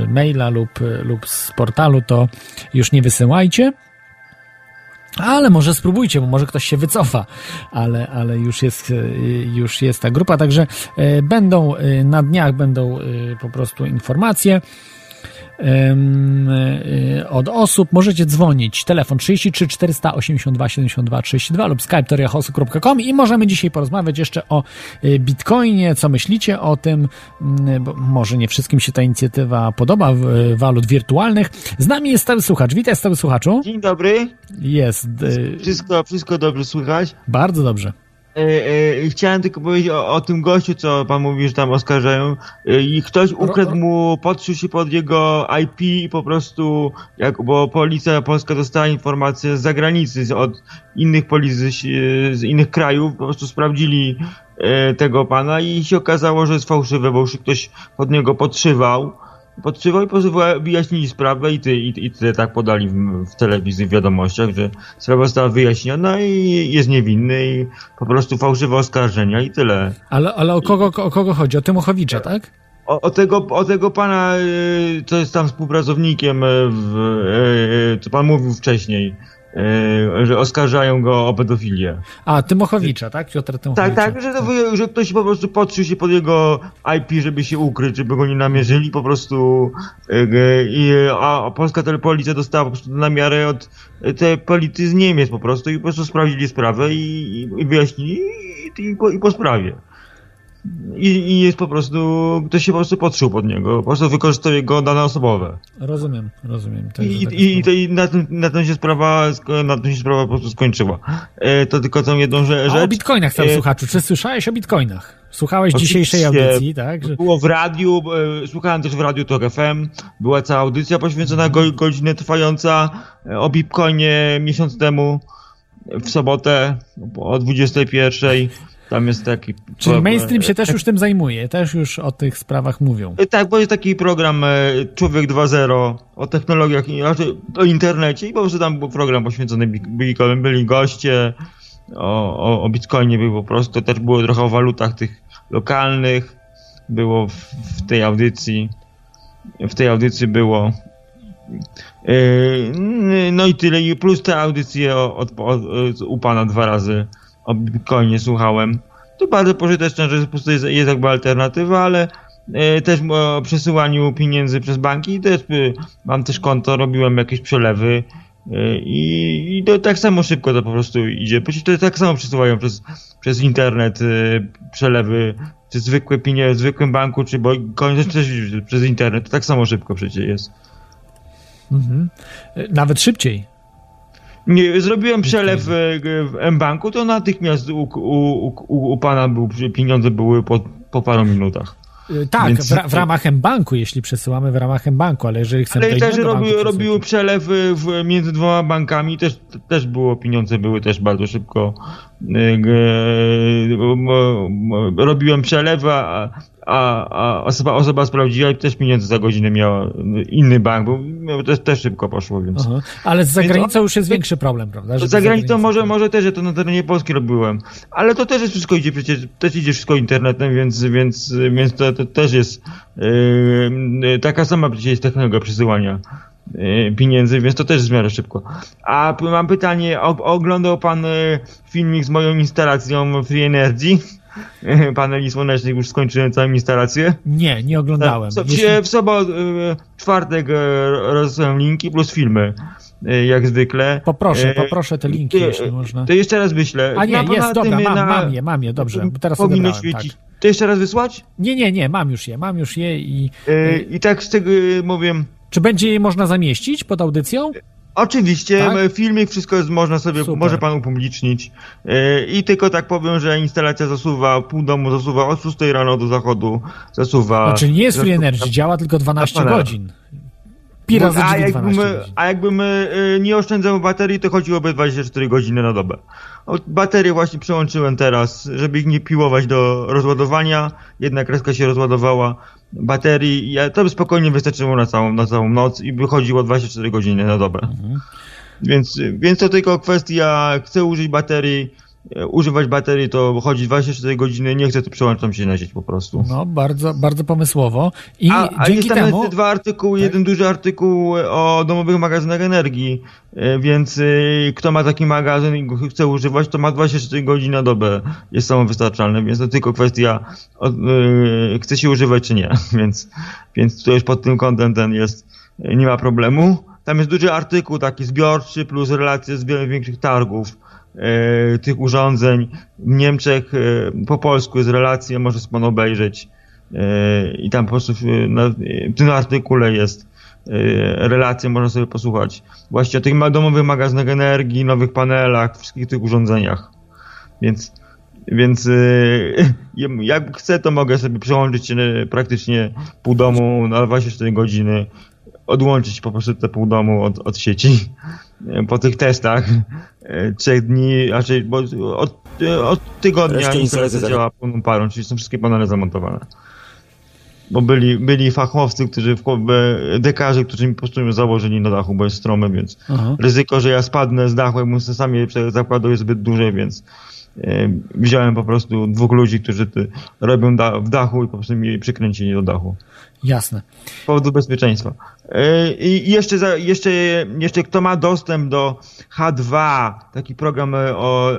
maila lub, lub z portalu, to już nie wysyłajcie. Ale może spróbujcie, bo może ktoś się wycofa, ale, ale już, jest, e, już jest ta grupa, także e, będą e, na dniach będą e, po prostu informacje e, od osób. Możecie dzwonić. Telefon 33 482 72 32 lub skype toriachosu.com i możemy dzisiaj porozmawiać jeszcze o e, Bitcoinie. Co myślicie o tym? Mm, Bo może nie wszystkim się ta inicjatywa podoba, w- e, walut wirtualnych. Z nami jest stały słuchacz. Witaj stały słuchaczu. Dzień dobry. Jest. e, Wszystko, wszystko dobrze słychać. Bardzo dobrze. E, e, chciałem tylko powiedzieć o, o tym gościu, co pan mówi, że tam oskarżają. E, I ktoś ukradł mu, podszył się pod jego IP i po prostu, jak, bo policja polska dostała informacje z zagranicy, z, od innych policji, z, z innych krajów, po prostu sprawdzili e, tego pana i się okazało, że jest fałszywe, bo już ktoś pod niego podszywał. Podszywał i pozywa- wyjaśnili sprawę i, ty, i, i tyle tak podali w, w telewizji, w wiadomościach, że sprawa została wyjaśniona i jest niewinny i po prostu fałszywe oskarżenia i tyle. Ale, ale o, kogo, o kogo chodzi? O Tymochowicza, tak? O, o, tego, o tego pana, y, co jest tam współpracownikiem, y, w, y, co pan mówił wcześniej, y, że oskarżają go o pedofilię. A, Tymochowicza, tak? Piotr Tymochowicza. Tak, tak, że, to, że ktoś po prostu podszył się pod jego IP, żeby się ukryć, żeby go nie namierzyli, po prostu y, i, a, a polska telepolicja dostała po prostu na miarę od y, tej policji z Niemiec po prostu i po prostu sprawdzili sprawę i, i, i wyjaśnili i, i, po, i po sprawie. I, I jest po prostu, ktoś się po prostu podszył pod niego, po prostu wykorzystał jego dane osobowe. Rozumiem, rozumiem. I, i, to, i na, tym, na tym się sprawa, na tym się sprawa po prostu skończyła. E, to tylko tą jedną rze- A rzecz. o bitcoinach, tam E, słuchaczu. Czy słyszałeś o bitcoinach? Słuchałeś Oczywiście. dzisiejszej audycji, tak? Że... Było w radiu, e, słuchałem też w radiu TOK FM, była cała audycja poświęcona go, godzinę trwająca e, o Bitcoinie miesiąc temu w sobotę o 21. Tam jest taki... Czyli pro- mainstream się też już tym zajmuje, też już o tych sprawach mówią. E, Tak, bo jest taki program e, Człowiek 2.0 o technologiach, znaczy o internecie i po prostu tam był program poświęcony Bit- Bitcoinowi, byli goście, o, o, o Bitcoinie był po prostu, też było trochę o walutach tych lokalnych, było w, w tej audycji, w tej audycji było e, no i tyle, i plus te audycje o, od, od, u pana dwa razy o Bitcoinie słuchałem. To bardzo pożyteczne, że po jest, jest jakby alternatywa, ale e, też o przesyłaniu pieniędzy przez banki. Też, e, mam też konto, robiłem jakieś przelewy e, i, to tak samo szybko to po prostu idzie. Przecież to tak samo przesyłają przez, przez internet przelewy, czy zwykłe pieniądze w zwykłym banku, czy bo koniec też przez internet. To tak samo szybko przecież jest. Mhm. Nawet szybciej. Nie, zrobiłem przelew e, w M-Banku, to natychmiast u, u, u, u pana był, pieniądze były po, po paru minutach. Y, Tak, Więc- w, w ramach M-Banku, jeśli przesyłamy w ramach M-Banku, ale jeżeli chcemy Ale też robiły, banku robiły przelewy w, między dwoma bankami, też, też było, pieniądze były też bardzo szybko. e, Robiłem przelew, a, a, a osoba, osoba sprawdziła i też pieniądze za godzinę miała inny bank, bo też, też szybko poszło, więc... Aha. Ale z zagranicą już jest większy problem, prawda? Żeby Za granicą zagranicą- może, może też, ja to na terenie Polski robiłem. Ale to też jest wszystko idzie przecież, też idzie wszystko internetem, więc, więc, więc to, to też jest yy, taka sama przecież jest technologia przesyłania yy, pieniędzy, więc to też jest w miarę szybko. A mam pytanie, oglądał pan yy, filmik z moją instalacją Free Energy? Paneli słonecznych już skończyłem całą instalację. Nie, nie oglądałem. W, Jeśli... w sobotę, w czwartek e, rozesłałem linki plus filmy, e, jak zwykle. Poproszę, poproszę te linki, e, jeśli można. To jeszcze raz wyślę. A nie, Na- jest, dobra, mam, na- mam je, mam je, dobrze. Teraz Powinno odebrałem, tak. świecić. To jeszcze raz wysłać? Nie, nie, nie, mam już je, mam już je i... E, I tak z tego mówię, Czy będzie je można zamieścić pod audycją? Oczywiście, Tak? filmik, wszystko jest, można sobie, Super. może pan upublicznić. Yy, I tylko tak powiem, że instalacja zasuwa, pół domu zasuwa od 6 rano do zachodu, zasuwa. Znaczy nie jest free energy, działa tylko 12 na panelach. godzin. Pi razy a, jakbym, 12 godzin. a jakbym y, nie oszczędzał baterii, to chodziłoby 24 godziny na dobę. O, baterie właśnie przełączyłem teraz, żeby ich nie piłować do rozładowania. Jedna kreska się rozładowała baterii. Ja, to by spokojnie wystarczyło na całą, na całą noc i by chodziło 24 godziny na dobę. Mhm. Więc, więc to tylko kwestia, chcę użyć baterii, używać baterii to chodzi 24 godziny, nie chcę, to przełączam się na sieć po prostu. No, bardzo, bardzo pomysłowo. I A, a dzięki jest tam temu... te dwa artykuły, Tak. jeden duży artykuł o domowych magazynach energii, e, więc e, kto ma taki magazyn i go chce używać, to ma 24 godziny na dobę, jest samowystarczalny, więc to tylko kwestia, e, chce się używać czy nie, więc, więc to już pod tym kątem ten jest, e, nie ma problemu. Tam jest duży artykuł taki zbiorczy, plus relacje z wielu większych targów e, tych urządzeń. W Niemczech e, po polsku jest relacja, może pan obejrzeć. E, I tam po prostu w, w tym artykule jest e, relacja, można sobie posłuchać. Właśnie o tych domowych magazynach energii, nowych panelach, wszystkich tych urządzeniach. Więc, więc e, jak chcę, to mogę sobie przełączyć e, praktycznie pół domu na 24 godziny, odłączyć po prostu te pół domu od, od sieci po tych testach e, trzech dni, raczej bo od, e, od tygodnia instalacja działa pełną parą, czyli są wszystkie panele zamontowane. Bo byli, byli fachowcy, którzy, dekarze, którzy mi po prostu założyli na dachu, bo jest stromy, więc Aha. ryzyko, że ja spadnę z dachu, jakbym sobie sam je prze- zakładał jest zbyt duże, więc e, wziąłem po prostu dwóch ludzi, którzy robią da, w dachu i po prostu mi przykręcili do dachu Jasne. z powodu bezpieczeństwa. Yy, I jeszcze, jeszcze, jeszcze kto ma dostęp do H2, taki program e, o,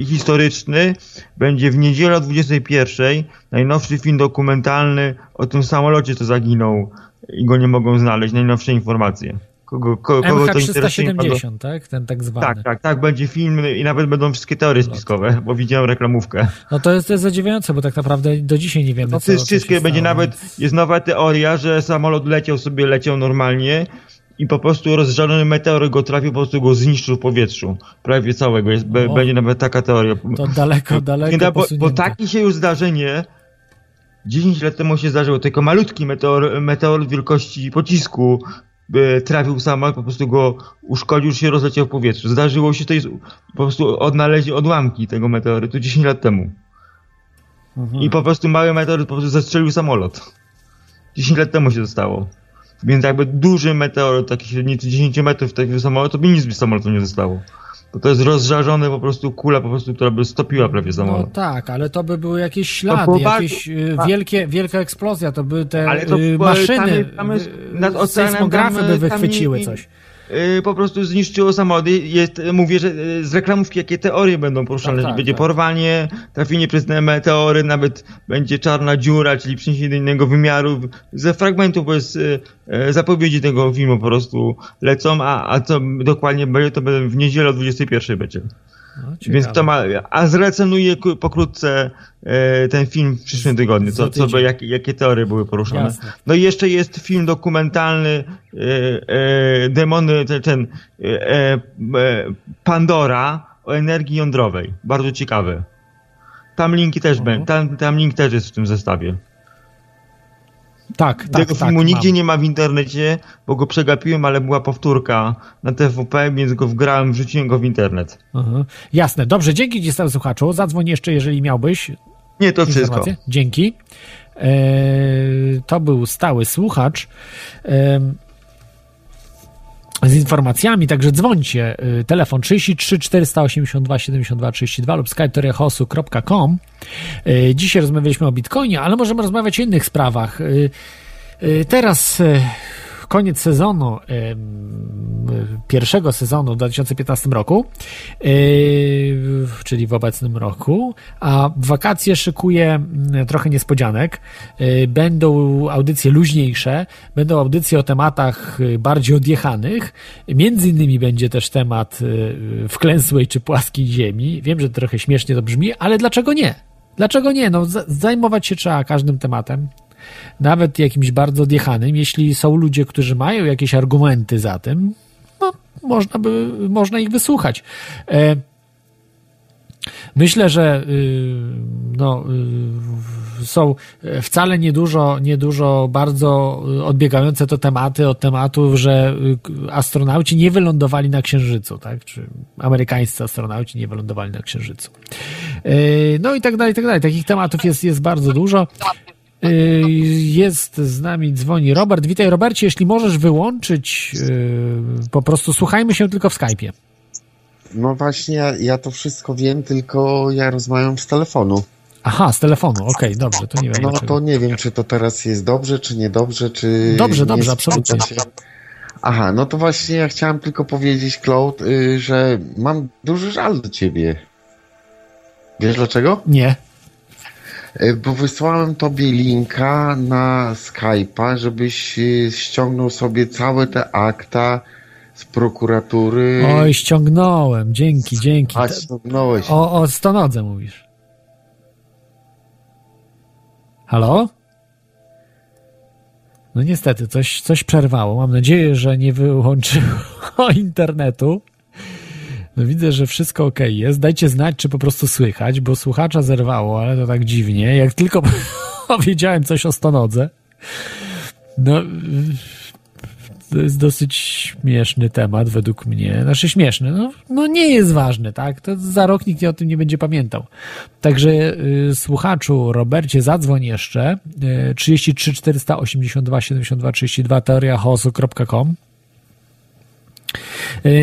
e, historyczny, będzie w niedzielę o 21. Najnowszy film dokumentalny o tym samolocie, co zaginął i go nie mogą znaleźć. Najnowsze informacje. Kogo, ko, kogo to interesuje? kogo- MH370, tak? Ten tak zwany. Tak, tak, tak, będzie film i nawet będą wszystkie teorie spiskowe, bo widziałem reklamówkę. No to jest, to jest zadziwiające, bo tak naprawdę do dzisiaj nie wiemy, No co, wszystkie, będzie stało. nawet, jest nowa teoria, że samolot leciał sobie, leciał normalnie i po prostu rozżalony meteor go trafił, po prostu go zniszczył w powietrzu. Prawie całego. Jest, O. będzie nawet taka teoria. To daleko, daleko da, bo, bo takie się już zdarzenie 10 lat temu się zdarzyło, tylko malutki meteor, meteor wielkości pocisku trafił samolot, po prostu go uszkodził, się rozleciał w powietrzu. Zdarzyło się to po prostu odnaleźli odłamki tego meteorytu 10 lat temu. Mhm. I po prostu mały meteoryt po prostu zastrzelił samolot. 10 lat temu się to stało. Więc jakby duży meteoryt, taki średnicy 10 metrów takiego samolotu, to by nic z samolotu nie zostało. Bo to jest rozżarzone po prostu kula, po prostu, która by stopiła prawie No samolot. tak, ale to by były jakieś ślady, bardzo- jakieś tak. wielkie, wielka eksplozja, to by te Ale to y, maszyny, tam jest- tam jest- y, nad oceanem tam, by y, tam wychwyciły i- coś. Yy, po prostu zniszczyło samolot. Jest, mówię, że yy, z reklamówki jakie teorie będą poruszane. Tak, tak, będzie tak. porwanie, trafienie przez te meteory, nawet będzie czarna dziura, czyli przeniesienie do innego wymiaru. Ze fragmentów bez yy, zapowiedzi tego filmu po prostu lecą, a, a co dokładnie będzie, to będzie w niedzielę o 21 będzie. No, Więc kto ma, a zrecenuje pokrótce e, ten film w przyszłym tygodniu, co, co jak, jakie teorie były poruszane. Jasne. No i jeszcze jest film dokumentalny e, e, Demony, ten, e, e, Pandora o energii jądrowej. Bardzo ciekawy. Tam linki też Mhm. będą, tam, tam link też jest w tym zestawie. Tak, tak, Tego tak, filmu nigdzie mam. nie ma w internecie, bo go przegapiłem, ale była powtórka na TVP, więc go wgrałem, wrzuciłem go w internet. Aha. Jasne, dobrze, dzięki Ci słuchaczu. Zadzwoń jeszcze, jeżeli miałbyś Nie, to wszystko. informacje. Dzięki. Eee, to był stały słuchacz. Em, z informacjami, także dzwońcie. Y, Telefon 33 482 72 32 lub skype.com. Y, Dzisiaj rozmawialiśmy o Bitcoinie, ale możemy rozmawiać o innych sprawach. Y, Teraz koniec sezonu, pierwszego sezonu w 2015 roku, y, czyli w obecnym roku, a w wakacje szykuje mm, trochę niespodzianek. Y, Będą audycje luźniejsze, będą audycje o tematach y, bardziej odjechanych. Między innymi będzie też temat wklęsłej czy płaskiej ziemi. Wiem, że trochę śmiesznie to brzmi, ale dlaczego nie? Dlaczego nie? No, zajmować się trzeba każdym tematem nawet jakimś bardzo odjechanym, jeśli są ludzie, którzy mają jakieś argumenty za tym, no można, by, można ich wysłuchać. E, myślę, że y, no, y, są wcale niedużo, niedużo bardzo odbiegające to tematy od tematów, że y, astronauci nie wylądowali na Księżycu, tak? Czy amerykańscy astronauci nie wylądowali na Księżycu. No i tak dalej, i tak dalej. Takich tematów jest, jest bardzo dużo. Jest z nami, dzwoni Robert. Witaj Robercie, jeśli możesz wyłączyć, po prostu słuchajmy się tylko w Skype'ie. No właśnie, ja, ja to wszystko wiem, tylko ja rozmawiam z telefonu. Aha, z telefonu, okej, okay, dobrze, to nie wiem. No dlaczego. to nie wiem, czy to teraz jest dobrze, czy niedobrze, czy. Dobrze, dobrze, absolutnie. Się. Aha, no to właśnie ja chciałem tylko powiedzieć, Claude, y, że mam duży żal do ciebie. Wiesz dlaczego? Nie. Y, bo wysłałem tobie linka na Skype'a, żebyś y, ściągnął sobie całe te akta z prokuratury. Oj, ściągnąłem, dzięki, dzięki. A, ściągnąłeś. O, o stonodze mówisz. Halo? No niestety, coś, coś przerwało. Mam nadzieję, że nie wyłączyło internetu. No widzę, że wszystko ok jest. Dajcie znać, czy po prostu słychać, bo słuchacza zerwało, ale to tak dziwnie. Jak tylko powiedziałem coś o stonodze, no to jest dosyć śmieszny temat według mnie. Znaczy śmieszny, no, no nie jest ważny, tak? To za rok nikt o tym nie będzie pamiętał. Także y, słuchaczu, Robercie, zadzwoń jeszcze. Y, 33 482 72 32 teoriachaosu.com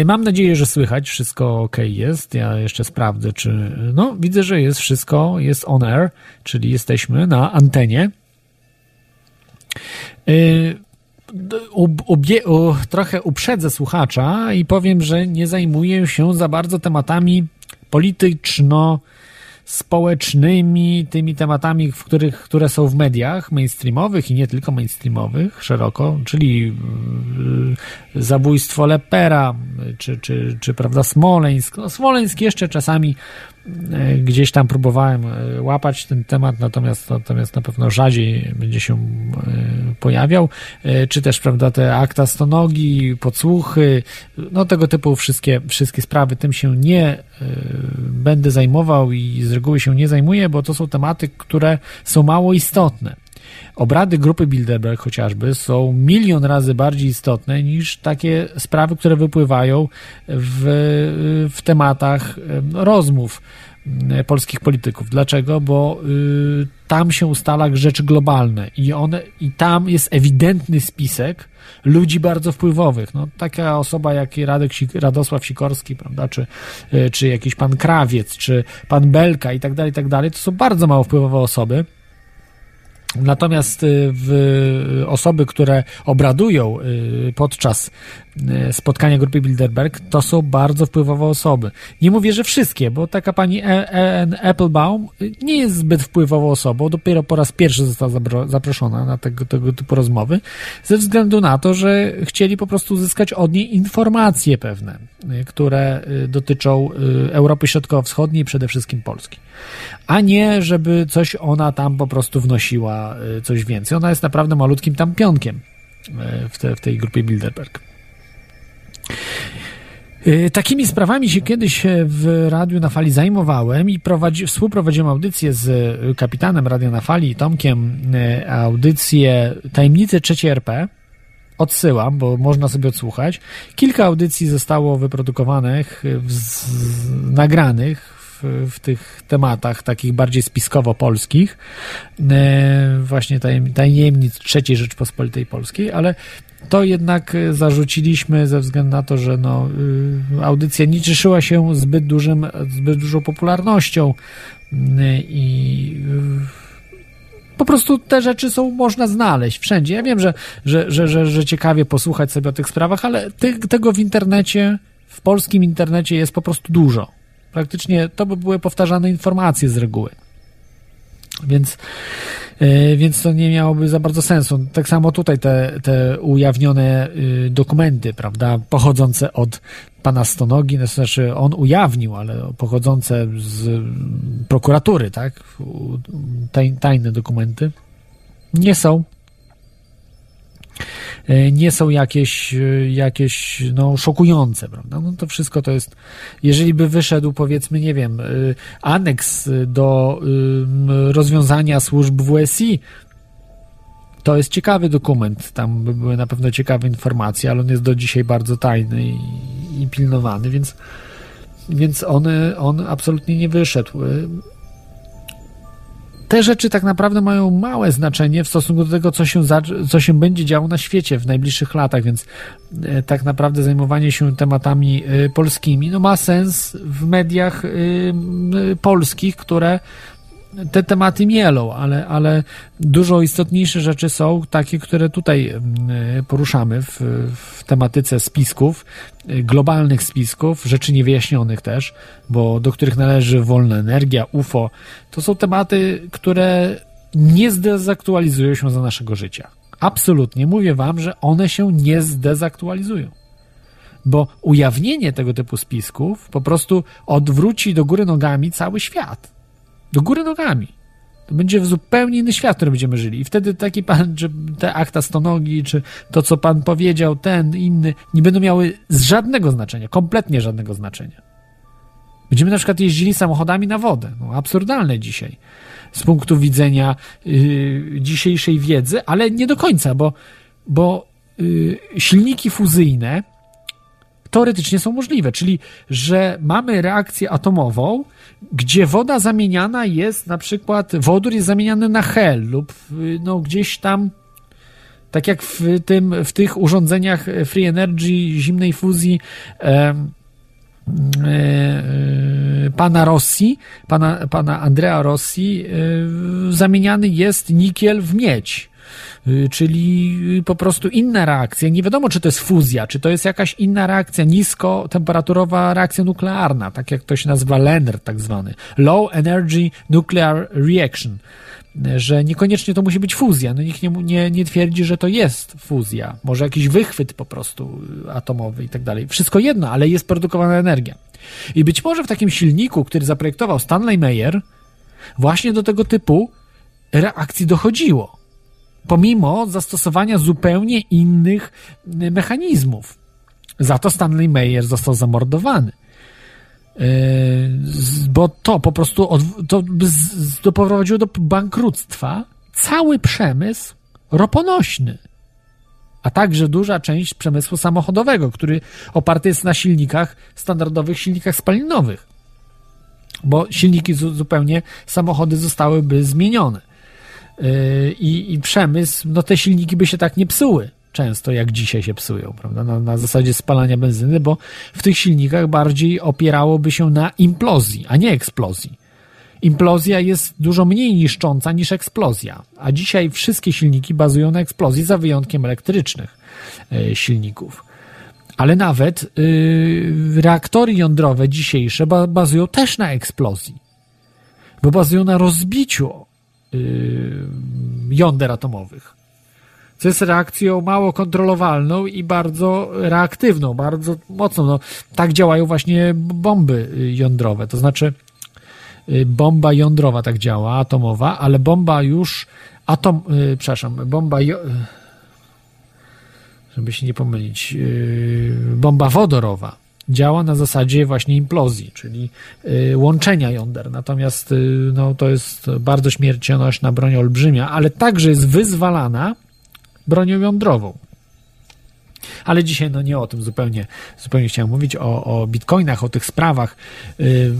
Mam nadzieję, że słychać, wszystko ok jest. Ja jeszcze sprawdzę, czy. No, widzę, że jest wszystko, jest on air, czyli jesteśmy na antenie. U, trochę uprzedzę słuchacza i powiem, że nie zajmuję się za bardzo tematami polityczno społecznymi, tymi tematami, w których, które są w mediach mainstreamowych i nie tylko mainstreamowych, szeroko, czyli yy, zabójstwo Lepera, czy, czy, czy prawda, Smoleńsk. No, Smoleńsk jeszcze czasami gdzieś tam próbowałem yy, łapać ten temat, natomiast, natomiast na pewno rzadziej będzie się yy, pojawiał, czy też, prawda, te akta stonogi, podsłuchy, no tego typu wszystkie, wszystkie sprawy, tym się nie będę zajmował i z reguły się nie zajmuję, bo to są tematy, które są mało istotne. Obrady grupy Bilderberg chociażby są milion razy bardziej istotne niż takie sprawy, które wypływają w, w tematach rozmów polskich polityków. Dlaczego? Bo y, tam się ustala rzeczy globalne i one, i tam jest ewidentny spisek ludzi bardzo wpływowych. No, taka osoba jak Radek, Radosław Sikorski, prawda, czy, y, czy jakiś pan Krawiec, czy pan Belka i tak dalej, tak dalej, to są bardzo mało wpływowe osoby. Natomiast y, w osoby, które obradują podczas spotkania grupy Bilderberg, to są bardzo wpływowe osoby. Nie mówię, że wszystkie, bo taka pani Ellen Applebaum nie jest zbyt wpływową osobą, dopiero po raz pierwszy została zaproszona na tego, tego typu rozmowy, ze względu na to, że chcieli po prostu uzyskać od niej informacje pewne, które dotyczą Europy Środkowo-Wschodniej, przede wszystkim Polski. A nie, żeby coś ona tam po prostu wnosiła coś więcej. Ona jest naprawdę malutkim tam pionkiem w, te, w tej grupie Bilderberg. Takimi sprawami się kiedyś w Radiu na Fali zajmowałem i prowadzi, współprowadziłem audycję z kapitanem Radia na Fali, Tomkiem, audycję Tajemnicy III RP. Odsyłam, bo można sobie odsłuchać. Kilka audycji zostało wyprodukowanych, z, nagranych w, w, tych tematach takich bardziej spiskowo-polskich, właśnie tajemnic III Rzeczpospolitej Polskiej, ale to jednak zarzuciliśmy ze względu na to, że no, audycja nie cieszyła się zbyt, dużym, zbyt dużą popularnością i po prostu te rzeczy są można znaleźć wszędzie. Ja wiem, że, że, że, że, że ciekawie posłuchać sobie o tych sprawach, ale ty, tego w internecie, w polskim internecie jest po prostu dużo. Praktycznie to by były powtarzane informacje z reguły. Więc, więc to nie miałoby za bardzo sensu. Tak samo tutaj te, te ujawnione yy, dokumenty, prawda, pochodzące od pana Stonogi, to znaczy on ujawnił, ale pochodzące z prokuratury, tak, taj, tajne dokumenty, nie są e, nie są jakieś, e, jakieś no, szokujące, prawda? No to wszystko to jest, jeżeli by wyszedł powiedzmy, nie wiem, e, aneks do rozwiązania służb WSI, to jest ciekawy dokument, tam by były na pewno ciekawe informacje, ale on jest do dzisiaj bardzo tajny i, i pilnowany, więc, więc on, on absolutnie nie wyszedł te rzeczy tak naprawdę mają małe znaczenie w stosunku do tego, co się, za, co się będzie działo na świecie w najbliższych latach, więc e, tak naprawdę zajmowanie się tematami e, polskimi no ma sens w mediach e, polskich, które te tematy mielą, ale, ale dużo istotniejsze rzeczy są takie, które tutaj poruszamy w, w tematyce spisków, globalnych spisków, rzeczy niewyjaśnionych też, bo do których należy wolna energia, UFO. To są tematy, które nie zdezaktualizują się za naszego życia. Absolutnie mówię wam, że one się nie zdezaktualizują. Bo ujawnienie tego typu spisków po prostu odwróci do góry nogami cały świat do góry nogami. To będzie zupełnie inny świat, w którym będziemy żyli. I wtedy taki pan, czy te akta stonogi, czy to, co pan powiedział, ten, inny, nie będą miały żadnego znaczenia, kompletnie żadnego znaczenia. Będziemy na przykład jeździli samochodami na wodę. No, absurdalne dzisiaj z punktu widzenia yy, dzisiejszej wiedzy, ale nie do końca, bo, bo yy, silniki fuzyjne teoretycznie są możliwe, czyli że mamy reakcję atomową, gdzie woda zamieniana jest, na przykład wodór jest zamieniany na hel lub no, gdzieś tam tak jak w, tym, w tych urządzeniach free energy, zimnej fuzji e, e, pana Rossi, pana, pana Andrea Rossi, e, zamieniany jest nikiel w miedź. Y, czyli y, po prostu inna reakcja. Nie wiadomo, czy to jest fuzja, czy to jest jakaś inna reakcja, niskotemperaturowa reakcja nuklearna, tak jak to się nazywa LENR tak zwany. Low Energy Nuclear Reaction że niekoniecznie to musi być fuzja. No nikt nie, nie, nie twierdzi, że to jest fuzja. Może jakiś wychwyt po prostu atomowy i tak dalej. Wszystko jedno, ale jest produkowana energia. I być może w takim silniku, który zaprojektował Stanley Meyer, właśnie do tego typu reakcji dochodziło pomimo zastosowania zupełnie innych y, mechanizmów. Za to Stanley Mayer został zamordowany. Y, bo to po prostu to doprowadziło do bankructwa cały przemysł roponośny, a także duża część przemysłu samochodowego, który oparty jest na silnikach, standardowych silnikach spalinowych. Bo silniki zupełnie, samochody zostałyby zmienione. Yy, i, i przemysł, no te silniki by się tak nie psuły często, jak dzisiaj się psują, prawda? Na, na, zasadzie spalania benzyny, bo w tych silnikach bardziej opierałoby się na implozji, a nie eksplozji. Implozja jest dużo mniej niszcząca niż eksplozja, a dzisiaj wszystkie silniki bazują na eksplozji, za wyjątkiem elektrycznych yy, silników. Ale nawet yy, reaktory jądrowe dzisiejsze ba bazują też na eksplozji, bo bazują na rozbiciu Y, jąder atomowych. Co jest reakcją mało kontrolowalną i bardzo reaktywną, bardzo mocną. No, tak działają właśnie bomby jądrowe. To znaczy, y, bomba jądrowa tak działa, atomowa, ale bomba już atom, yy, przepraszam, bomba żeby się nie pomylić, bomba wodorowa działa na zasadzie właśnie implozji, czyli y, łączenia jąder. Natomiast y, no, to jest bardzo śmiercionośna broń olbrzymia, ale także jest wyzwalana bronią jądrową. Ale dzisiaj no nie o tym zupełnie, zupełnie chciałem mówić, o, o bitcoinach, o tych sprawach. Yy,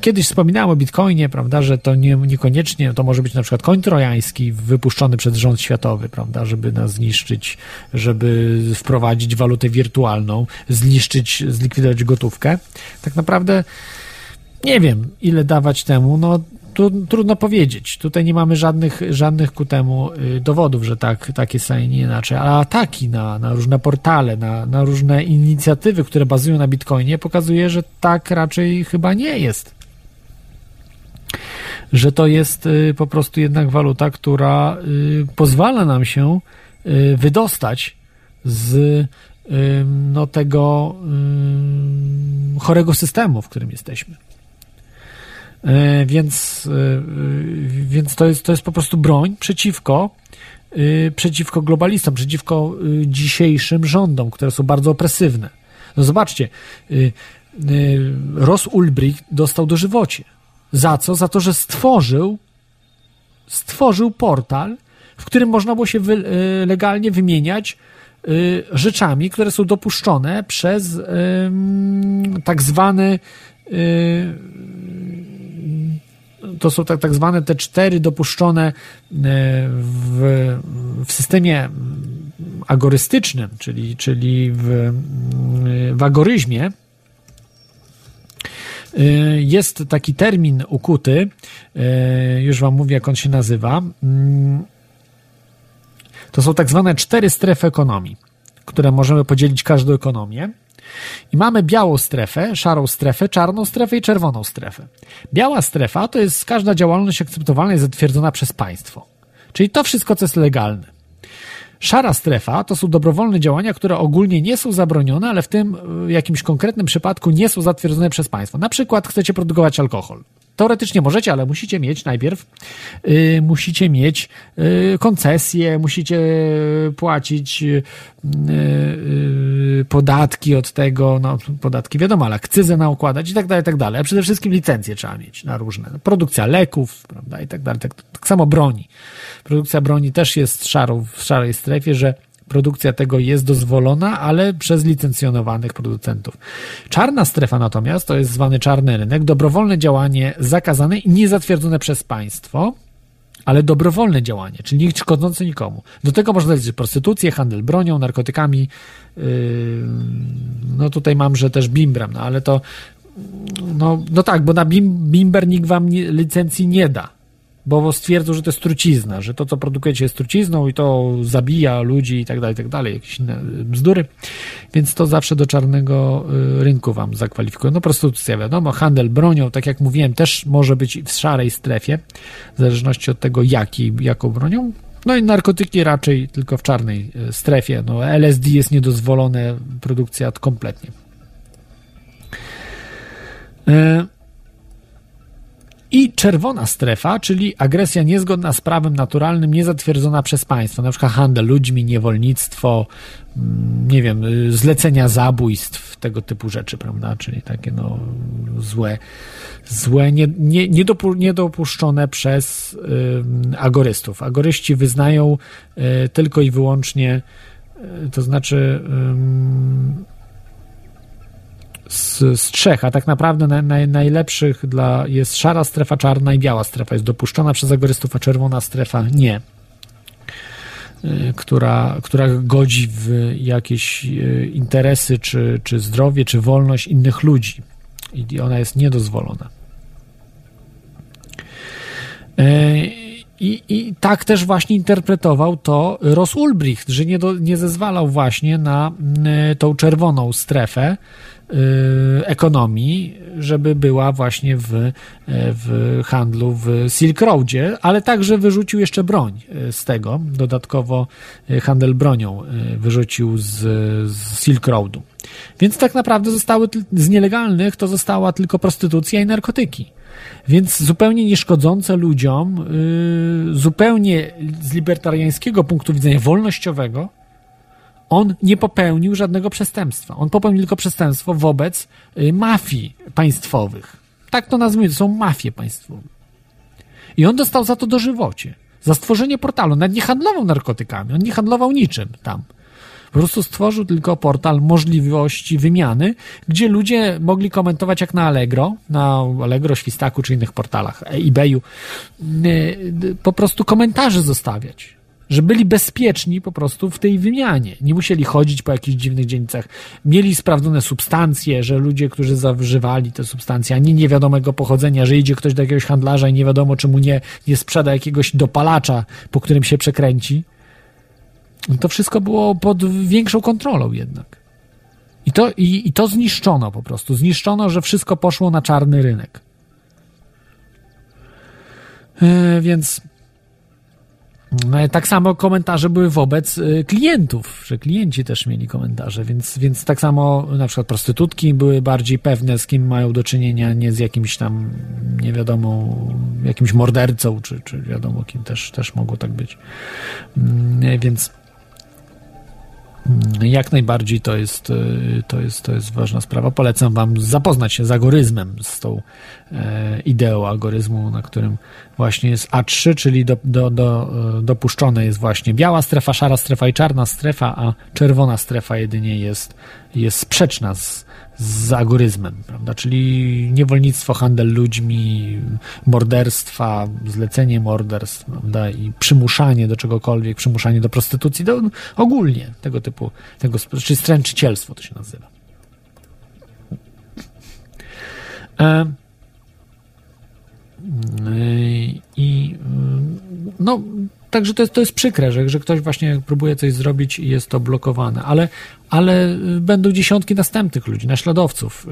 kiedyś wspominałem o bitcoinie, prawda, że to nie, niekoniecznie, to może być na przykład koń trojański wypuszczony przez rząd światowy, prawda, żeby nas zniszczyć, żeby wprowadzić walutę wirtualną, zniszczyć, zlikwidować gotówkę. Tak naprawdę nie wiem, ile dawać temu. No, tu trudno powiedzieć. Tutaj nie mamy żadnych, żadnych ku temu y, dowodów, że tak, tak jest, a nie inaczej. Ale ataki na, na różne portale, na, na różne inicjatywy, które bazują na bitcoinie, pokazuje, że tak raczej chyba nie jest. Że to jest y, po prostu jednak waluta, która y, pozwala nam się wydostać z no, tego chorego systemu, w którym jesteśmy. E, więc, e, więc to, jest, to jest po prostu broń przeciwko y, przeciwko globalistom, przeciwko dzisiejszym rządom, które są bardzo opresywne. No zobaczcie, Ross Ulbricht dostał dożywocie. Za co? Za to, że stworzył stworzył portal, w którym można było się wy, legalnie wymieniać rzeczami, które są dopuszczone przez tak zwany to są tak, tak zwane te cztery dopuszczone w, w systemie agorystycznym, czyli, czyli w, w agoryzmie, jest taki termin ukuty, już wam mówię, jak on się nazywa. To są tak zwane cztery strefy ekonomii, które możemy podzielić każdą ekonomię. I mamy białą strefę, szarą strefę, czarną strefę i czerwoną strefę. Biała strefa to jest każda działalność akceptowalna i zatwierdzona przez państwo. Czyli to wszystko, co jest legalne. Szara strefa to są dobrowolne działania, które ogólnie nie są zabronione, ale w tym w jakimś konkretnym przypadku nie są zatwierdzone przez państwo. Na przykład chcecie produkować alkohol. Teoretycznie możecie, ale musicie mieć najpierw, yy, musicie mieć yy, koncesje, musicie płacić yy, podatki od tego, no podatki wiadomo, ale akcyzę na układać i tak dalej, i tak dalej. A przede wszystkim licencje trzeba mieć na różne. Produkcja leków, prawda, i tak dalej. Tak, tak samo broni. Produkcja broni też jest szarą, w szarej strefie, że produkcja tego jest dozwolona, ale przez licencjonowanych producentów. Czarna strefa natomiast to jest zwany czarny rynek, dobrowolne działanie zakazane i niezatwierdzone przez państwo, ale dobrowolne działanie, czyli nie szkodzące nikomu. Do tego można zaliczyć prostytucję, handel bronią, narkotykami. Yy, no tutaj mam, że też bimbram, no ale to no, no tak, bo na bim, bimber nikt wam licencji nie da bo stwierdzą, że to jest trucizna, że to, co produkujecie jest trucizną i to zabija ludzi i tak dalej, i tak dalej, jakieś inne bzdury, więc to zawsze do czarnego y, rynku wam zakwalifikują. No prostytucja wiadomo, handel bronią, tak jak mówiłem, też może być w szarej strefie, w zależności od tego, jaki, jaką bronią, no i narkotyki raczej tylko w czarnej y, strefie. No, LSD jest niedozwolone, produkcja kompletnie. Y i czerwona strefa, czyli agresja niezgodna z prawem naturalnym, niezatwierdzona przez państwo, na przykład handel ludźmi, niewolnictwo, mm, nie wiem, y, zlecenia zabójstw, tego typu rzeczy, prawda, czyli takie no złe, złe, nie, nie, niedopu, niedopuszczone przez y, agorystów. Agoryści wyznają y, tylko i wyłącznie, y, to znaczy z, z trzech, a tak naprawdę na, na, najlepszych dla, jest szara strefa, czarna i biała strefa jest dopuszczona przez agorystów, a czerwona strefa nie. Y, która, która godzi w jakieś y, interesy, czy, czy zdrowie, czy wolność innych ludzi. I ona jest niedozwolona. Y, I, I tak też właśnie interpretował to Ross Ulbricht, że nie, do, nie zezwalał właśnie na tą czerwoną strefę, Y, ekonomii, żeby była właśnie w, w handlu w Silk Roadzie, ale także wyrzucił jeszcze broń y, z tego. Dodatkowo y, handel bronią wyrzucił z, z Silk Roadu. Więc tak naprawdę zostały z nielegalnych to została tylko prostytucja i narkotyki. Więc zupełnie nieszkodzące ludziom, zupełnie z libertariańskiego punktu widzenia wolnościowego, on nie popełnił żadnego przestępstwa. On popełnił tylko przestępstwo wobec y, mafii państwowych. Tak to nazwijmy, to są mafie państwowe. I on dostał za to dożywocie. Za stworzenie portalu. Nawet nie handlował narkotykami, on nie handlował niczym tam. Po prostu stworzył tylko portal możliwości wymiany, gdzie ludzie mogli komentować jak na Allegro, na Allegro, Świstaku czy innych portalach, eBayu, y, po prostu komentarze zostawiać że byli bezpieczni po prostu w tej wymianie. Nie musieli chodzić po jakichś dziwnych dzielnicach. Mieli sprawdzone substancje, że ludzie, którzy zażywali te substancje, a nie niewiadomego pochodzenia, że idzie ktoś do jakiegoś handlarza i nie wiadomo, czy mu nie, nie sprzeda jakiegoś dopalacza, po którym się przekręci. To wszystko było pod większą kontrolą jednak. I to, i, i to zniszczono po prostu. Zniszczono, że wszystko poszło na czarny rynek. Yy, więc No, tak samo komentarze były wobec y, klientów, że klienci też mieli komentarze, więc, więc tak samo na przykład prostytutki były bardziej pewne, z kim mają do czynienia, nie z jakimś tam, nie wiadomo, jakimś mordercą, czy, czy wiadomo kim też, też mogło tak być. Mm, Więc jak najbardziej to jest, y, to jest, to jest ważna sprawa. Polecam Wam zapoznać się z algoryzmem, z tą e, ideą algoryzmu, na którym właśnie jest A3, czyli do, do, do, e, dopuszczone jest właśnie biała strefa, szara strefa i czarna strefa, a czerwona strefa jedynie jest, jest sprzeczna z, z algorytmem, prawda? Czyli niewolnictwo, handel ludźmi, morderstwa, zlecenie morderstw, prawda? I przymuszanie do czegokolwiek, przymuszanie do prostytucji, do, ogólnie tego typu, tego, czyli stręczycielstwo to się nazywa. E, i no, także to jest, to jest przykre, że, że ktoś właśnie próbuje coś zrobić i jest to blokowane, ale, ale będą dziesiątki następnych ludzi, naśladowców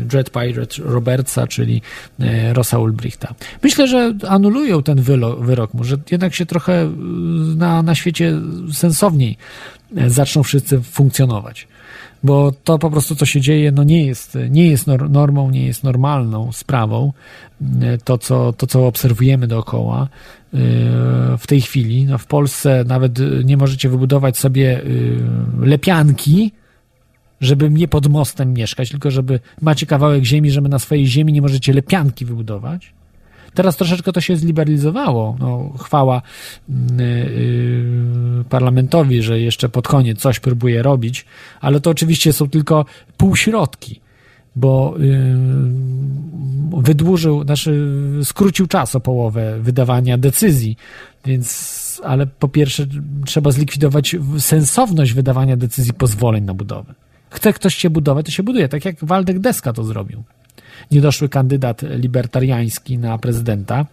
Dread Pirate Robertsa, czyli yy, Rosa Ulbrichta. Myślę, że anulują ten wyrok, może jednak się trochę na, na świecie sensowniej zaczną wszyscy funkcjonować bo to po prostu, co się dzieje, no nie jest, nie jest normą, nie jest normalną sprawą. To co, to, co obserwujemy dookoła w tej chwili. No w Polsce nawet nie możecie wybudować sobie yy, lepianki, żeby nie pod mostem mieszkać, tylko żeby macie kawałek ziemi, żeby na swojej ziemi nie możecie lepianki wybudować. Teraz troszeczkę to się zliberalizowało. No, chwała yy, parlamentowi, że jeszcze pod koniec coś próbuje robić, ale to oczywiście są tylko półśrodki, bo wydłużył, znaczy skrócił czas o połowę wydawania decyzji, więc ale po pierwsze trzeba zlikwidować sensowność wydawania decyzji pozwoleń na budowę. Chce ktoś się budować, to się buduje, tak jak Waldek Deska to zrobił niedoszły kandydat libertariański na prezydenta.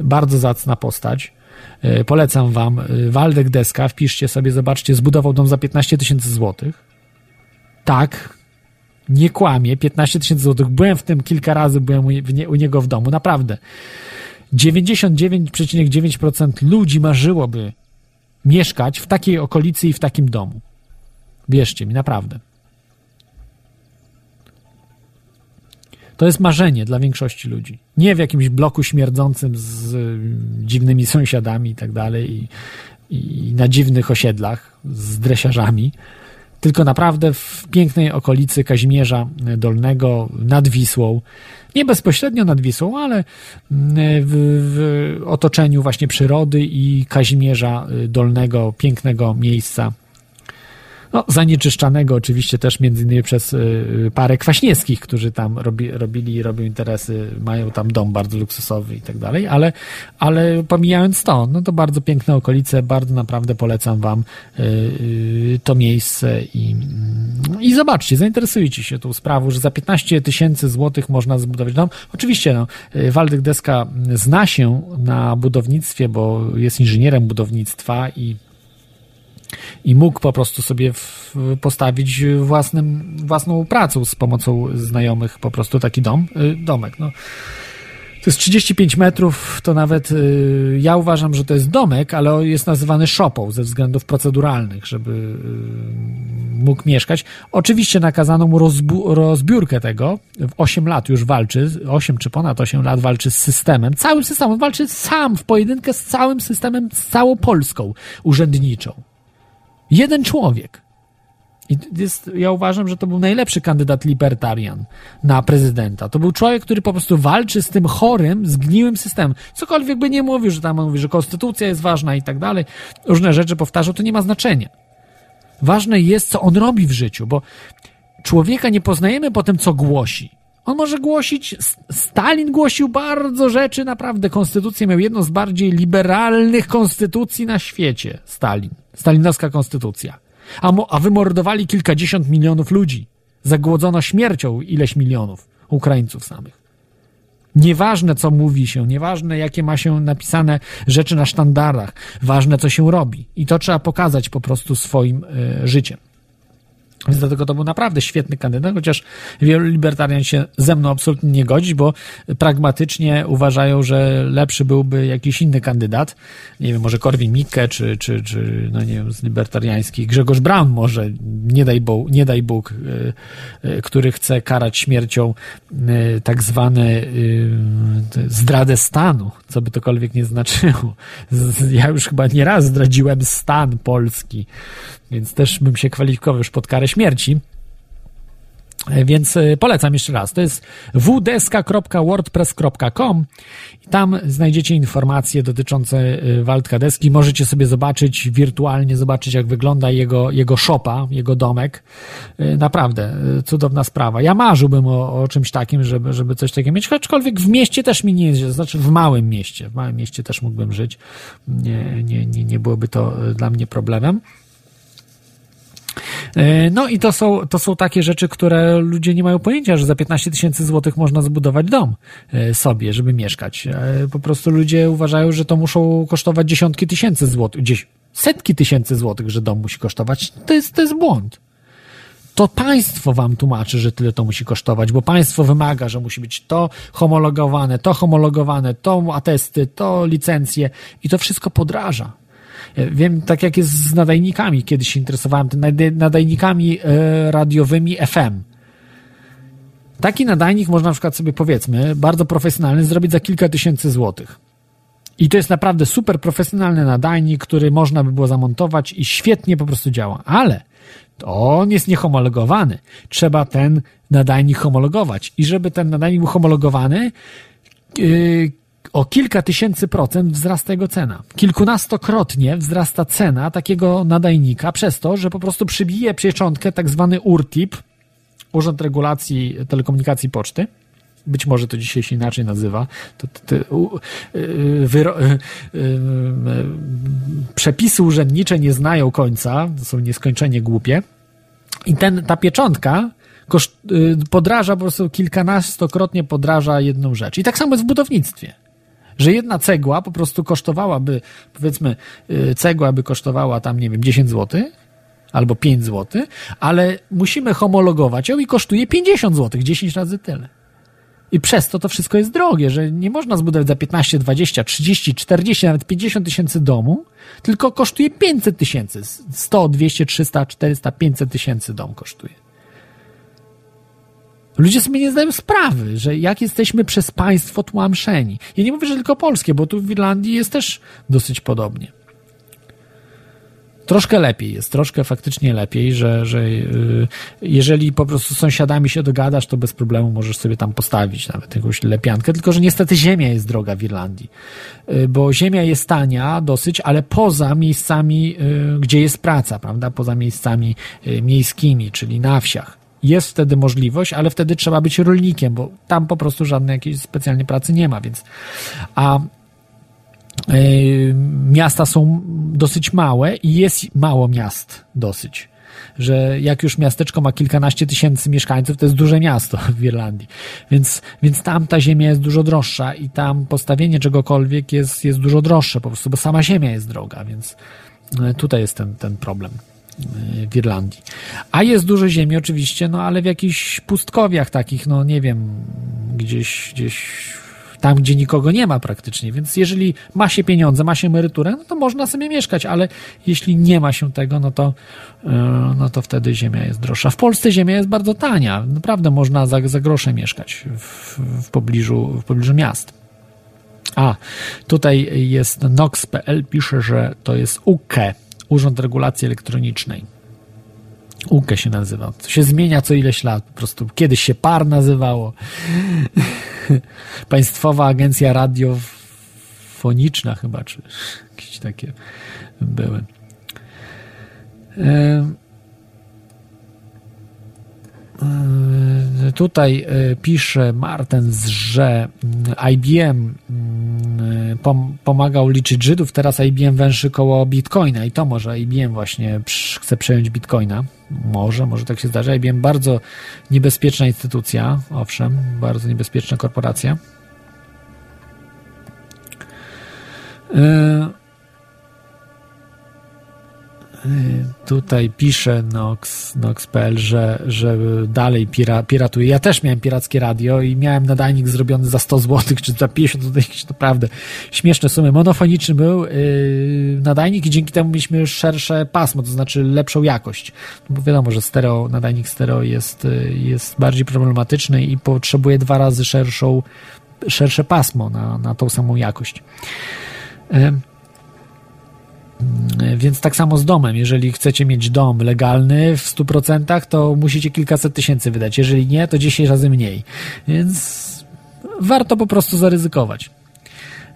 Bardzo zacna postać. E, polecam wam. E, Waldek Deska, wpiszcie sobie, zobaczcie, zbudował dom za 15 tysięcy złotych. Tak, nie kłamie, 15 tysięcy złotych. Byłem w tym kilka razy, byłem u, nie, u niego w domu, naprawdę. 99,9% ludzi marzyłoby mieszkać w takiej okolicy i w takim domu. Wierzcie mi, naprawdę. To jest marzenie dla większości ludzi. Nie w jakimś bloku śmierdzącym z dziwnymi sąsiadami i tak dalej, i na dziwnych osiedlach z dresiarzami, tylko naprawdę w pięknej okolicy Kazimierza Dolnego nad Wisłą. Nie bezpośrednio nad Wisłą, ale y, w, w otoczeniu właśnie przyrody i Kazimierza Dolnego, pięknego miejsca no, zanieczyszczanego oczywiście też między innymi przez y, parę Kwaśniewskich, którzy tam robi, robili robią interesy, mają tam dom bardzo luksusowy i tak dalej, ale, ale pomijając to, no to bardzo piękne okolice, bardzo naprawdę polecam wam y, y, to miejsce i, i zobaczcie, zainteresujcie się tą sprawą, że za 15 tysięcy złotych można zbudować dom. Oczywiście, no, Waldek Deska zna się na budownictwie, bo jest inżynierem budownictwa i i mógł po prostu sobie w, postawić własnym, własną pracą z pomocą znajomych po prostu taki dom, y, domek. No. To jest 35 metrów, to nawet y, ja uważam, że to jest domek, ale jest nazywany szopą ze względów proceduralnych, żeby y, mógł mieszkać. Oczywiście nakazano mu rozbu- rozbiórkę tego. W 8 lat już walczy, 8 czy ponad 8 lat walczy z systemem, całym systemem. Walczy sam w pojedynkę z całym systemem, z całą Polską urzędniczą. Jeden człowiek. I jest, ja uważam, że to był najlepszy kandydat libertarian na prezydenta. To był człowiek, który po prostu walczy z tym chorym, zgniłym systemem. Cokolwiek by nie mówił, że tam mówi, że konstytucja jest ważna i tak dalej, różne rzeczy powtarzał, to nie ma znaczenia. Ważne jest, co on robi w życiu, bo człowieka nie poznajemy po tym, co głosi. On może głosić, Stalin głosił bardzo rzeczy, naprawdę. Konstytucję miał jedną z bardziej liberalnych konstytucji na świecie. Stalin. Stalinowska konstytucja. A, mo, a wymordowali kilkadziesiąt milionów ludzi. Zagłodzono śmiercią ileś milionów Ukraińców samych. Nieważne, co mówi się, nieważne, jakie ma się napisane rzeczy na sztandarach, ważne, co się robi. I to trzeba pokazać po prostu swoim y, życiem. Więc dlatego to był naprawdę świetny kandydat, chociaż wielu libertarian się ze mną absolutnie nie godzi, bo pragmatycznie uważają, że lepszy byłby jakiś inny kandydat. Nie wiem, może Korwin Mikke, czy, czy, czy no nie wiem, z libertariańskich, Grzegorz Braun może, nie daj, nie daj Bóg, y, y, który chce karać śmiercią y, tak zwany zdradę stanu, co by tokolwiek nie znaczyło. Ja już chyba nieraz zdradziłem stan polski, więc też bym się kwalifikował już pod karę śmierci. E, więc e, polecam jeszcze raz. To jest wdeska.wordpress.com i tam znajdziecie informacje dotyczące e, Waldka Deski. Możecie sobie zobaczyć wirtualnie, zobaczyć jak wygląda jego, jego szopa, jego domek. Naprawdę cudowna sprawa. Ja marzyłbym o, o czymś takim, żeby, żeby coś takiego mieć, aczkolwiek w mieście też mi nie jest, znaczy w małym mieście. W małym mieście też mógłbym żyć. Nie, nie, nie, nie byłoby to dla mnie problemem. E, no i to są, to są takie rzeczy, które ludzie nie mają pojęcia, że za 15 tysięcy złotych można zbudować dom e, sobie, żeby mieszkać. E, po prostu ludzie uważają, że to muszą kosztować dziesiątki tysięcy złotych, gdzieś setki tysięcy złotych, że dom musi kosztować. To jest, to jest błąd to państwo wam tłumaczy, że tyle to musi kosztować, bo państwo wymaga, że musi być to homologowane, to homologowane, to atesty, to licencje i to wszystko podraża. Wiem, tak jak jest z nadajnikami, kiedyś się interesowałem, nadajnikami e, radiowymi FM. Taki nadajnik można na przykład sobie, powiedzmy, bardzo profesjonalny zrobić za kilka tysięcy złotych. I to jest naprawdę super profesjonalny nadajnik, który można by było zamontować i świetnie po prostu działa. Ale on jest niehomologowany. Trzeba ten nadajnik homologować. I żeby ten nadajnik był homologowany, yy, o kilka tysięcy procent wzrasta jego cena. Kilkunastokrotnie wzrasta cena takiego nadajnika przez to, że po prostu przybije pieczątkę tak zwany URTIP, Urząd Regulacji Telekomunikacji Poczty. Być może to dzisiaj się inaczej nazywa. To, to, to, y, wyro, y, y, przepisy urzędnicze nie znają końca, są nieskończenie głupie. I ten, ta pieczątka koszt, podraża po prostu kilkunastokrotnie podraża jedną rzecz. I tak samo jest w budownictwie że jedna cegła po prostu kosztowałaby, powiedzmy, y, cegła by kosztowała tam, nie wiem, 10 zł albo 5 zł, ale musimy homologować ją i kosztuje 50 zł, 10 razy tyle. I przez to to wszystko jest drogie, że nie można zbudować za 15, 20, 30, 40, nawet 50 tysięcy domu, tylko kosztuje 500 tysięcy. 100, 200, 300, 400, 500 tysięcy dom kosztuje. Ludzie sobie nie zdają sprawy, że jak jesteśmy przez państwo tłamszeni. Ja nie mówię, że tylko polskie, bo tu w Irlandii jest też dosyć podobnie. Troszkę lepiej jest, troszkę faktycznie lepiej, że, że yy, jeżeli po prostu z sąsiadami się dogadasz, to bez problemu możesz sobie tam postawić nawet jakąś lepiankę, tylko że niestety ziemia jest droga w Irlandii, yy, bo ziemia jest tania dosyć, ale poza miejscami, yy, gdzie jest praca, prawda, poza miejscami y, miejskimi, czyli na wsiach jest wtedy możliwość, ale wtedy trzeba być rolnikiem, bo tam po prostu żadnej jakiejś specjalnej pracy nie ma, więc a y, miasta są dosyć małe i jest mało miast dosyć. Że jak już miasteczko ma kilkanaście tysięcy mieszkańców, to jest duże miasto w Irlandii. Więc, więc tam ta ziemia jest dużo droższa i tam postawienie czegokolwiek jest, jest dużo droższe po prostu, bo sama ziemia jest droga, więc y, tutaj jest ten, ten problem w Irlandii. A jest dużo ziemi oczywiście, no ale w jakichś pustkowiach takich, no nie wiem, gdzieś, gdzieś tam, gdzie nikogo nie ma praktycznie. Więc jeżeli ma się pieniądze, ma się emeryturę, no to można sobie mieszkać, ale jeśli nie ma się tego, no to, e, no to wtedy ziemia jest droższa. W Polsce ziemia jest bardzo tania. Naprawdę można za, za grosze mieszkać w, w, pobliżu, w pobliżu miast. A, tutaj jest Nox.pl, pisze, że to jest UKE, Urząd Regulacji Elektronicznej. UKE się nazywa. To się zmienia co ileś lat. Po prostu kiedyś się PAR nazywało. Państwowa Agencja Radiofoniczna chyba, czy jakieś takie były. Tutaj e, pisze Martens, że IBM pomagał liczyć Żydów, teraz IBM węży koło Bitcoina i to może IBM właśnie chce przejąć Bitcoina. Może, może tak się zdarzy. IBM bardzo niebezpieczna instytucja, owszem, bardzo niebezpieczna korporacja. E, tutaj pisze Nox, Nox.pl, że, że dalej pira, piratuje. Ja też miałem pirackie radio i miałem nadajnik zrobiony za 100 zł, czy za 50 zł, naprawdę śmieszne sumy. Monofoniczny był yy, nadajnik i dzięki temu mieliśmy szersze pasmo, to znaczy lepszą jakość. No bo wiadomo, że stereo, nadajnik stereo jest, yy, jest bardziej problematyczny i potrzebuje dwa razy szerszą, szersze pasmo na, na tą samą jakość. Yy. Więc tak samo z domem. Jeżeli chcecie mieć dom legalny w 100%, to musicie kilkaset tysięcy wydać. Jeżeli nie, to 10 razy mniej. Więc warto po prostu zaryzykować.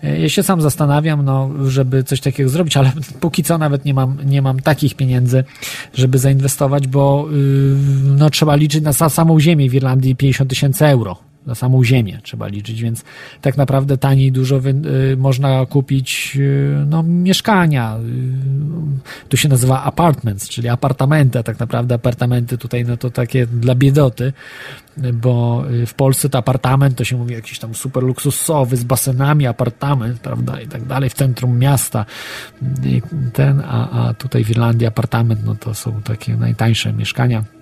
Ja się sam zastanawiam, no, żeby coś takiego zrobić, ale póki co nawet nie mam, nie mam takich pieniędzy, żeby zainwestować, bo yy, no, trzeba liczyć na samą ziemię w Irlandii 50 tysięcy euro na samą ziemię trzeba liczyć, więc tak naprawdę taniej dużo wy, y, można kupić y, no, mieszkania. Y, tu się nazywa apartments, czyli apartamenty, a tak naprawdę apartamenty tutaj no to takie dla biedoty, bo w Polsce to apartament to się mówi jakiś tam super luksusowy z basenami apartament, prawda, i tak dalej, w centrum miasta. Ten, a, a tutaj w Irlandii apartament no to są takie najtańsze mieszkania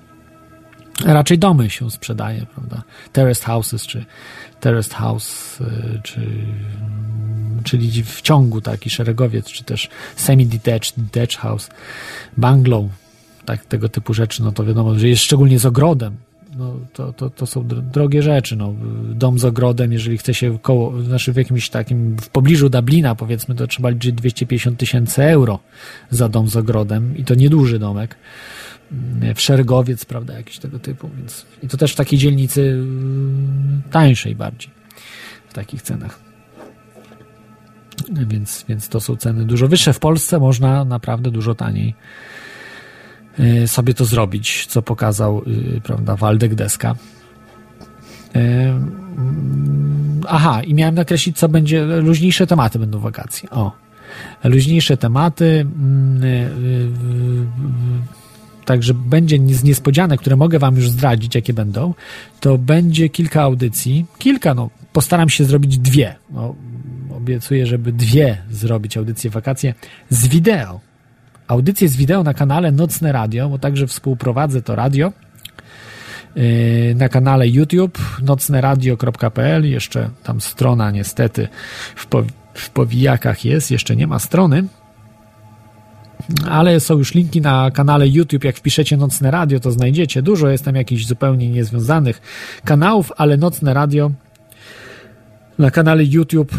raczej domy się sprzedaje, prawda? Terraced houses, czy terraced house, y, czy, czyli w ciągu taki szeregowiec, czy też semi-detached, detached house, bungalow, tak, tego typu rzeczy, no to wiadomo, że jest szczególnie z ogrodem, no, to, to, to są drogie rzeczy. No. Dom z ogrodem, jeżeli chce się koło, znaczy w jakimś takim, w pobliżu Dublina powiedzmy, to trzeba liczyć 250 tysięcy euro za dom z ogrodem i to nieduży domek w szeregowiec, prawda, jakiś tego typu, więc i to też w takiej dzielnicy mm, tańszej bardziej, w takich cenach. Więc, więc to są ceny dużo wyższe. W Polsce można naprawdę dużo taniej y, sobie to zrobić, co pokazał, y, prawda, Waldek Deska. Y, mm, aha, i miałem nakreślić, co będzie, luźniejsze tematy będą wakacji. O, luźniejsze tematy, mm, także będzie z niespodzianek, które mogę Wam już zdradzić, jakie będą, to będzie kilka audycji. Kilka, no, postaram się zrobić dwie. No, obiecuję, żeby dwie zrobić audycje wakacje z wideo. Audycje z wideo na kanale Nocne Radio, bo także współprowadzę to radio yy, na kanale YouTube nocneradio.pl. Jeszcze tam strona niestety w, w powijakach jest, jeszcze nie ma strony ale są już linki na kanale YouTube. Jak wpiszecie Nocne Radio, to znajdziecie. Dużo jest tam jakichś zupełnie niezwiązanych kanałów, ale Nocne Radio na kanale YouTube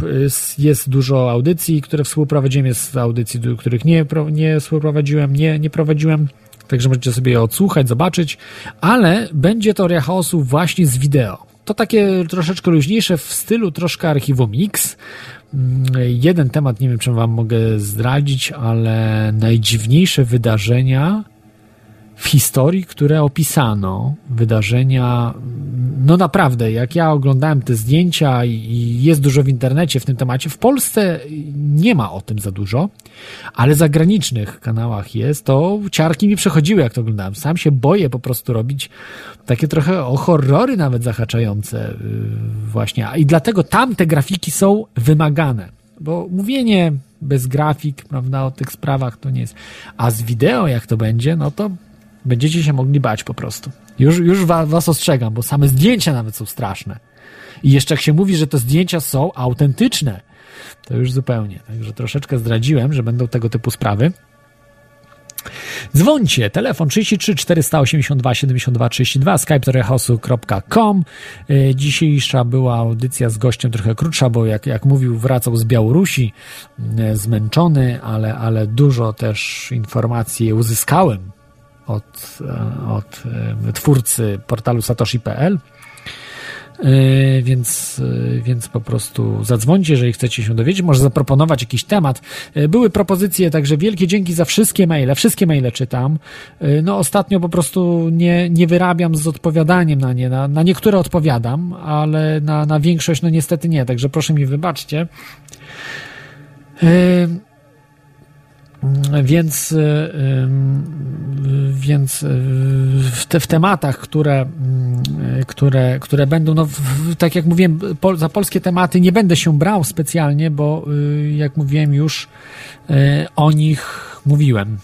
jest, dużo audycji, które współprowadziłem, jest audycji, których nie, nie współprowadziłem, nie, nie prowadziłem, także możecie sobie je odsłuchać, zobaczyć, ale będzie to Chaosu właśnie z wideo. To takie troszeczkę luźniejsze w stylu troszkę archiwum X, Mm, jeden temat, nie wiem, czy wam mogę zdradzić, ale najdziwniejsze wydarzenia w historii, które opisano, wydarzenia, no naprawdę, jak ja oglądałem te zdjęcia i jest dużo w internecie w tym temacie, w Polsce nie ma o tym za dużo, ale za zagranicznych kanałach jest, to ciarki mi przechodziły, jak to oglądałem. Sam się boję po prostu robić takie trochę o horrory nawet zahaczające y, właśnie, i dlatego tam te grafiki są wymagane, bo mówienie bez grafik, prawda, o tych sprawach to nie jest. A z wideo, jak to będzie, no to Będziecie się mogli bać po prostu. Już, już was ostrzegam, bo same zdjęcia nawet są straszne. I jeszcze jak się mówi, że te zdjęcia są autentyczne, to już zupełnie. Także troszeczkę zdradziłem, że będą tego typu sprawy. Dzwońcie, telefon 33 482 72 32, skype torehosu.com. E, dzisiejsza była audycja z gościem trochę krótsza, bo jak, jak mówił, wracał z Białorusi, e, zmęczony, ale, ale dużo też informacji uzyskałem od, e, od e, twórcy portalu satoshi.pl. E, więc, więc po prostu zadzwońcie, jeżeli chcecie się dowiedzieć, może zaproponować jakiś temat. Były propozycje, także wielkie dzięki za wszystkie maile, wszystkie maile czytam. No ostatnio po prostu nie, nie wyrabiam z odpowiadaniem na nie, na, na niektóre odpowiadam, ale na, na większość no niestety nie, także proszę mi wybaczcie. Więc, y, więc y, w, te, w tematach, które, y, które, które będą, no, w, tak jak mówiłem, za polskie tematy nie będę się brał specjalnie, bo jak mówiłem już, o nich mówiłem.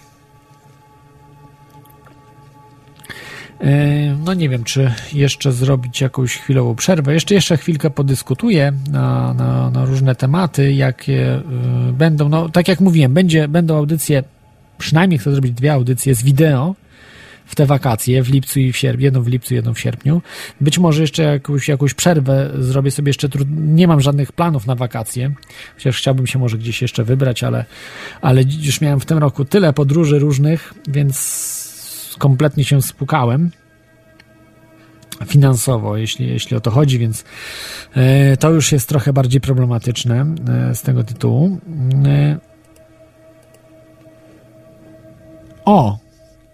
No nie wiem, czy jeszcze zrobić jakąś chwilową przerwę. Jeszcze jeszcze chwilkę podyskutuję na, na, na różne tematy, jakie y, będą. No, tak jak mówiłem, będzie, będą audycje, przynajmniej chcę zrobić dwie audycje z wideo w te wakacje, w lipcu i w sierpniu, jedną w lipcu, jedną w sierpniu. Być może jeszcze jakąś, jakąś przerwę zrobię sobie jeszcze, trud... nie mam żadnych planów na wakacje, chociaż chciałbym się może gdzieś jeszcze wybrać, ale, ale już miałem w tym roku tyle podróży różnych, więc kompletnie się spukałem finansowo, jeśli, jeśli o to chodzi, więc e, to już jest trochę bardziej problematyczne e, z tego tytułu. E, o,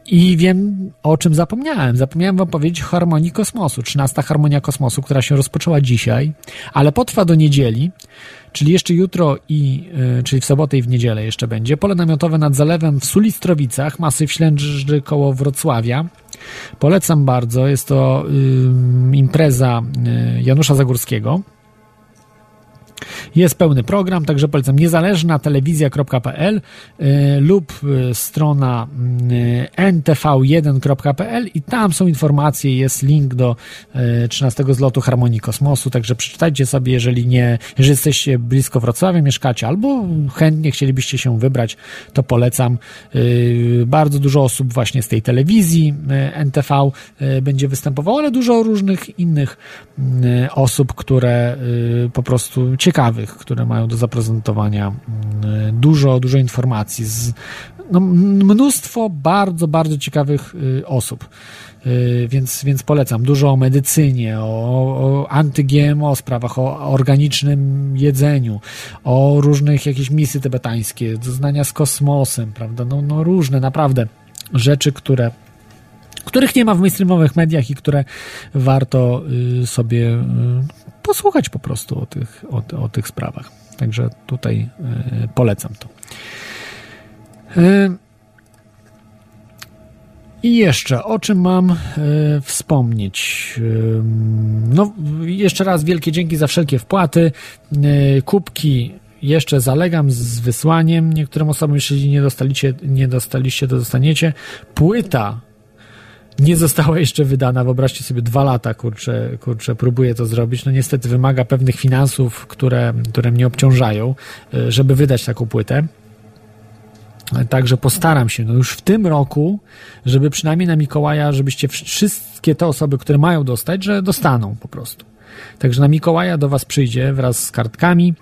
i wiem, o czym zapomniałem. Zapomniałem wam powiedzieć harmonii kosmosu. 13 harmonia kosmosu, która się rozpoczęła dzisiaj, ale potrwa do niedzieli, czyli jeszcze jutro i, y, czyli w sobotę i w niedzielę jeszcze będzie. Pole namiotowe nad zalewem w Sulistrowicach, masyw Ślęży koło Wrocławia. Polecam bardzo. Jest to impreza y, Janusza Zagórskiego. Jest pełny program, także polecam niezależna telewizja.pl y, lub y, strona y, ntv1.pl i tam są informacje, jest link do 13 zlotu Harmonii Kosmosu, także przeczytajcie sobie, jeżeli nie, jeżeli jesteście blisko Wrocławia, mieszkacie albo chętnie chcielibyście się wybrać, to polecam. Bardzo dużo osób właśnie z tej telewizji NTV będzie występowało, ale dużo różnych innych osób, które po prostu ciekawych które mają do zaprezentowania mm, dużo, dużo informacji, z, no, mnóstwo bardzo, bardzo ciekawych y, osób. Y, więc, więc polecam. Dużo o medycynie, o, o anty-GMO sprawach, o organicznym jedzeniu, o różnych jakieś misji tybetańskie, doznania z kosmosem, prawda? No, no różne naprawdę rzeczy, które których nie ma w mainstreamowych mediach i które warto y, sobie posłuchać po prostu o tych, o, o tych sprawach. Także tutaj y, polecam to. Y, I jeszcze, o czym mam y, wspomnieć? No, jeszcze raz wielkie dzięki za wszelkie wpłaty. Kubki jeszcze zalegam z wysłaniem. Niektórym osobom, jeśli nie dostaliście, nie dostaliście, to dostaniecie. Płyta nie została jeszcze wydana. Wyobraźcie sobie, dwa lata, kurczę, kurczę, próbuję to zrobić. No niestety wymaga pewnych finansów, które, które mnie obciążają, e, żeby wydać taką płytę. Także postaram się, no już w tym roku, żeby przynajmniej na Mikołaja, żebyście wszystkie te osoby, które mają dostać, że dostaną po prostu. Także na Mikołaja do Was przyjdzie wraz z kartkami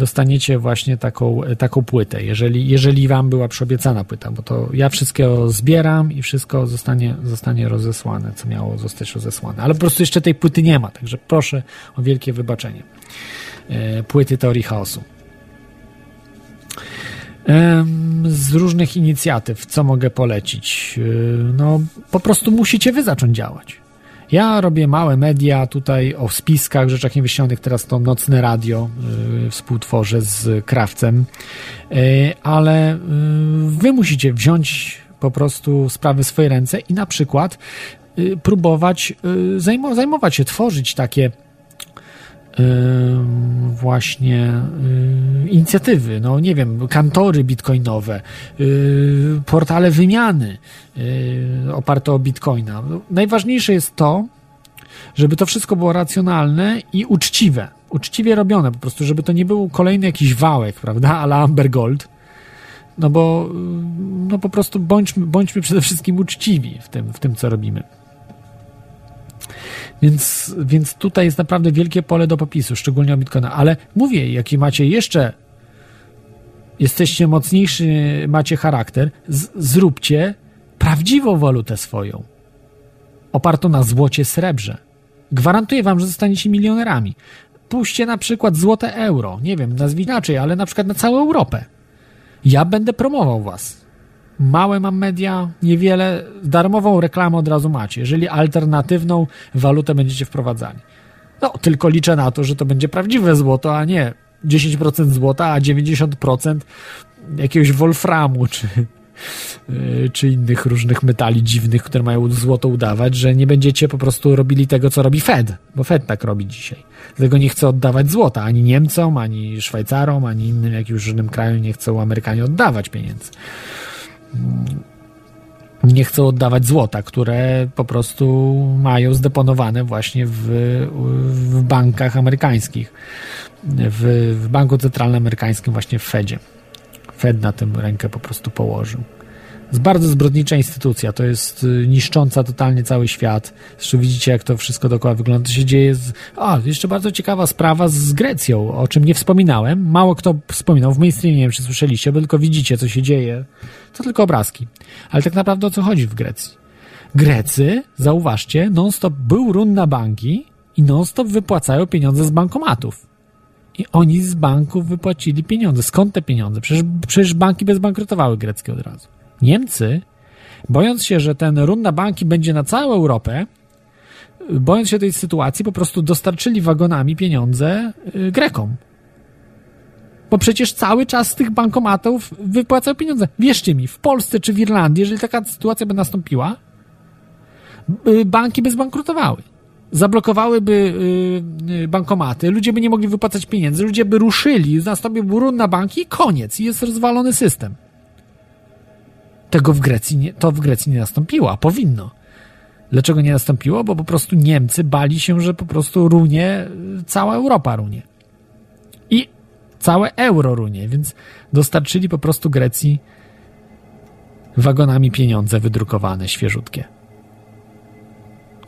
dostaniecie właśnie taką, taką płytę, jeżeli, jeżeli wam była przyobiecana płyta, bo to ja wszystkiego zbieram i wszystko zostanie, zostanie rozesłane, co miało zostać rozesłane. Ale po prostu jeszcze tej płyty nie ma, także proszę o wielkie wybaczenie. E, płyty teorii chaosu. Z różnych inicjatyw, co mogę polecić? E, no, po prostu musicie wy zacząć działać. Ja robię małe media tutaj o spiskach, rzeczach niewyśnionych, teraz to nocne radio yy, współtworzę z Krawcem, yy, ale yy, wy musicie wziąć po prostu sprawy w swoje ręce i na przykład y, próbować y, zajmo zajmować się, tworzyć takie właśnie inicjatywy, no nie wiem, kantory bitcoinowe, portale wymiany oparte o bitcoina. No, najważniejsze jest to, żeby to wszystko było racjonalne i uczciwe. Uczciwie robione po prostu, żeby to nie był kolejny jakiś wałek, prawda, ale Amber Gold. No bo no po prostu bądźmy, bądźmy przede wszystkim uczciwi w tym, w tym, co robimy. Więc, więc tutaj jest naprawdę wielkie pole do popisu, szczególnie o Bitcoina. Ale mówię, jaki macie jeszcze, jesteście mocniejszy, macie charakter, z, zróbcie prawdziwą walutę swoją, opartą na złocie, srebrze. Gwarantuję wam, że zostaniecie milionerami. Puśćcie na przykład złote euro, nie wiem, nazwij inaczej, ale na przykład na całą Europę. Ja będę promował was małe mam media, niewiele, darmową reklamę od razu macie, jeżeli alternatywną walutę będziecie wprowadzali. No, tylko liczę na to, że to będzie prawdziwe złoto, a nie 10% złota, a 90% jakiegoś wolframu, czy, y, czy innych różnych metali dziwnych, które mają złoto udawać, że nie będziecie po prostu robili tego, co robi Fed, bo Fed tak robi dzisiaj. Dlatego nie chce oddawać złota ani Niemcom, ani Szwajcarom, ani innym jakimś różnym krajom nie chcą Amerykanie oddawać pieniędzy. Nie chcą oddawać złota, które po prostu mają zdeponowane właśnie w, w bankach amerykańskich. W, w Banku Centralnym Amerykańskim, właśnie w Fedzie. Fed na tym rękę po prostu położył. Bardzo zbrodnicza instytucja, to jest y, niszcząca totalnie cały świat. Zresztą widzicie, jak to wszystko dookoła wygląda. To się dzieje z... A, jeszcze bardzo ciekawa sprawa z Grecją, o czym nie wspominałem. Mało kto wspominał w mainstreamie, nie wiem, czy słyszeliście, bo tylko widzicie, co się dzieje. To tylko obrazki. Ale tak naprawdę o co chodzi w Grecji? Grecy, zauważcie, non-stop był run na banki i non-stop wypłacają pieniądze z bankomatów. I oni z banków wypłacili pieniądze. Skąd te pieniądze? Przecież, przecież banki bezbankrutowały greckie od razu. Niemcy, bojąc się, że ten run na banki będzie na całą Europę, bojąc się tej sytuacji, po prostu dostarczyli wagonami pieniądze y, Grekom. Bo przecież cały czas z tych bankomatów wypłacają pieniądze. Wierzcie mi, w Polsce czy w Irlandii, jeżeli taka sytuacja by nastąpiła, y, banki by zbankrutowały. Zablokowałyby y, bankomaty, ludzie by nie mogli wypłacać pieniędzy, ludzie by ruszyli, nastąpiłby run na banki i koniec. I jest rozwalony system. Tego w Grecji nie, to w Grecji nie nastąpiło, a powinno. Dlaczego nie nastąpiło? Bo po prostu Niemcy bali się, że po prostu runie, cała Europa runie. I całe euro runie, więc dostarczyli po prostu Grecji wagonami pieniądze wydrukowane, świeżutkie.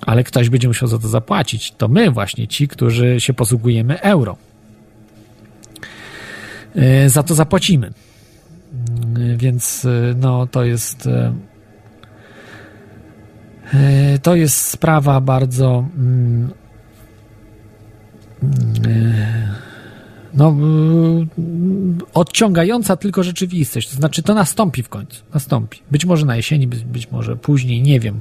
Ale ktoś będzie musiał za to zapłacić. To my właśnie, ci, którzy się posługujemy euro. Yy, za to zapłacimy. Więc no to jest to jest sprawa bardzo no, odciągająca tylko rzeczywistość. To znaczy, to nastąpi w końcu. Nastąpi. Być może na jesieni, być, być może później, nie wiem.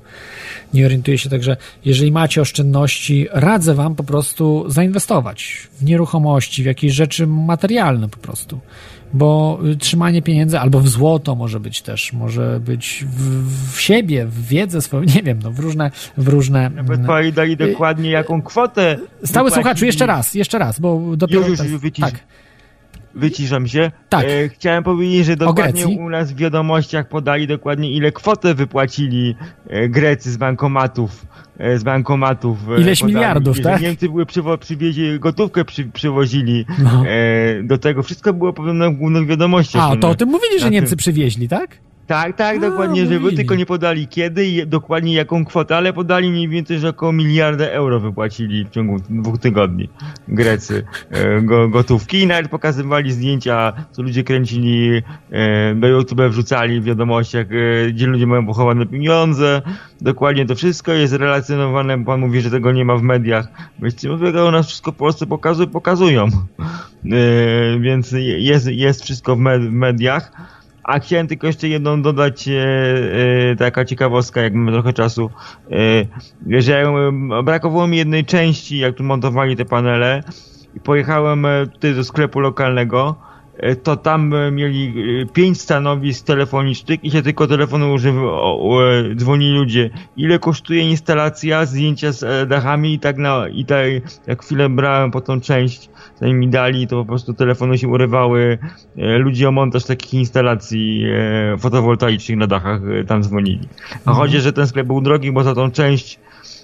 Nie orientuję się, także jeżeli macie oszczędności, radzę wam po prostu zainwestować w nieruchomości, w jakieś rzeczy materialne po prostu bo trzymanie pieniędzy albo w złoto może być też, może być w, w siebie, w wiedzę swoją, nie wiem, no w różne... W różne Nawet dali dokładnie jaką kwotę... Stały słuchaczu, jeszcze raz, jeszcze raz, bo dopiero... Już, już, tak. Wyciszam się. Tak. E, chciałem powiedzieć, że dokładnie u nas w wiadomościach podali dokładnie ile kwotę wypłacili e, Grecy z bankomatów e, z bankomatów. Ileś podali, miliardów, tak? Niemcy były przywo przywieźli, gotówkę przy, przywozili no. e, do tego. Wszystko było powiedziane w głównych wiadomościach. A, to o tym mówili, że Niemcy tym... przywieźli, tak? Tak, tak, A, dokładnie, żeby tylko nie podali kiedy i dokładnie jaką kwotę, ale podali mniej więcej, że około miliarda euro wypłacili w ciągu dwóch tygodni Grecy e, go, gotówki i nawet pokazywali zdjęcia, co ludzie kręcili, e, do YouTube wrzucali w wiadomościach, e, gdzie ludzie mają pochowane pieniądze. Dokładnie to wszystko jest relacjonowane, pan mówi, że tego nie ma w mediach. Myślcie, no u nas wszystko po prostu pokazują, pokazują. E, więc jest, jest wszystko w, w mediach. A chciałem tylko jeszcze jedną dodać, e, e, taka ciekawostka, jak mamy trochę czasu, e, że e, brakowało mi jednej części, jak tu montowali te panele. I pojechałem e, tutaj do sklepu lokalnego, to tam mieli pięć stanowisk telefonicznych i się tylko telefonu używały, dzwonili ludzie. Ile kosztuje instalacja, zdjęcia z dachami i tak na, i tak, jak chwilę brałem po tą część, zanim mi dali, to po prostu telefony się urywały. E, ludzie o montaż takich instalacji e, fotowoltaicznych na dachach e, tam dzwonili. A mhm. chodzi, że ten sklep był drogi, bo za tą część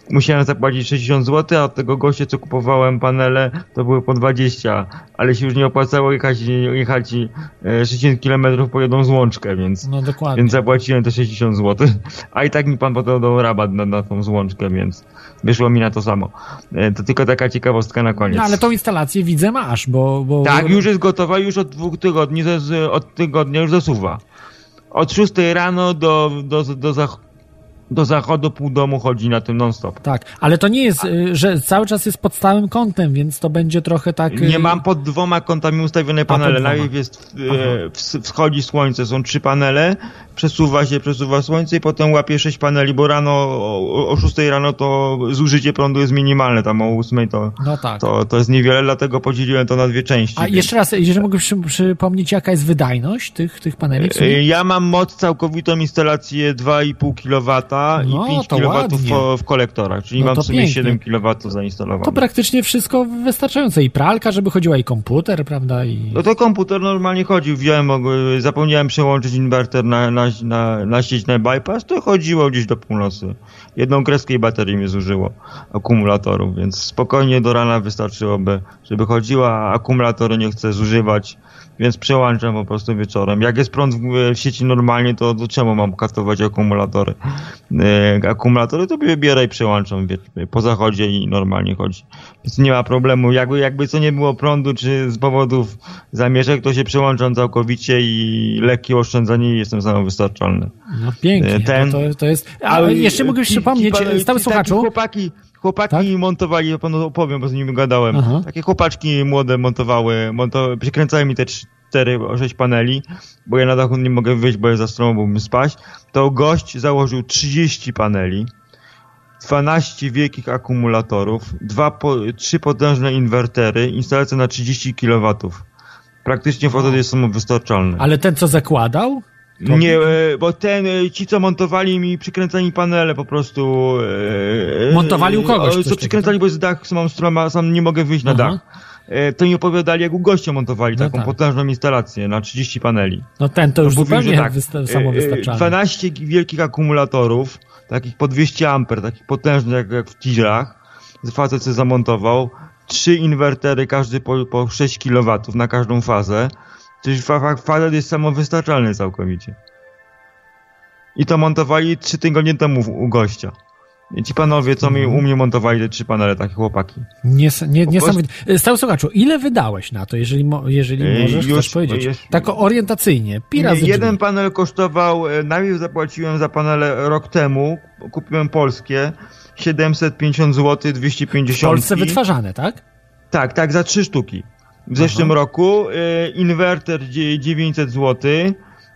musiałem zapłacić 60 zł, a od tego gościa, co kupowałem panele, to były po 20, ale się już nie opłacało jechać, jechać 60 km po jedną złączkę, więc, no, więc zapłaciłem te 60 zł, a i tak mi pan potem dał rabat na, na tą złączkę, więc wyszło mi na to samo. E, to tylko taka ciekawostka na koniec. No ale tą instalację widzę masz, bo... bo... Tak, już jest gotowa, już od dwóch tygodni, od tygodnia już zasuwa. Od 6 rano do, do, do, do zachodu pół domu chodzi na tym non-stop. Tak, ale to nie jest, y, że cały czas jest pod stałym kątem, więc to będzie trochę tak... Nie y, mam pod dwoma kątami ustawione panele. Najpierw jest, e, wschodzi słońce, są trzy panele, przesuwa się, przesuwa słońce i potem łapie sześć paneli, bo rano o, o 6 rano to zużycie prądu jest minimalne, tam o 8 to, no tak. to, to jest niewiele, dlatego podzieliłem to na dwie części. A więc. jeszcze raz, jeżeli mogę przy, przypomnieć, jaka jest wydajność tych, tych paneli? Ja mam moc całkowitą instalację 2,5 kW no, i 5 kW w, w kolektorach, czyli no mam sobie pięknie. 7 kW zainstalowane. To praktycznie wszystko wystarczające i pralka, żeby chodziła i komputer, prawda? I... No to komputer normalnie chodził, wziąłem, zapomniałem przełączyć inwerter na, na na, na, sieć na bypass, to chodziło gdzieś do północy. Jedną kreskę i baterii mi zużyło akumulatorów, więc spokojnie do rana wystarczyłoby, żeby chodziła, a akumulatory nie chcę zużywać, więc przełączam po prostu wieczorem. Jak jest prąd w, w sieci normalnie, to, to czemu mam katować akumulatory? E, akumulatory to wybiorę i przełączam po zachodzie i normalnie chodzi. Więc nie ma problemu. Jakby, jakby co nie było prądu, czy z powodów zamieszek, to się przełączam całkowicie i lekkie oszczędzanie i jestem samowystarczalny. No pięknie, E, Ten- to, to jest... Ale jeszcze ci- przypomnieć, stały słuchaczu, Taki chłopaki, chłopaki montowali, ja panu opowiem, bo z nimi gadałem. Aha. Takie chłopaczki młode montowały, montowały przykręcały mi te cztery, sześć paneli, bo ja na dachu nie mogę wyjść, bo jest za stromo, byłbym spać. To gość założył 30 paneli, 12 wielkich akumulatorów, dwa po, trzy potężne inwertery, instalacja na 30 kW. Praktycznie wtedy jest samowystarczalny. ale ten, co zakładał? To- Nie, e, bo ten, e, ci co montowali mi przykręcani panele po prostu... e, Montowali u kogoś Co takiego, przykręcali, bo jest dach, mam stroma, sam nie mogę wyjść na Aha. dach. E, To mi opowiadali, jak u gościa montowali No taką tak. potężną instalację na 30 paneli. No ten to już To mówił, zupełnie tak, wysta- samowystarczalny. 12 wielkich akumulatorów, takich po 200 amper, takich potężnych jak, jak w tirach. Facet zamontował. Trzy inwertery, każdy po, po 6 kW na każdą fazę. Czyli facet jest samowystarczalny całkowicie. I to montowali trzy tygodnie temu w- u gościa. I ci panowie, co mi Mhm. u mnie montowali te trzy panele, takie chłopaki. Nies, nie, Po niesamowite. Stały słuchaczu, ile wydałeś na to, jeżeli, mo, jeżeli Ej, możesz już- coś powiedzieć? już- Tak orientacyjnie, pi razy Nie, jeden drzwi. panel kosztował, e, najpierw zapłaciłem za panele rok temu, kupiłem polskie, 750 zł, W 250. Polsce wytwarzane, tak? Tak, tak, za trzy sztuki. W zeszłym roku e, inwerter dzie- 900 zł,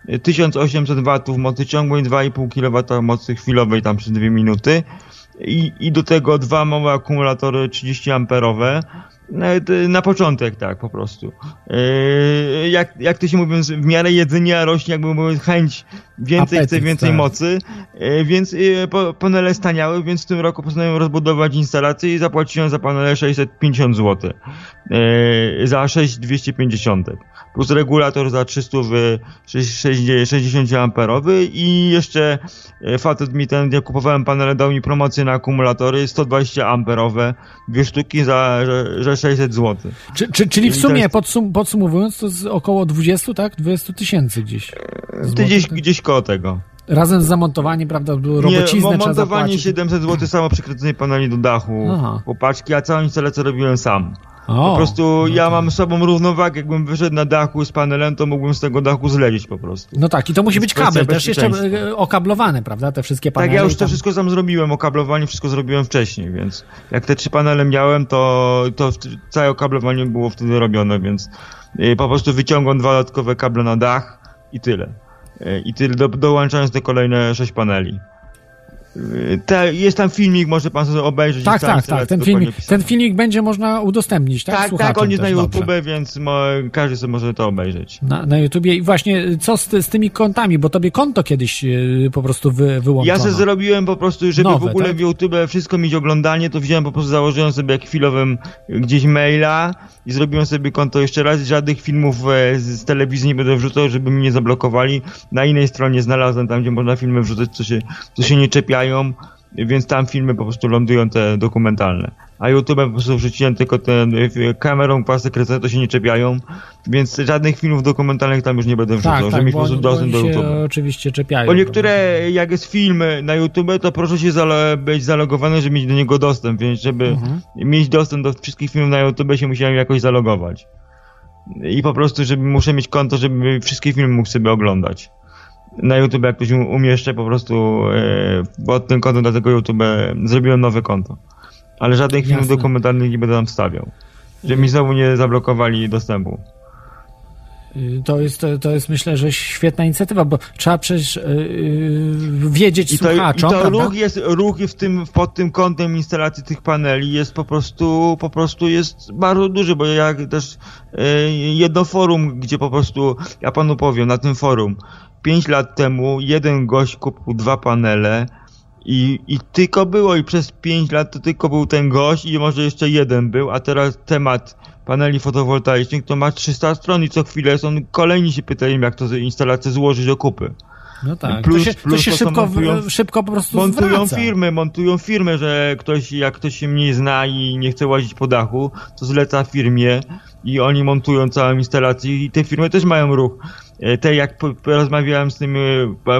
e, 1800 watów mocy ciągłej, 2,5 kW mocy chwilowej tam przez 2 minuty i, i do tego dwa małe akumulatory 30 amperowe. Nawet, e, Na początek tak po prostu. E, Jak, jak to się mówiąc, w miarę jedzenia rośnie jakby mówiąc chęć więcej, Apetyt, chce więcej tak. mocy, e, więc po- panele staniały, więc w tym roku postanowiłem rozbudować instalację i zapłaciłem za panele 650 zł. Za 6250. Plus regulator za 300 w 60 amperowy i jeszcze e, facet mi ten, gdzie kupowałem panele, dał mi promocję na akumulatory 120 amperowe, dwie sztuki za że, że 600 zł. Czy, czy, czyli w sumie, podsum, podsumowując, to z około 20, tak? 20 tysięcy gdzieś. Ty Złotych, gdzieś, tak? gdzieś koło tego. Razem z zamontowaniem, prawda, Nie, robociznę trzeba montowanie zapłacić. 700 zł, samo przykręcenie paneli do dachu, Aha. popaczki, a całą instalację robiłem sam. O, Po prostu no ja to- mam z sobą równowagę, jakbym wyszedł na dachu z panelem, to mógłbym z tego dachu zlecieć po prostu. No tak, i to musi być kabel też jeszcze e, okablowane, prawda? Te wszystkie panele. Tak, ja już to tam- wszystko sam zrobiłem, okablowanie wszystko zrobiłem wcześniej, więc jak te trzy panele miałem, to, to całe okablowanie było wtedy robione, więc y, po prostu wyciągam dwa dodatkowe kable na dach i tyle. Y, I tyle, do, dołączając te kolejne sześć paneli. Y, Te, jest tam filmik, może pan sobie obejrzeć. Tak, tak, tak. Ten filmik, ten filmik będzie można udostępnić, tak? Tak, tak, on jest na dobrze. YouTube, więc mo, każdy sobie może to obejrzeć. Na, na YouTubie. I właśnie, co z, z tymi kontami? Bo tobie konto kiedyś e, po prostu wy, wyłączono. Ja sobie zrobiłem po prostu, żeby Nowe, w ogóle tak? w YouTube wszystko mieć oglądanie, to wziąłem po prostu, założyłem sobie jak chwilowym gdzieś maila i zrobiłem sobie konto jeszcze raz. Żadnych filmów e, z, z telewizji nie będę wrzucał, żeby mnie nie zablokowali. Na innej stronie znalazłem tam, gdzie można filmy wrzucać, co się, co się nie więc tam filmy po prostu lądują te dokumentalne. A YouTube po prostu wrzuciłem tylko ten kamerą pasy kręcone, to się nie czepiają, więc żadnych filmów dokumentalnych tam już nie będę wrzucał, tak, żeby tak, mieć po prostu dostęp do się YouTube. oczywiście czepiają. Bo niektóre, jak jest film na YouTube, to proszę się zalo- być zalogowany, żeby mieć do niego dostęp, więc żeby Mhm. mieć dostęp do wszystkich filmów na YouTube się musiałem jakoś zalogować. I po prostu, żeby muszę mieć konto, żeby wszystkie filmy mógł sobie oglądać. Na YouTube jak ktoś um- umieszczę po prostu e, pod tym kontem dla tego YouTube zrobiłem nowe konto. Ale żadnych filmów Jasne. dokumentalnych nie będę tam wstawiał. Żeby mi znowu nie zablokowali dostępu. Y, To jest, to, to jest myślę, że świetna inicjatywa, bo trzeba przecież yy, wiedzieć I to, i słuchaczom, to prawda? ruch jest, ruch w tym, pod tym kątem instalacji tych paneli jest po prostu, po prostu jest bardzo duży, bo ja też e, jedno forum, gdzie po prostu, ja panu powiem, na tym forum, pięć lat temu jeden gość kupił dwa panele i, i tylko było i przez pięć lat to tylko był ten gość i może jeszcze jeden był, a teraz temat paneli fotowoltaicznych to ma 300 stron i co chwilę są kolejni się pytają jak to instalację złożyć do kupy. No tak, Plus- to się, plus to się to, szybko, montują- szybko po prostu Montują zwraca. firmy, montują firmy, że ktoś, jak ktoś się mniej zna i nie chce łazić po dachu, to zleca firmie i oni montują całą instalację i te firmy też mają ruch. E, Te jak porozmawiałem z tymi,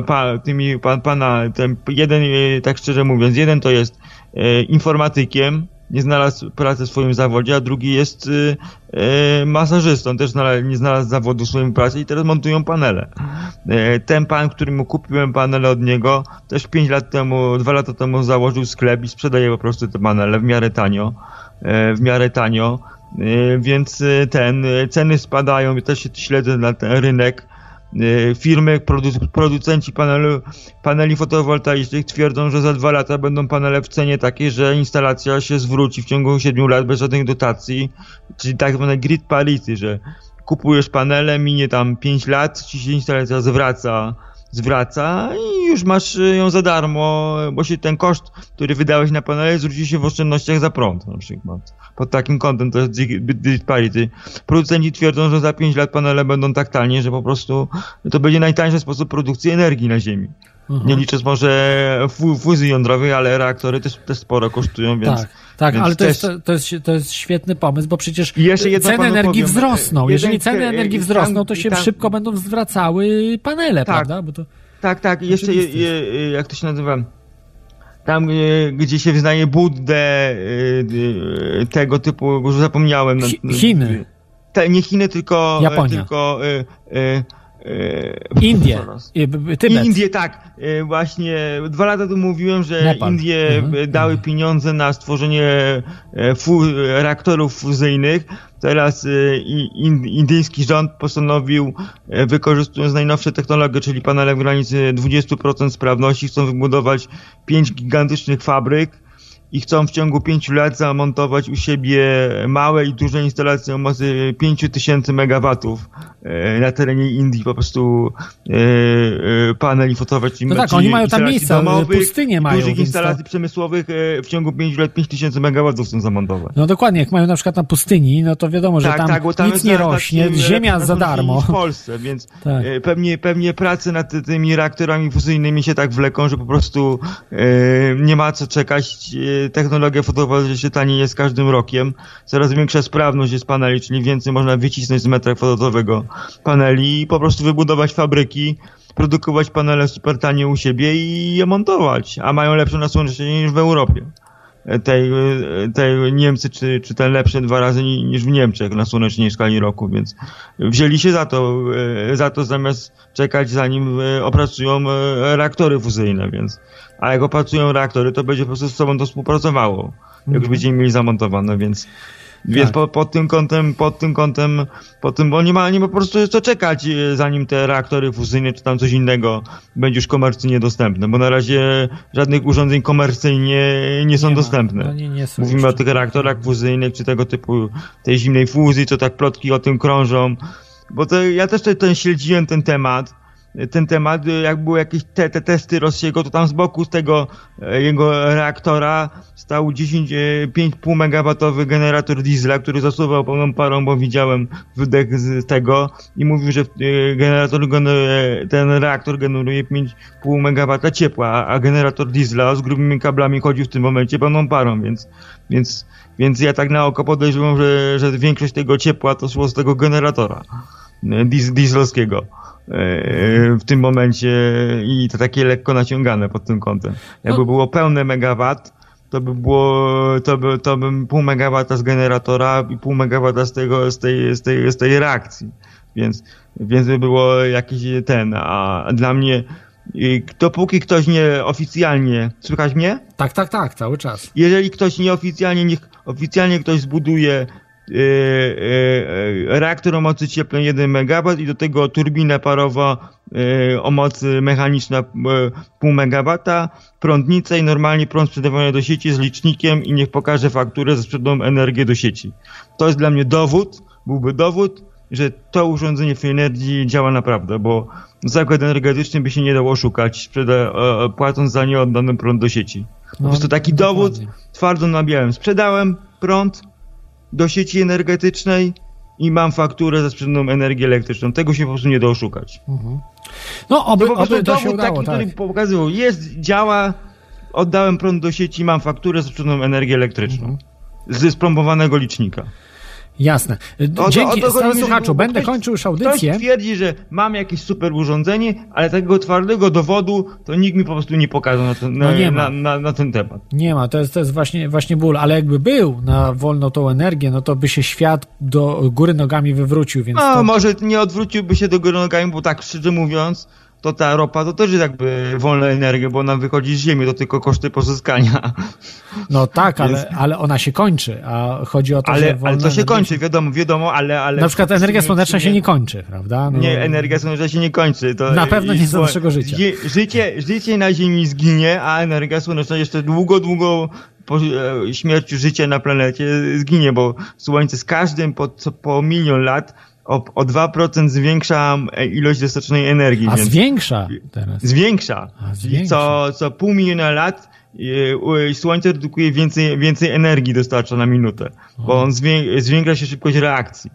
pa, tymi pan, pana, ten jeden, e, tak szczerze mówiąc, jeden to jest e, informatykiem, nie znalazł pracy w swoim zawodzie, a drugi jest e, masażystą, też nie znalazł zawodu w swoim pracy i teraz montują panele. E, ten pan, któremu kupiłem panele od niego, też 5 lat temu, 2 lata temu założył sklep i sprzedaje po prostu te panele w miarę tanio, w miarę tanio, więc ten, ceny spadają, też śledzę na ten rynek. E, Firmy, produ- producenci panelu, paneli fotowoltaicznych twierdzą, że za dwa lata będą panele w cenie takiej, że instalacja się zwróci w ciągu 7 lat bez żadnych dotacji, czyli tak zwane grid parity, że kupujesz panele, minie tam 5 lat, ci się instalacja zwraca, zwraca i już masz y, ją za darmo, bo się ten koszt, który wydałeś na panele, zwróci się w oszczędnościach za prąd na przykład. Pod takim kątem to jest grid parity. Producenci twierdzą, że za 5 lat panele będą tak tanie, że po prostu to będzie najtańszy sposób produkcji energii na Ziemi. Mhm. Nie licząc może fu- fuzji jądrowej, ale reaktory też, też sporo kosztują, więc... Tak, tak, więc ale to jest, też- to, jest, to jest świetny pomysł, bo przecież ceny energii powiem. wzrosną. Jeżeli ceny energii wzrosną, to się tam- szybko będą zwracały panele, Tak. prawda? To, Tak, tak, i jeszcze, je, je, jak to się nazywa? Tam, e, gdzie się wyznaje Buddę, e, e, tego typu, już zapomniałem. Chi- Chiny. Te, nie Chiny, tylko... Japonia. Tylko, e, e, Indie, zaraz. i- b- b- Tybet. Indie, tak. E, Właśnie dwa lata temu mówiłem, że Nepal. Indie Mhm. e, dały pieniądze na stworzenie e, fu reaktorów fuzyjnych. Teraz e, indyjski rząd postanowił, e, wykorzystując najnowsze technologie, czyli panele w granicy 20% sprawności, chcą wybudować pięć gigantycznych fabryk i chcą w ciągu pięciu lat zamontować u siebie małe i duże instalacje o mocy 5000 megawatów e, na terenie Indii, po prostu e, e, paneli fotowoltaicznych. No tak, oni mają tam instalacji miejsca, domowych, pustynie mają, dużych więc to- instalacji przemysłowych w ciągu 5 lat 5000 megawatów chcą zamontować. No dokładnie, jak mają na przykład na pustyni, no to wiadomo, że tam, Tak, tam nic nie rośnie, ziemia za darmo. w Polsce, więc Tak. pewnie, pewnie prace nad ty- tymi reaktorami fuzyjnymi się tak wleką, że po prostu nie ma co czekać. Technologia fotowoltaiczna tanieje z każdym rokiem. Coraz większa sprawność jest paneli, czyli więcej można wycisnąć z metra kwadratowego paneli i po prostu wybudować fabryki, produkować panele super tanie u siebie i je montować, a mają lepsze nasłonecznienie niż w Europie tej, tej Niemcy, czy, czy ten lepsze dwa razy ni- niż w Niemczech na słonecznej skali roku, więc wzięli się za to, e, za to zamiast czekać zanim e, opracują e, reaktory fuzyjne, więc a jak opracują reaktory, to będzie po prostu z sobą to współpracowało, jak już będziemy mieli zamontowane, więc więc Tak. po, pod tym kątem, pod tym kątem, pod tym, bo nie ma, nie ma po prostu co czekać, e, zanim te reaktory fuzyjne czy tam coś innego będzie już komercyjnie dostępne, bo na razie żadnych urządzeń komercyjnie nie są Nie dostępne. No nie, nie są Mówimy o tych reaktorach fuzyjnych, czy tego typu tej zimnej fuzji, co tak plotki o tym krążą. Bo to ja też ten, ten śledziłem ten temat. Ten temat, jak były jakieś te, te testy Rossiego, to tam z boku z tego e, jego reaktora stał 10, e, 5,5 megawattowy generator diesla, który zasuwał pełną parą, bo widziałem wydech z tego i mówił, że e, generator, gener- ten reaktor generuje 5,5 megawata ciepła, a- generator diesla z grubymi kablami chodził w tym momencie pełną parą, więc, więc, więc ja tak na oko podejrzewam, że, że większość tego ciepła to szło z tego generatora. e, dies, dieslowskiego e, w tym momencie i to takie lekko naciągane pod tym kątem. Jakby było pełne megawat, to by było, to by, to bym pół megawata z generatora i pół megawata z tego, z tej, z tej, z tej reakcji. Więc, więc by było jakiś ten, a dla mnie, i dopóki ktoś nie oficjalnie, słychać mnie? Tak, tak, tak, cały czas. jeżeli ktoś nieoficjalnie, niech oficjalnie ktoś zbuduje reaktor o mocy cieplnej 1 MW i do tego turbinę parową yy, o mocy mechaniczna pół MW, prądnicę i normalnie prąd sprzedawany do sieci z licznikiem i niech pokaże fakturę za sprzedaną energię do sieci. To jest dla mnie dowód, byłby dowód, że to urządzenie w energii działa naprawdę, bo zakład energetyczny by się nie dało oszukać, sprzeda, e, płacąc za nieoddany prąd do sieci. Po No, prostu taki dowód twardo na białym. Sprzedałem prąd do sieci energetycznej i mam fakturę za sprzedaną energię elektryczną. Tego się po prostu nie da oszukać. No, oby, to po prostu oby to się udało, taki, tak. który pokazywał, jest, działa, oddałem prąd do sieci, mam fakturę za sprzedaną energię elektryczną. Mhm. Z splombowego licznika. Jasne. O Dzięki, o słuchaczu, będę ktoś- kończył już Ktoś audycję. twierdzi, że mam jakieś super urządzenie, ale takiego twardego dowodu to nikt mi po prostu nie pokazał na ten, No nie na, na, na ten temat. Nie ma, to jest, to jest właśnie, właśnie ból, ale jakby był na wolną tą energię, no to by się świat do góry nogami wywrócił, więc No, to... może nie odwróciłby się do góry nogami, bo tak szczerze mówiąc, to ta ropa to też jest jakby wolna energia, bo ona wychodzi z ziemi, to tylko koszty pozyskania. No tak, ale, Więc- ale ona się kończy, a chodzi o to, że Ale, ale wolna to się energia- kończy, wiadomo, wiadomo, ale... ale Na przykład energia słoneczna się nie kończy, prawda? No, Nie, energia słoneczna się nie kończy. To Na pewno nie sło- naszego życia. Życie, życie na Ziemi zginie, a energia słoneczna jeszcze długo, długo po e, śmierci życia na planecie zginie, bo Słońce z każdym po, po milion lat o, o 2% zwiększa e, ilość dostarczonej energii. A więc zwiększa teraz. Zwiększa. A, zwiększa. co, co pół miliona lat e, Słońce redukuje więcej, więcej energii dostarcza na minutę, bo on zwię, zwiększa się szybkość reakcji.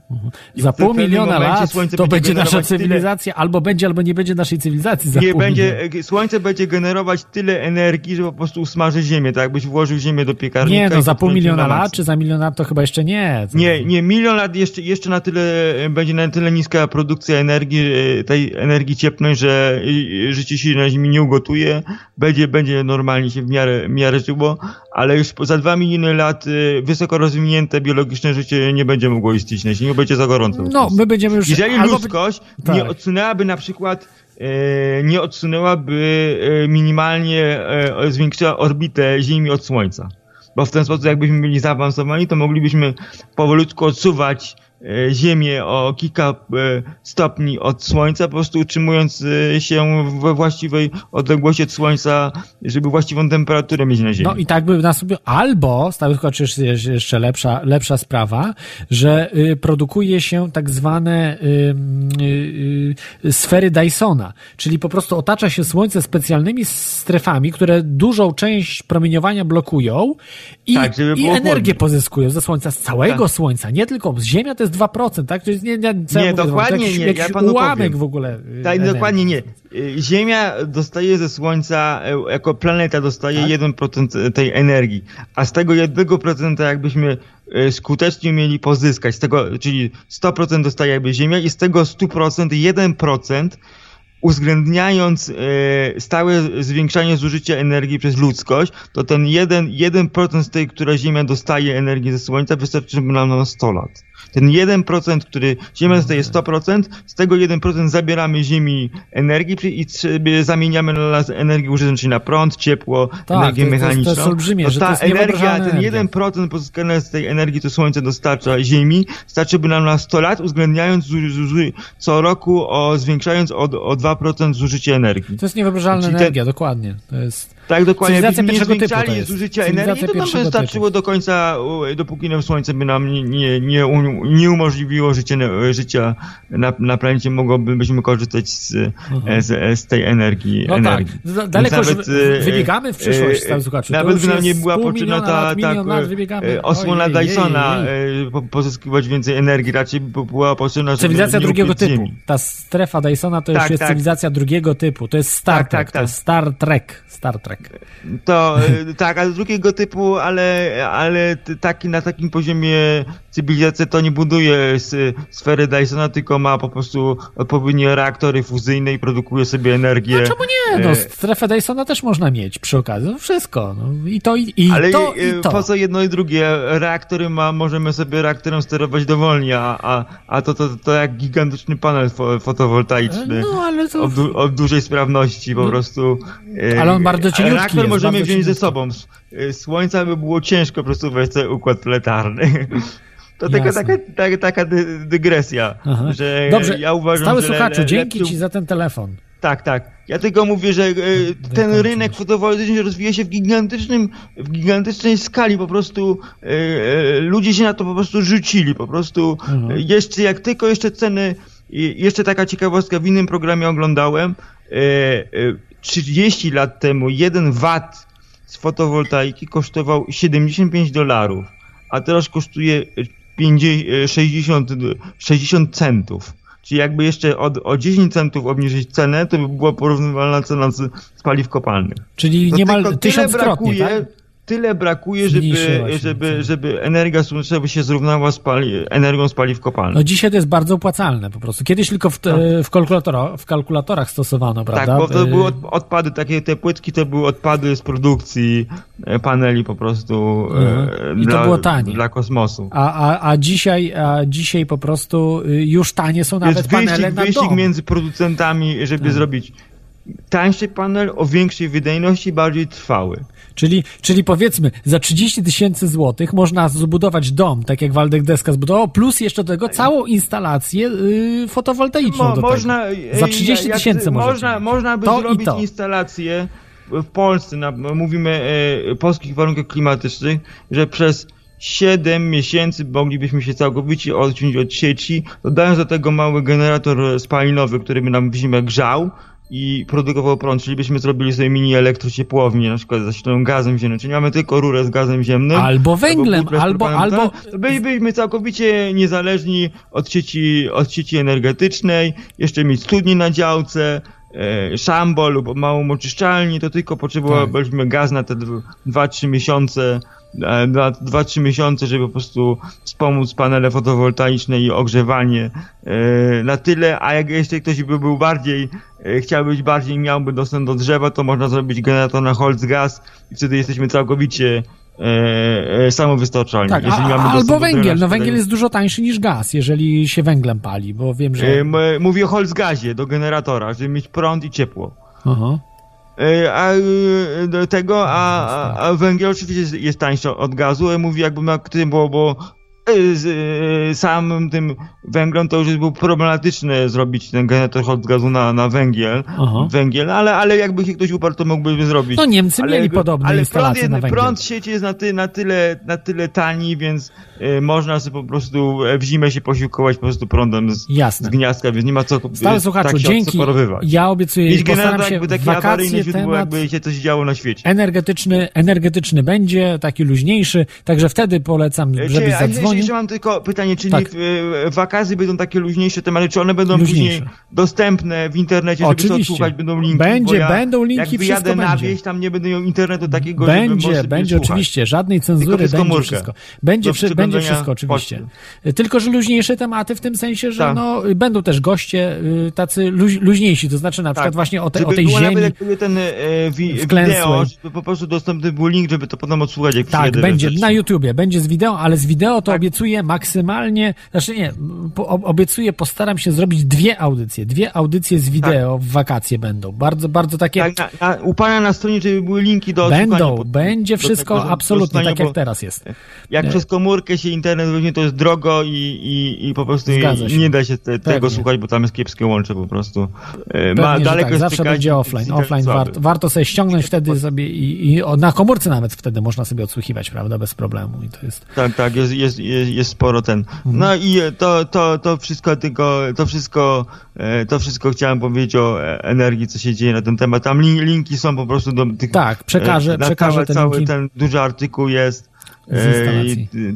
I Za pół miliona lat to będzie nasza generować tyle- cywilizacja, albo będzie, albo nie będzie naszej cywilizacji za nie będzie, Słońce będzie generować tyle energii, że po prostu usmaży Ziemię, tak jakbyś włożył Ziemię do piekarnika. Nie, no za pół miliona na lat, czy za milion lat to chyba jeszcze nie. To- Nie, nie, milion lat jeszcze, jeszcze na tyle, e, będzie na tyle niska produkcja energii, e, tej energii cieplnej, że e, życie się na Ziemi nie ugotuje, będzie, będzie normalnie się w miarę, w miarę żyło, ale już za dwa miliony lat wysoko rozwinięte biologiczne życie nie będzie mogło istnieć na Ziemi, będzie za gorąco. No, my będziemy już... Jeżeli albo- ludzkość Tak. nie odsunęłaby na przykład e, nie odsunęłaby e, minimalnie, e, zwiększyła orbitę Ziemi od Słońca. Bo w ten sposób jakbyśmy byli zaawansowani, to moglibyśmy powolutku odsuwać Ziemię o kilka e, stopni od Słońca, po prostu utrzymując e, się we właściwej odległości od Słońca, żeby właściwą temperaturę mieć na Ziemi. No i tak by nas albo, tylko jest jeszcze lepsza, lepsza sprawa, że y, produkuje się tak zwane y, y, sfery Dysona, czyli po prostu otacza się Słońce specjalnymi strefami, które dużą część promieniowania blokują i, Tak, i energię chłodniej. pozyskują ze Słońca, z całego Tak. Słońca, nie tylko z Ziemia to jest 2%, tak? To jest nie, nie, Nie, mówię, dokładnie to jakiś, nie, jakiś ja panu ułamek powiem. w ogóle. y, Tak, dokładnie nie. Y, Ziemia dostaje ze Słońca, e, jako planeta dostaje Tak. 1% tej energii, a z tego 1% jakbyśmy e, skutecznie mieli pozyskać, z tego, czyli 100% dostaje jakby Ziemia i z tego 100% 1% uwzględniając e, stałe zwiększanie zużycia energii przez ludzkość, to ten 1%, 1% z tej, która Ziemia dostaje energii ze Słońca, wystarczy nam na 100 lat. Ten 1%, który Ziemia dostaje 100%, z tego 1% zabieramy Ziemi energii i zamieniamy na energię użyteczną, czyli na prąd, ciepło, Tak, energię to jest- to jest- mechaniczną. to jest olbrzymie, że to ta jest energia, ten energia. 1% pozyskane z tej energii, co Słońce dostarcza Ziemi, starczyby nam na 100 lat, uwzględniając co roku, o, zwiększając o, o 2% zużycie energii. To jest niewyobrażalna Czyli ten- energia, dokładnie. To jest... Tak, dokładnie. Cywilizacja nie typu to zwiększali zużycia energii, to nam wystarczyło do końca, u- dopóki nam Słońce by nam nie, nie, nie, nie umożliwiło życie, na- życia na, na planecie, mogłobyśmy korzystać z, z, z tej energii. No energii. tak, daleko Więc już e, wybiegamy w przyszłość, słuchaczu. To Nawet już by nam nie była potrzebna ta, ta e, osłona Dysona, e, pozyskiwać więcej energii, raczej by była potrzebna, żeby Cywilizacja drugiego typu. Ziemi. Ta strefa Dysona to już Tak, jest tak. cywilizacja drugiego typu. To jest Star Tak, Trek. tak, To tak. jest Star Trek. Star Trek. To e, tak, ale drugiego typu, ale, ale taki, na takim poziomie cywilizacja to nie buduje s, sfery Dysona, tylko ma po prostu odpowiednie reaktory fuzyjne i produkuje sobie energię. No czemu nie? No e, strefę Dysona też można mieć przy okazji. No wszystko. No, I to, i, i ale to, e, i to. po co jedno i drugie? Reaktory ma, możemy sobie reaktorem sterować dowolnie, a, a, a to, to, to jak gigantyczny panel fo, fotowoltaiczny. No, ale to... O, du, o dużej sprawności po No. prostu. e, Ale on bardzo cieniutki Reaktor jest, możemy wziąć ze cieniutki. sobą. S- e, Słońca by było ciężko po prostu wejść w układ planetarny. To taka, taka, taka dy, dygresja, Aha. że Dobrze, ja uważam, stały że słuchaczu, le- dzięki ci za ten telefon. tak, tak. Ja tylko mówię, że e, ten rynek fotowoltaiczny rozwija się w gigantycznym, w gigantycznej skali. Po prostu e, e, ludzie się na to po prostu rzucili. Po prostu Mhm. jeszcze jak tylko jeszcze ceny, jeszcze taka ciekawostka, w innym programie oglądałem, e, e, 30 lat temu jeden watt z fotowoltaiki kosztował 75 dolarów, a teraz kosztuje 50, e, 60, 60 centów. Czyli jakby jeszcze od, o 10 centów obniżyć cenę, to by była porównywalna cena z, z paliw kopalnych. Czyli To niemal tylko tyle tysiąckrotnie, brakuje, tak? Tyle brakuje, żeby, żeby, żeby energia słoneczna by się zrównała z pali, energią z paliw kopalnych. No dzisiaj to jest bardzo opłacalne po prostu. Kiedyś tylko w, te, w, kalkulatora, w kalkulatorach stosowano, prawda? Tak, bo to Y, były od, odpady, takie te płytki to były odpady z produkcji e, paneli po prostu e, Mhm. I to dla, było tanie. dla kosmosu. A, a, a, dzisiaj, a dzisiaj po prostu y, już tanie są nawet Jest panele wyścig, na wyścig dom. między producentami, żeby Tak. zrobić tańszy panel o większej wydajności, bardziej trwały. Czyli, czyli powiedzmy, za 30 tysięcy złotych można zbudować dom, tak jak Waldek Deska zbudował, plus jeszcze do tego całą instalację y, fotowoltaiczną Mo, do można, tego. Za e, 30 jak- tysięcy można, można. by To zrobić instalację w Polsce, na, mówimy e, polskich warunkach klimatycznych, że przez 7 miesięcy moglibyśmy się całkowicie odciąć od sieci, dodając do tego mały generator spalinowy, który by nam w zimę grzał i produkował prąd, czyli byśmy zrobili sobie mini elektrociepłownię, na przykład zasilaną gazem ziemnym, czyli mamy tylko rurę z gazem ziemnym. Albo węglem, albo- propanem, albo- to bylibyśmy całkowicie niezależni od sieci, od sieci energetycznej, jeszcze mieć studnie na działce, e, szambo lub małą oczyszczalnię, to tylko potrzebowalibyśmy gaz na te 2-3 miesiące, na 2-3 miesiące, żeby po prostu wspomóc panele fotowoltaiczne i ogrzewanie e, na tyle, a jak jeszcze ktoś by był bardziej, e, chciał być bardziej, miałby dostęp do drzewa, to można zrobić generator na Holzgas i wtedy jesteśmy całkowicie e, e, samowystarczalni. Tak, a, albo węgiel. No węgiel jest dużo tańszy niż gaz, jeżeli się węglem pali, bo wiem, że... E, Mówię o Holzgazie do generatora, żeby mieć prąd i ciepło. Aha. E, A e, do tego, a, a, a węgiel oczywiście jest, jest tańszy od gazu. Ja mówię jakby na tym, bo, bo e, z e, samym tym węglem to już było problematyczne zrobić ten generator od gazu na, na węgiel, Aha. węgiel, ale, ale jakby się ktoś uparł, to mógłby zrobić. No Niemcy ale, mieli podobne ale instalacje prąd, na węgiel. Prąd sieci jest na, ty, na, tyle, na tyle tani, więc e, można sobie po prostu e, w zimę się posiłkować po prostu prądem z, Jasne. z gniazdka, więc nie ma co Stały e, słuchaczu, tak się dzięki. Ja obiecuję, Mieć postaram się jakby takie wakacje źródło, temat jakby się coś działo na świecie. energetyczny, energetyczny będzie, taki luźniejszy, także wtedy polecam, E, a zadzwonił. Jeszcze mam tylko pytanie, czyli Tak. e, wakacje będą takie luźniejsze tematy, czy one będą Luźniejsze. później dostępne w internecie, żeby to Oczywiście. odsłuchać, będą linki? Będzie, ja, będą linki, jak wszystko wyjadę na będzie. wieś, tam nie będę miał internetu takiego, żeby Będzie, sobie będzie oczywiście, żadnej cenzury, będzie komórkę. wszystko. Będzie, wszy- będzie wszystko oczywiście. poczty. Tylko, że luźniejsze tematy w tym sensie, że Tak. no, będą też goście y, tacy luź, luźniejsi, to znaczy na przykład właśnie o, te, Tak. Żeby o tej ziemi. Nawet ten e, wi- wideo, żeby po prostu dostępny był link, żeby to potem odsłuchać, jak Tak, będzie na YouTubie, będzie z wideo, ale z wideo to Tak. Obiecuję maksymalnie, znaczy nie, obiecuję, postaram się zrobić dwie audycje, dwie audycje z wideo w wakacje będą, bardzo, bardzo takie, Tak, na, na, u pana na stronie, żeby były linki do będą, pod- będzie wszystko tego, absolutnie tak jak teraz jest. Jak Nie. przez komórkę się internet weźmie, to jest drogo i, i, i po prostu nie da się te, tego słuchać, bo tam jest kiepskie łącze po prostu. E, Pewnie, Ma daleko tak, zawsze będzie offline. Offline słaby. warto, sobie ściągnąć wtedy sobie i, i na komórce nawet wtedy można sobie odsłuchiwać, prawda, bez problemu i to jest... Tak, tak, jest, jest, jest, jest sporo ten. Mhm. No i to, to, to wszystko tylko, to wszystko, e, to wszystko chciałem powiedzieć o e, energii, co się dzieje na ten temat. Tam lin, linki są po prostu do tych... Tak, przekażę, e, na przekażę całe, te cały linki. ten duży artykuł jest.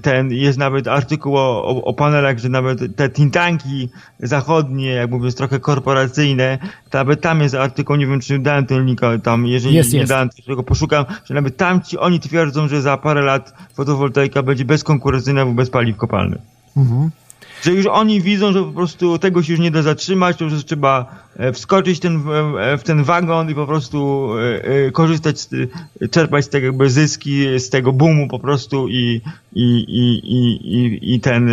Ten, jest nawet artykuł o, o, o panelach, że nawet te think tanki zachodnie, jak mówię, trochę korporacyjne, to nawet tam jest artykuł, nie wiem czy dałem ten link, ale tam, jeżeli Jest, nie jest. dałem, to tego poszukam, że nawet tam ci, oni twierdzą, że za parę lat fotowoltaika będzie bezkonkurencyjna wobec paliw kopalnych. Mhm. Że już oni widzą, że po prostu tego się już nie da zatrzymać, to już trzeba e, wskoczyć ten, w- e, w ten wagon i po prostu e, korzystać, z, czerpać z tego jakby zyski, z tego boomu po prostu i, i, i, i, i, ten,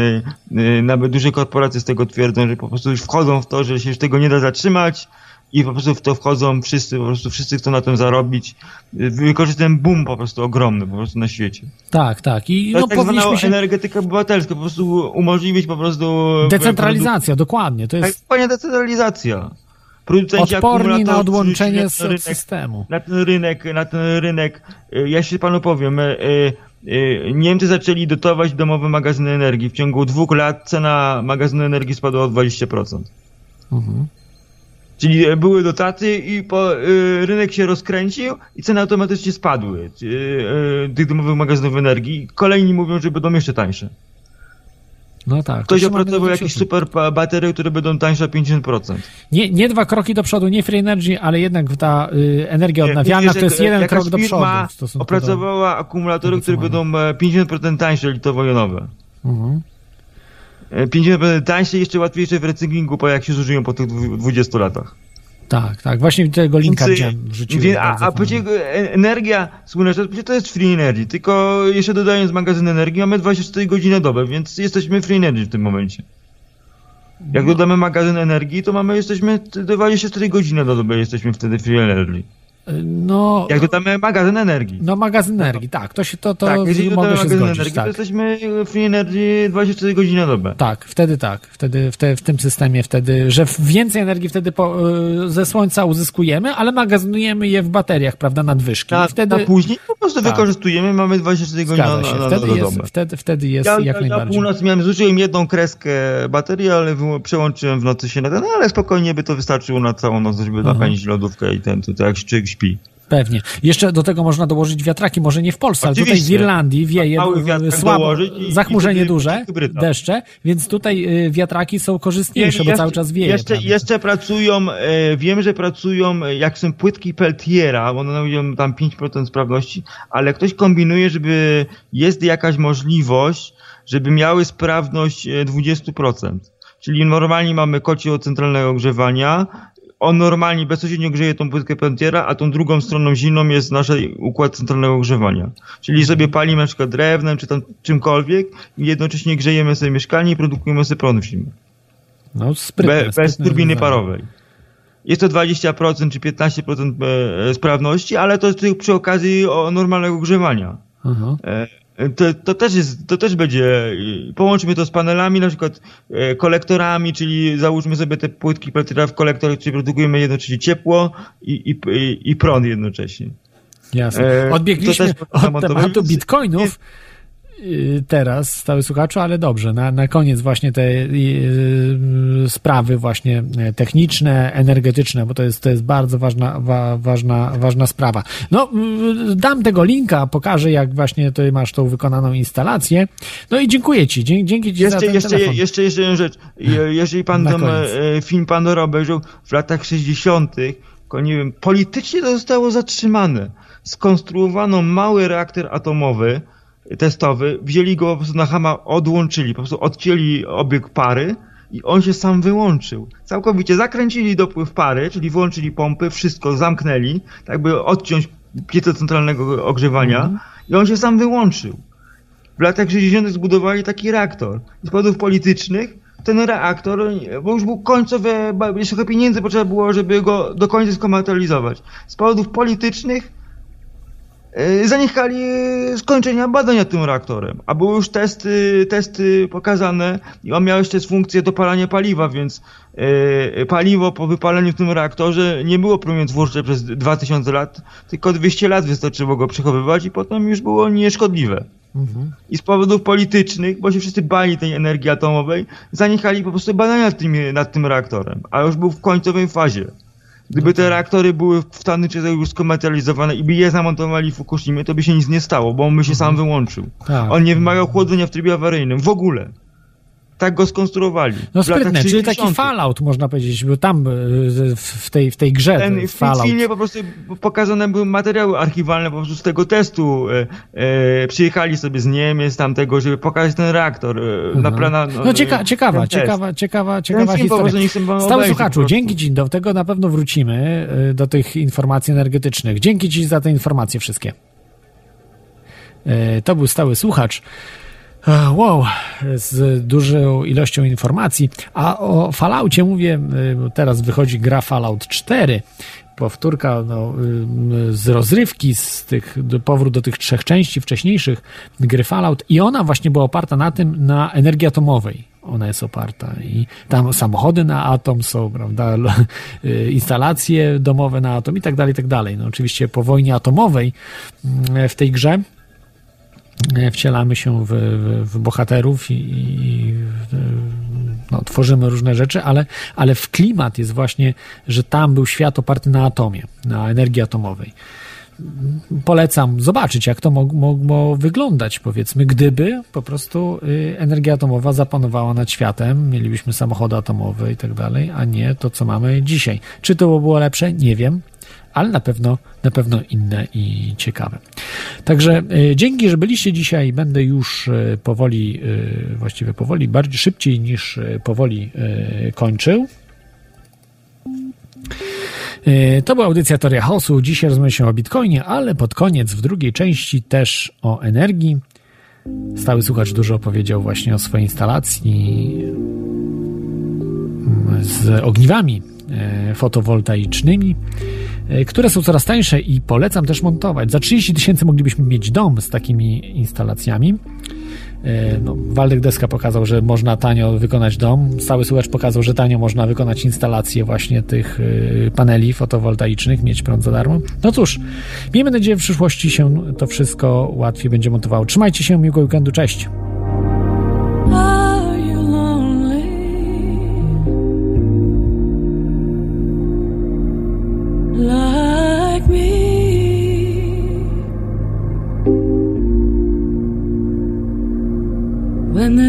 nawet duże korporacje z tego twierdzą, że po prostu już wchodzą w to, że się już tego nie da zatrzymać i po prostu w to wchodzą wszyscy, po prostu wszyscy chcą na tym zarobić. E, Wykorzystać ten boom po prostu ogromny po prostu na świecie. Tak, tak i To no tak powinniśmy się... energetyka obywatelska, po prostu umożliwić po prostu... Decentralizacja, dokładnie, to Tak, jest fajna decentralizacja. Producenci odporni na odłączenie na rynek, systemu. na ten rynek, na ten rynek. Y, Ja się panu powiem, y, y, Niemcy zaczęli dotować domowe magazyny energii. W ciągu dwóch lat cena magazynu energii spadła o 20%. Mhm. Czyli e, były dotacje i po, y, rynek się rozkręcił i ceny automatycznie spadły y, y, tych domowych magazynów energii. Kolejni mówią, że będą jeszcze tańsze. No tak. Ktoś opracował jakieś super baterie, które będą tańsze o 50%. Nie, nie dwa kroki do przodu, nie free energy, ale jednak ta y, energia odnawialna to jest jeden krok do przodu. opracowała akumulatory, które będą e, 50% tańsze litowo-jonowe. Mhm. E, 50% tańsze i jeszcze łatwiejsze w recyklingu, po jak się zużyją po tych dwu- 20 latach. Tak, tak. Właśnie tego linka Więc, widziałem, wrzuciłem. wie- a, a przecież e, energia słoneczna to jest free energy, tylko jeszcze dodając magazyn energii mamy 24 godziny dobę, więc jesteśmy free energy w tym momencie. Jak No. dodamy magazyn energii, to mamy, jesteśmy t- 24 godziny na dobę, jesteśmy wtedy free energy. No, Jak dodamy magazyn energii. no magazyn energii, tak. To się to, to tak, jeżeli mogę dodamy się zgodzić. energii, Tak. to jesteśmy free energy 24 godziny na dobę. Tak, wtedy tak. Wtedy w, te, w tym systemie wtedy, że więcej energii wtedy po, y, ze słońca uzyskujemy, ale magazynujemy je w bateriach, prawda, nadwyżki. I wtedy a później po prostu Tak. wykorzystujemy, mamy 24 godziny na, na, na, Wtedy na jest, dobę. wtedy, wtedy jest Ja, jak ja, ja najbardziej. północ miałem, zużyłem jedną kreskę baterii, ale przełączyłem w nocy się na ten, ale spokojnie by to wystarczyło na całą noc, żeby Mhm. napędzić lodówkę i ten, to, to jak człowiek śpi. Pewnie. Jeszcze do tego można dołożyć wiatraki, może nie w Polsce, ale tutaj w Oczywiście. Irlandii wieje słabo, i- zachmurzenie i duże, hybryda. deszcze, więc tutaj y, wiatraki są korzystniejsze, bo cały czas wieje. Jeszcze, prawda? jeszcze pracują, e, wiem, że pracują, e, jak są płytki Peltiera, bo one mają tam 5% sprawności, ale ktoś kombinuje, żeby jest jakaś możliwość, żeby miały sprawność e, 20%. Czyli normalnie mamy kocioł centralnego ogrzewania, on normalnie bezpośrednio grzeje tą płytkę Peltiera, a tą drugą stroną zimną jest nasz układ centralnego ogrzewania. Czyli sobie palimy na przykład drewnem, czy tam czymkolwiek i jednocześnie grzejemy sobie mieszkanie i produkujemy sobie prąd w zimę. No, sprytne, Be, bez turbiny parowej. Jest to 20% czy 15% e, sprawności, ale to jest przy- okazji normalnego ogrzewania. E, To, to, też jest, to też będzie, e, połączmy to z panelami, na przykład e, kolektorami, czyli załóżmy sobie te płytki w kolektor, czyli produkujemy jednocześnie ciepło i, i, i, prąd jednocześnie. Jasne. E, Odbiegliśmy od tematu bitcoinów y, teraz, stały słuchaczu, ale dobrze, na, na koniec właśnie te y, y, sprawy właśnie e, techniczne, energetyczne, bo to jest, to jest bardzo ważna, wa, ważna, ważna sprawa. No, y, dam tego linka, pokażę jak właśnie ty masz tą wykonaną instalację. No i dziękuję ci, dzięki, dzięki ci za Jeszcze, ten jeszcze, telefon. jeszcze, jeszcze jedna rzecz. Je- Jeżeli pan tam e, film Pandora obejrzał w latach 60., tylko nie wiem, politycznie to zostało zatrzymane. Skonstruowano mały reaktor atomowy testowy, wzięli go po prostu na hama, odłączyli, po prostu odcięli obieg pary i on się sam wyłączył. Całkowicie zakręcili dopływ pary, czyli wyłączyli pompy, wszystko zamknęli, tak by odciąć piece centralnego ogrzewania Mhm. i on się sam wyłączył. W latach 60. zbudowali taki reaktor. Z powodów politycznych ten reaktor, bo już był końcowy, jeszcze trochę pieniędzy potrzeba było, żeby go do końca skomercjalizować. Z powodów politycznych zaniechali e, skończenia badań nad tym reaktorem. A były już testy, testy pokazane i on miał jeszcze funkcję dopalania paliwa, więc e, paliwo po wypaleniu w tym reaktorze nie było promieniotwórcze przez 2000 lat, tylko 200 lat wystarczyło go przechowywać i potem już było nieszkodliwe Mhm. i z powodów politycznych, bo się wszyscy bali tej energii atomowej, zaniechali po prostu badania nad tym, nad tym reaktorem, a już był w końcowej fazie. Gdyby te reaktory były w Stany czy już skomercjalizowane i by je zamontowali w Fukushimie, to by się nic nie stało, bo on by się sam wyłączył. Tak. On nie wymagał chłodzenia w trybie awaryjnym, w ogóle. Tak go skonstruowali. No sprytne, czyli taki 60.. Fallout można powiedzieć, bo tam y, w tej, w tej grze Ten, ten w Fallout. filmie po prostu pokazane były materiały archiwalne po prostu z tego testu. E, e, przyjechali sobie z Niemiec tamtego, żeby pokazać ten reaktor. E, na plana, No cieka, e, ciekawa, ten ciekawa, ciekawa, Ten ciekawa po historia. Stały słuchaczu, dzięki Ci, do tego na pewno wrócimy, do tych informacji energetycznych. Dzięki Ci za te informacje wszystkie. Y, To był stały słuchacz. E, Wow, z dużą ilością informacji. A o Falloutie mówię, bo teraz wychodzi gra Fallout 4. Powtórka no, y, z rozrywki, z tych, powrót do tych trzech części wcześniejszych gry Fallout i ona właśnie była oparta na tym, na energii atomowej. Ona jest oparta i tam samochody na atom są, prawda, instalacje domowe na atom i tak dalej, i tak dalej. No oczywiście po wojnie atomowej mm, w tej grze e, wcielamy się w, w, w bohaterów i, i no, tworzymy różne rzeczy, ale, ale w klimat jest właśnie, że tam był świat oparty na atomie, na energii atomowej. polecam zobaczyć, jak to mog- mogło wyglądać, powiedzmy, gdyby po prostu y, energia atomowa zapanowała nad światem, mielibyśmy samochody atomowe i tak dalej, a nie to, co mamy dzisiaj. Czy to by było lepsze? Nie wiem, ale na pewno, na pewno inne i ciekawe. Także y, dzięki, że byliście dzisiaj. Będę już y, powoli, y, właściwie powoli, bardziej szybciej niż powoli kończył. To była audycja Teoria Chaosu. Dzisiaj rozmawialiśmy o Bitcoinie, ale pod koniec, w drugiej części też o energii. Stały słuchacz dużo opowiedział właśnie o swojej instalacji mm, z ogniwami e, fotowoltaicznymi, e, które są coraz tańsze i polecam też montować. Za 30 tysięcy moglibyśmy mieć dom z takimi instalacjami. E, No, Waldek Deska pokazał, że można tanio wykonać dom. Stały słuchacz pokazał, że tanio można wykonać instalację właśnie tych e, paneli fotowoltaicznych, mieć prąd za darmo. No cóż, miejmy nadzieję, w przyszłości się to wszystko łatwiej będzie montowało. Trzymajcie się, miłego weekendu, cześć!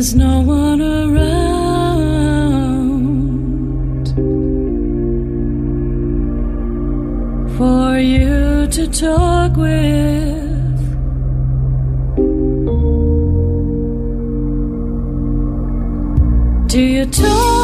There's no one around for you to talk with. Do you talk